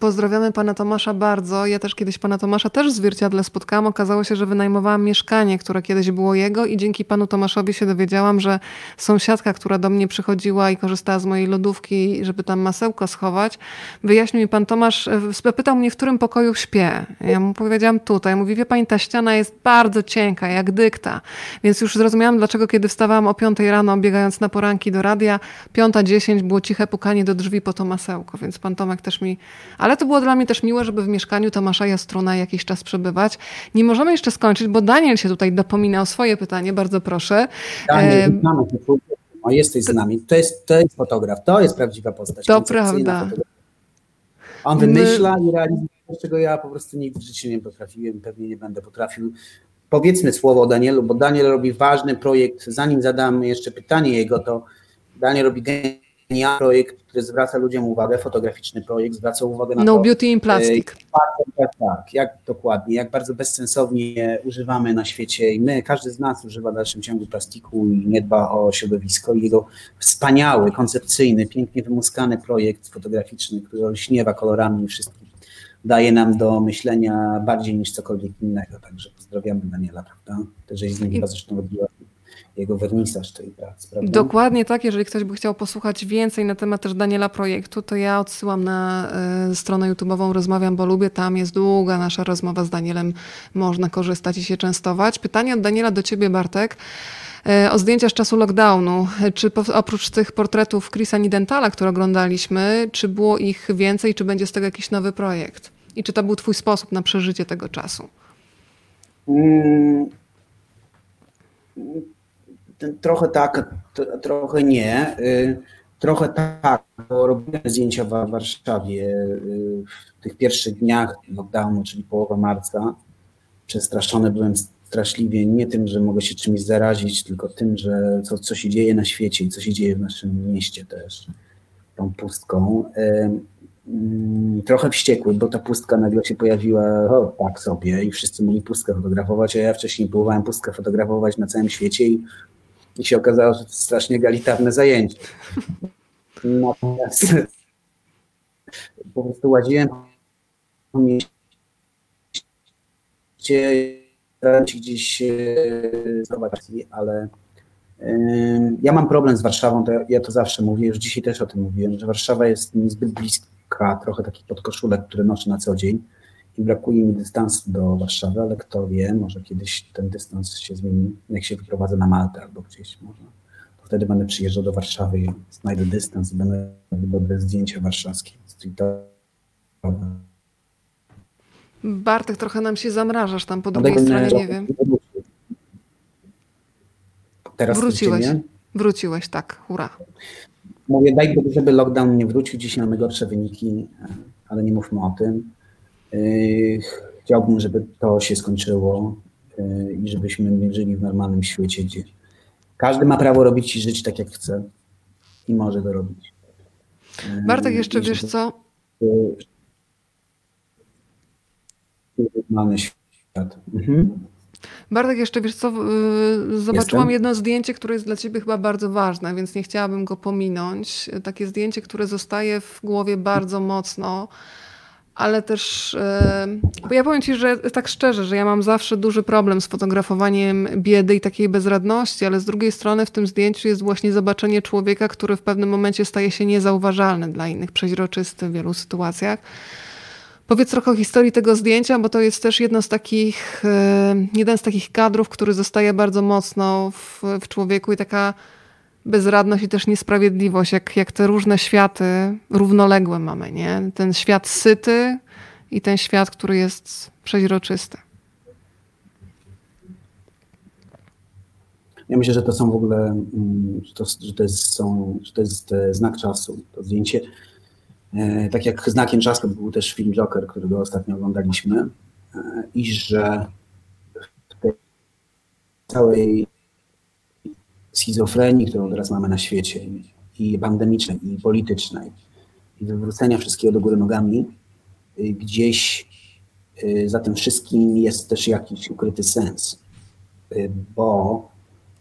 Pozdrawiamy pana Tomasza bardzo. Ja też kiedyś pana Tomasza też w zwierciadle spotkałam. Okazało się, że wynajmowałam mieszkanie, które kiedyś było jego i dzięki panu Tomaszowi się dowiedziałam, że sąsiadka, która do mnie przychodziła i korzystała z mojej lodówki, żeby tam masełko schować, wyjaśnił mi pan Tomasz, e, pytał mnie, w którym pokoju śpię. Ja mu powiedziałam tutaj. Mówi, wie pani, ta ściana jest bardzo cienka, jak dykta. Więc już zrozumiałam, dlaczego kiedy wstawałam o 5 rano, biegając na poranki do radia, 5.10 było ciche pukanie do drzwi po to masełko. Więc pan Tomek też mi ale to było dla mnie też miłe, żeby w mieszkaniu Tomasza Jastruna jakiś czas przebywać. Nie możemy jeszcze skończyć, bo Daniel się tutaj dopomina o swoje pytanie, bardzo proszę. Daniel, znamy o, jesteś z nami. To jest, to jest fotograf, to jest prawdziwa postać. To prawda. On wymyśla My... i realizuje, czego ja po prostu nigdy w życiu nie potrafiłem, pewnie nie będę potrafił. Powiedzmy słowo o Danielu, bo Daniel robi ważny projekt. Zanim zadam jeszcze pytanie jego, to Daniel robi ja projekt, który zwraca ludziom uwagę, fotograficzny projekt, zwraca uwagę na no to. Beauty in plastic. Tak, tak, jak dokładnie, jak bardzo bezsensownie używamy na świecie i my, każdy z nas używa w dalszym ciągu plastiku i nie dba o środowisko i jego wspaniały, koncepcyjny, pięknie wymuskany projekt fotograficzny, który olśniewa kolorami i wszystkim daje nam do myślenia bardziej niż cokolwiek innego. Także pozdrawiamy Daniela, prawda? Też z nim chyba zresztą robiła jego wernisaż tej pracy. Prawda? Dokładnie tak. Jeżeli ktoś by chciał posłuchać więcej na temat też Daniela projektu, to ja odsyłam na y, stronę YouTube'ową Rozmawiam, bo lubię. Tam jest długa nasza rozmowa z Danielem. Można korzystać i się częstować. Pytanie od Daniela do ciebie, Bartek e, o zdjęcia z czasu lockdownu. Czy po, oprócz tych portretów Chrisa Nidentala, które oglądaliśmy, czy było ich więcej, czy będzie z tego jakiś nowy projekt? I czy to był twój sposób na przeżycie tego czasu? Mm, trochę tak, trochę nie. Y, trochę tak, bo robiłem zdjęcia w Warszawie y, w tych pierwszych dniach lockdownu, czyli połowa marca. Przestraszony byłem straszliwie nie tym, że mogę się czymś zarazić, tylko tym, że co, co się dzieje na świecie i co się dzieje w naszym mieście też, tą pustką. Mm, trochę wściekły, bo ta pustka nagle się pojawiła o, tak sobie i wszyscy mogli pustkę fotografować, a ja wcześniej próbowałem pustkę fotografować na całym świecie i, i się okazało, że to strasznie egalitarne zajęcie. Natomiast po prostu łaziłem po mieście, gdzieś e, zobaczyć, ale ja mam problem z Warszawą, to ja to zawsze mówię, już dzisiaj też o tym mówiłem, że Warszawa jest mi zbyt bliska trochę takich podkoszulek, które noszę na co dzień i brakuje mi dystansu do Warszawy, ale kto wie, może kiedyś ten dystans się zmieni, jak się wyprowadzę na Maltę albo gdzieś może. To wtedy będę przyjeżdżał do Warszawy i znajdę dystans i będę robił dobre zdjęcia warszawskie, streetowe. Bartek, trochę nam się zamrażasz tam po drugiej stronie, nie wiem. Teraz Wróciłeś. Wróciłeś, tak, hura. Mówię, daj Bóg, żeby lockdown nie wrócił. Dzisiaj mamy gorsze wyniki, ale nie mówmy o tym. Yy, chciałbym, żeby to się skończyło yy, i żebyśmy żyli w normalnym świecie, gdzie każdy ma prawo robić i żyć tak, jak chce i może to robić. Yy, Bartek, jeszcze wiesz co? Normalny świat. Mhm. Bartek, jeszcze wiesz co, zobaczyłam Jestem. jedno zdjęcie, które jest dla ciebie chyba bardzo ważne, więc nie chciałabym go pominąć. Takie zdjęcie, które zostaje w głowie bardzo mocno, ale też, bo ja powiem ci, że tak szczerze, że ja mam zawsze duży problem z fotografowaniem biedy i takiej bezradności, ale z drugiej strony w tym zdjęciu jest właśnie zobaczenie człowieka, który w pewnym momencie staje się niezauważalny dla innych, przeźroczysty w wielu sytuacjach. Powiedz trochę o historii tego zdjęcia, bo to jest też jedno z takich, jeden z takich kadrów, który zostaje bardzo mocno w, w człowieku i taka bezradność i też niesprawiedliwość, jak, jak te różne światy równoległe mamy, nie? Ten świat syty i ten świat, który jest przeźroczysty. Ja myślę, że to są w ogóle, mm, że to, że to, jest, są, że to jest e, znak czasu. To zdjęcie E, tak jak znakiem czasu był też film Joker, którego ostatnio oglądaliśmy, e, i że w tej całej schizofrenii, którą teraz mamy na świecie, i pandemicznej, i politycznej, i wywrócenia wszystkiego do góry nogami, e, gdzieś za tym wszystkim jest też jakiś ukryty sens, bo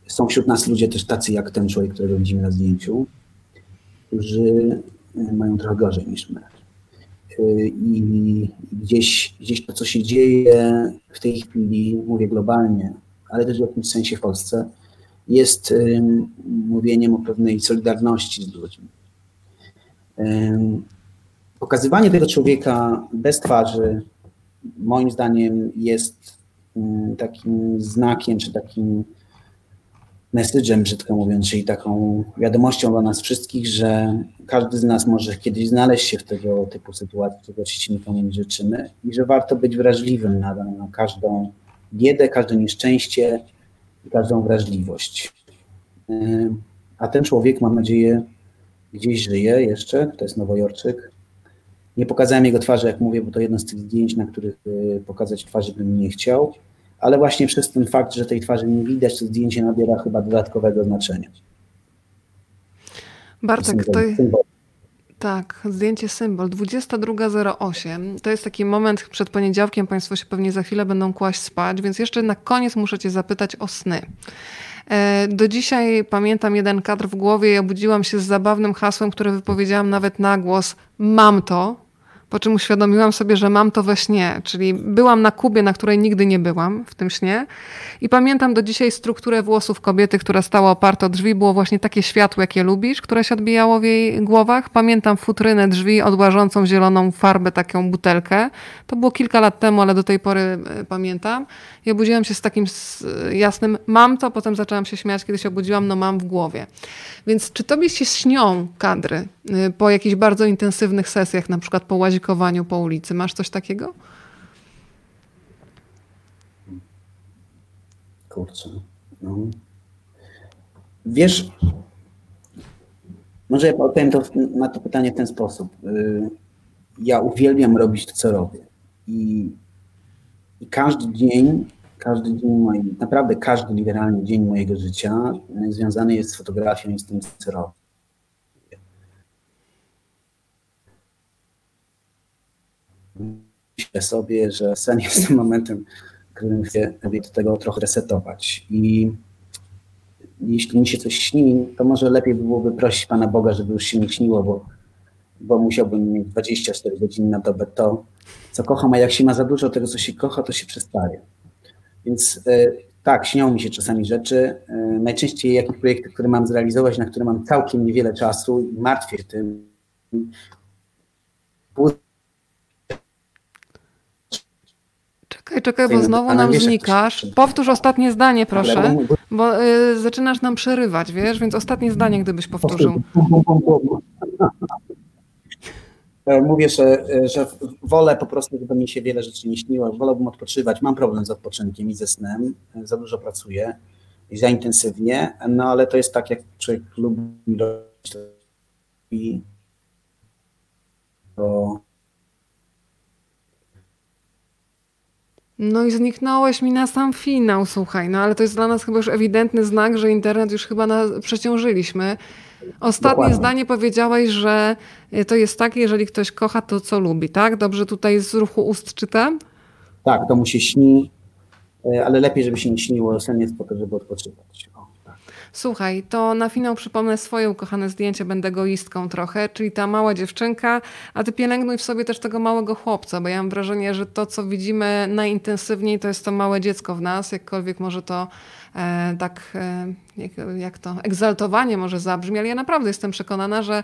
są wśród nas ludzie też tacy jak ten człowiek, którego widzimy na zdjęciu, którzy mają trochę gorzej niż my. I gdzieś, gdzieś to, co się dzieje w tej chwili, mówię globalnie, ale też w jakimś sensie w Polsce, jest mówieniem o pewnej solidarności z ludźmi. Pokazywanie tego człowieka bez twarzy, moim zdaniem, jest takim znakiem, czy takim message'em, brzydko mówiąc, czyli taką wiadomością dla nas wszystkich, że każdy z nas może kiedyś znaleźć się w tego typu sytuacji, czego oczywiście nikomu nie życzymy i że warto być wrażliwym na, na każdą biedę, każde nieszczęście i każdą wrażliwość. A ten człowiek, mam nadzieję, gdzieś żyje jeszcze, to jest Nowojorczyk. Nie pokazałem jego twarzy, jak mówię, bo to jedno z tych zdjęć, na których y, pokazać twarzy bym nie chciał ale właśnie przez ten fakt, że tej twarzy nie widać, to zdjęcie nabiera chyba dodatkowego znaczenia. Bartek, to. Tak, zdjęcie symbol 22.08. To jest taki moment przed poniedziałkiem. Państwo się pewnie za chwilę będą kłaść spać, więc jeszcze na koniec muszę Cię zapytać o sny. E, do dzisiaj pamiętam jeden kadr w głowie i obudziłam się z zabawnym hasłem, które wypowiedziałam nawet na głos. Mam to, po czym uświadomiłam sobie, że mam to we śnie, czyli byłam na Kubie, na której nigdy nie byłam w tym śnie i pamiętam do dzisiaj strukturę włosów kobiety, która stała oparta o drzwi, było właśnie takie światło, jakie lubisz, które się odbijało w jej głowach. Pamiętam futrynę drzwi odłażącą zieloną farbę, taką butelkę. To było kilka lat temu, ale do tej pory e, pamiętam. I obudziłam się z takim jasnym mam to, potem zaczęłam się śmiać, kiedy się obudziłam, no mam w głowie. Więc czy tobie się śnią kadry y, po jakichś bardzo intensywnych sesjach, na przykład po łazie? Po ulicy. Masz coś takiego? kurczę. No. Wiesz, może ja odpowiem to, na to pytanie w ten sposób. Y, ja uwielbiam robić to, co robię. I, i każdy dzień, każdy dzień mojej, naprawdę każdy liberalny dzień mojego życia związany jest z fotografią i z tym, co robię. Myślę sobie, że sen jest tym momentem, w którym chcę do tego trochę resetować. I jeśli mi się coś śni, to może lepiej byłoby prosić Pana Boga, żeby już się nie śniło, bo, bo musiałbym mieć 24 godziny na dobę to, co kocham, a jak się ma za dużo tego, co się kocha, to się przestaje. Więc y, tak, śnią mi się czasami rzeczy. Y, najczęściej jakieś projekty, które mam zrealizować, na które mam całkiem niewiele czasu i martwię się tym. Czekaj, czekaj, bo znowu nam znikasz. Powtórz ostatnie zdanie, proszę, bo y, zaczynasz nam przerywać, wiesz, więc ostatnie zdanie, gdybyś powtórzył. E, mówię, że, e, że wolę po prostu, żeby mi się wiele rzeczy nie śniło, wolałbym odpoczywać. Mam problem z odpoczynkiem i ze snem, e, za dużo pracuję i za intensywnie, no ale to jest tak, jak człowiek lubi robić i to No i zniknąłeś mi na sam finał, słuchaj, no ale to jest dla nas chyba już ewidentny znak, że internet już chyba na, przeciążyliśmy. Ostatnie Dokładnie. zdanie powiedziałeś, że to jest tak, jeżeli ktoś kocha, to co lubi, tak? Dobrze tutaj z ruchu ust czytam? Tak, to mu się śni, e, ale lepiej, żeby się nie śniło, sen jest po to, żeby odpoczywać. Słuchaj, to na finał przypomnę swoje ukochane zdjęcie, będę egoistką trochę, czyli ta mała dziewczynka, a ty pielęgnuj w sobie też tego małego chłopca, bo ja mam wrażenie, że to, co widzimy najintensywniej, to jest to małe dziecko w nas, jakkolwiek może to e, tak, e, jak, jak to, egzaltowanie może zabrzmi, ale ja naprawdę jestem przekonana, że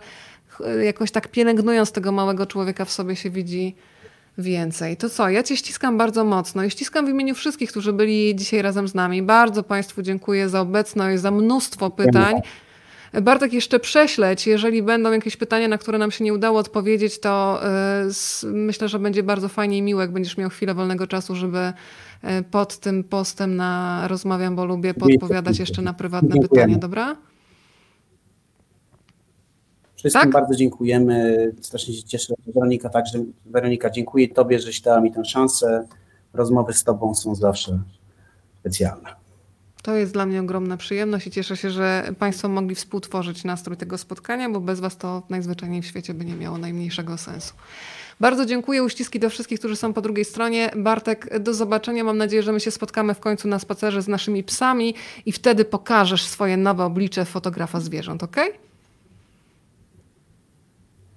jakoś tak pielęgnując tego małego człowieka w sobie się widzi więcej. To co, ja Cię ściskam bardzo mocno i ściskam w imieniu wszystkich, którzy byli dzisiaj razem z nami. Bardzo Państwu dziękuję za obecność, za mnóstwo pytań. Bartek, jeszcze prześleć, jeżeli będą jakieś pytania, na które nam się nie udało odpowiedzieć, to y, myślę, że będzie bardzo fajnie i miło, jak będziesz miał chwilę wolnego czasu, żeby y, pod tym postem na Rozmawiam, bo lubię podpowiadać jeszcze na prywatne pytania, dobra? Wszystkim tak? bardzo dziękujemy. Strasznie się cieszę. Weronika także. Weronika, dziękuję Tobie, żeś dała mi tę szansę. Rozmowy z Tobą są zawsze specjalne. To jest dla mnie ogromna przyjemność i cieszę się, że Państwo mogli współtworzyć nastrój tego spotkania, bo bez Was to najzwyczajniej w świecie by nie miało najmniejszego sensu. Bardzo dziękuję, uściski do wszystkich, którzy są po drugiej stronie. Bartek, do zobaczenia. Mam nadzieję, że my się spotkamy w końcu na spacerze z naszymi psami i wtedy pokażesz swoje nowe oblicze fotografa zwierząt, ok?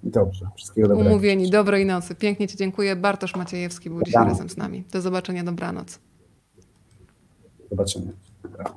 Dobrze, wszystkiego dobrego. Umówieni, dobrej nocy. Pięknie Ci dziękuję. Bartosz Maciejewski był Dobranoc. dzisiaj razem z nami. Do zobaczenia, dobranoc. Zobaczymy. Dobra.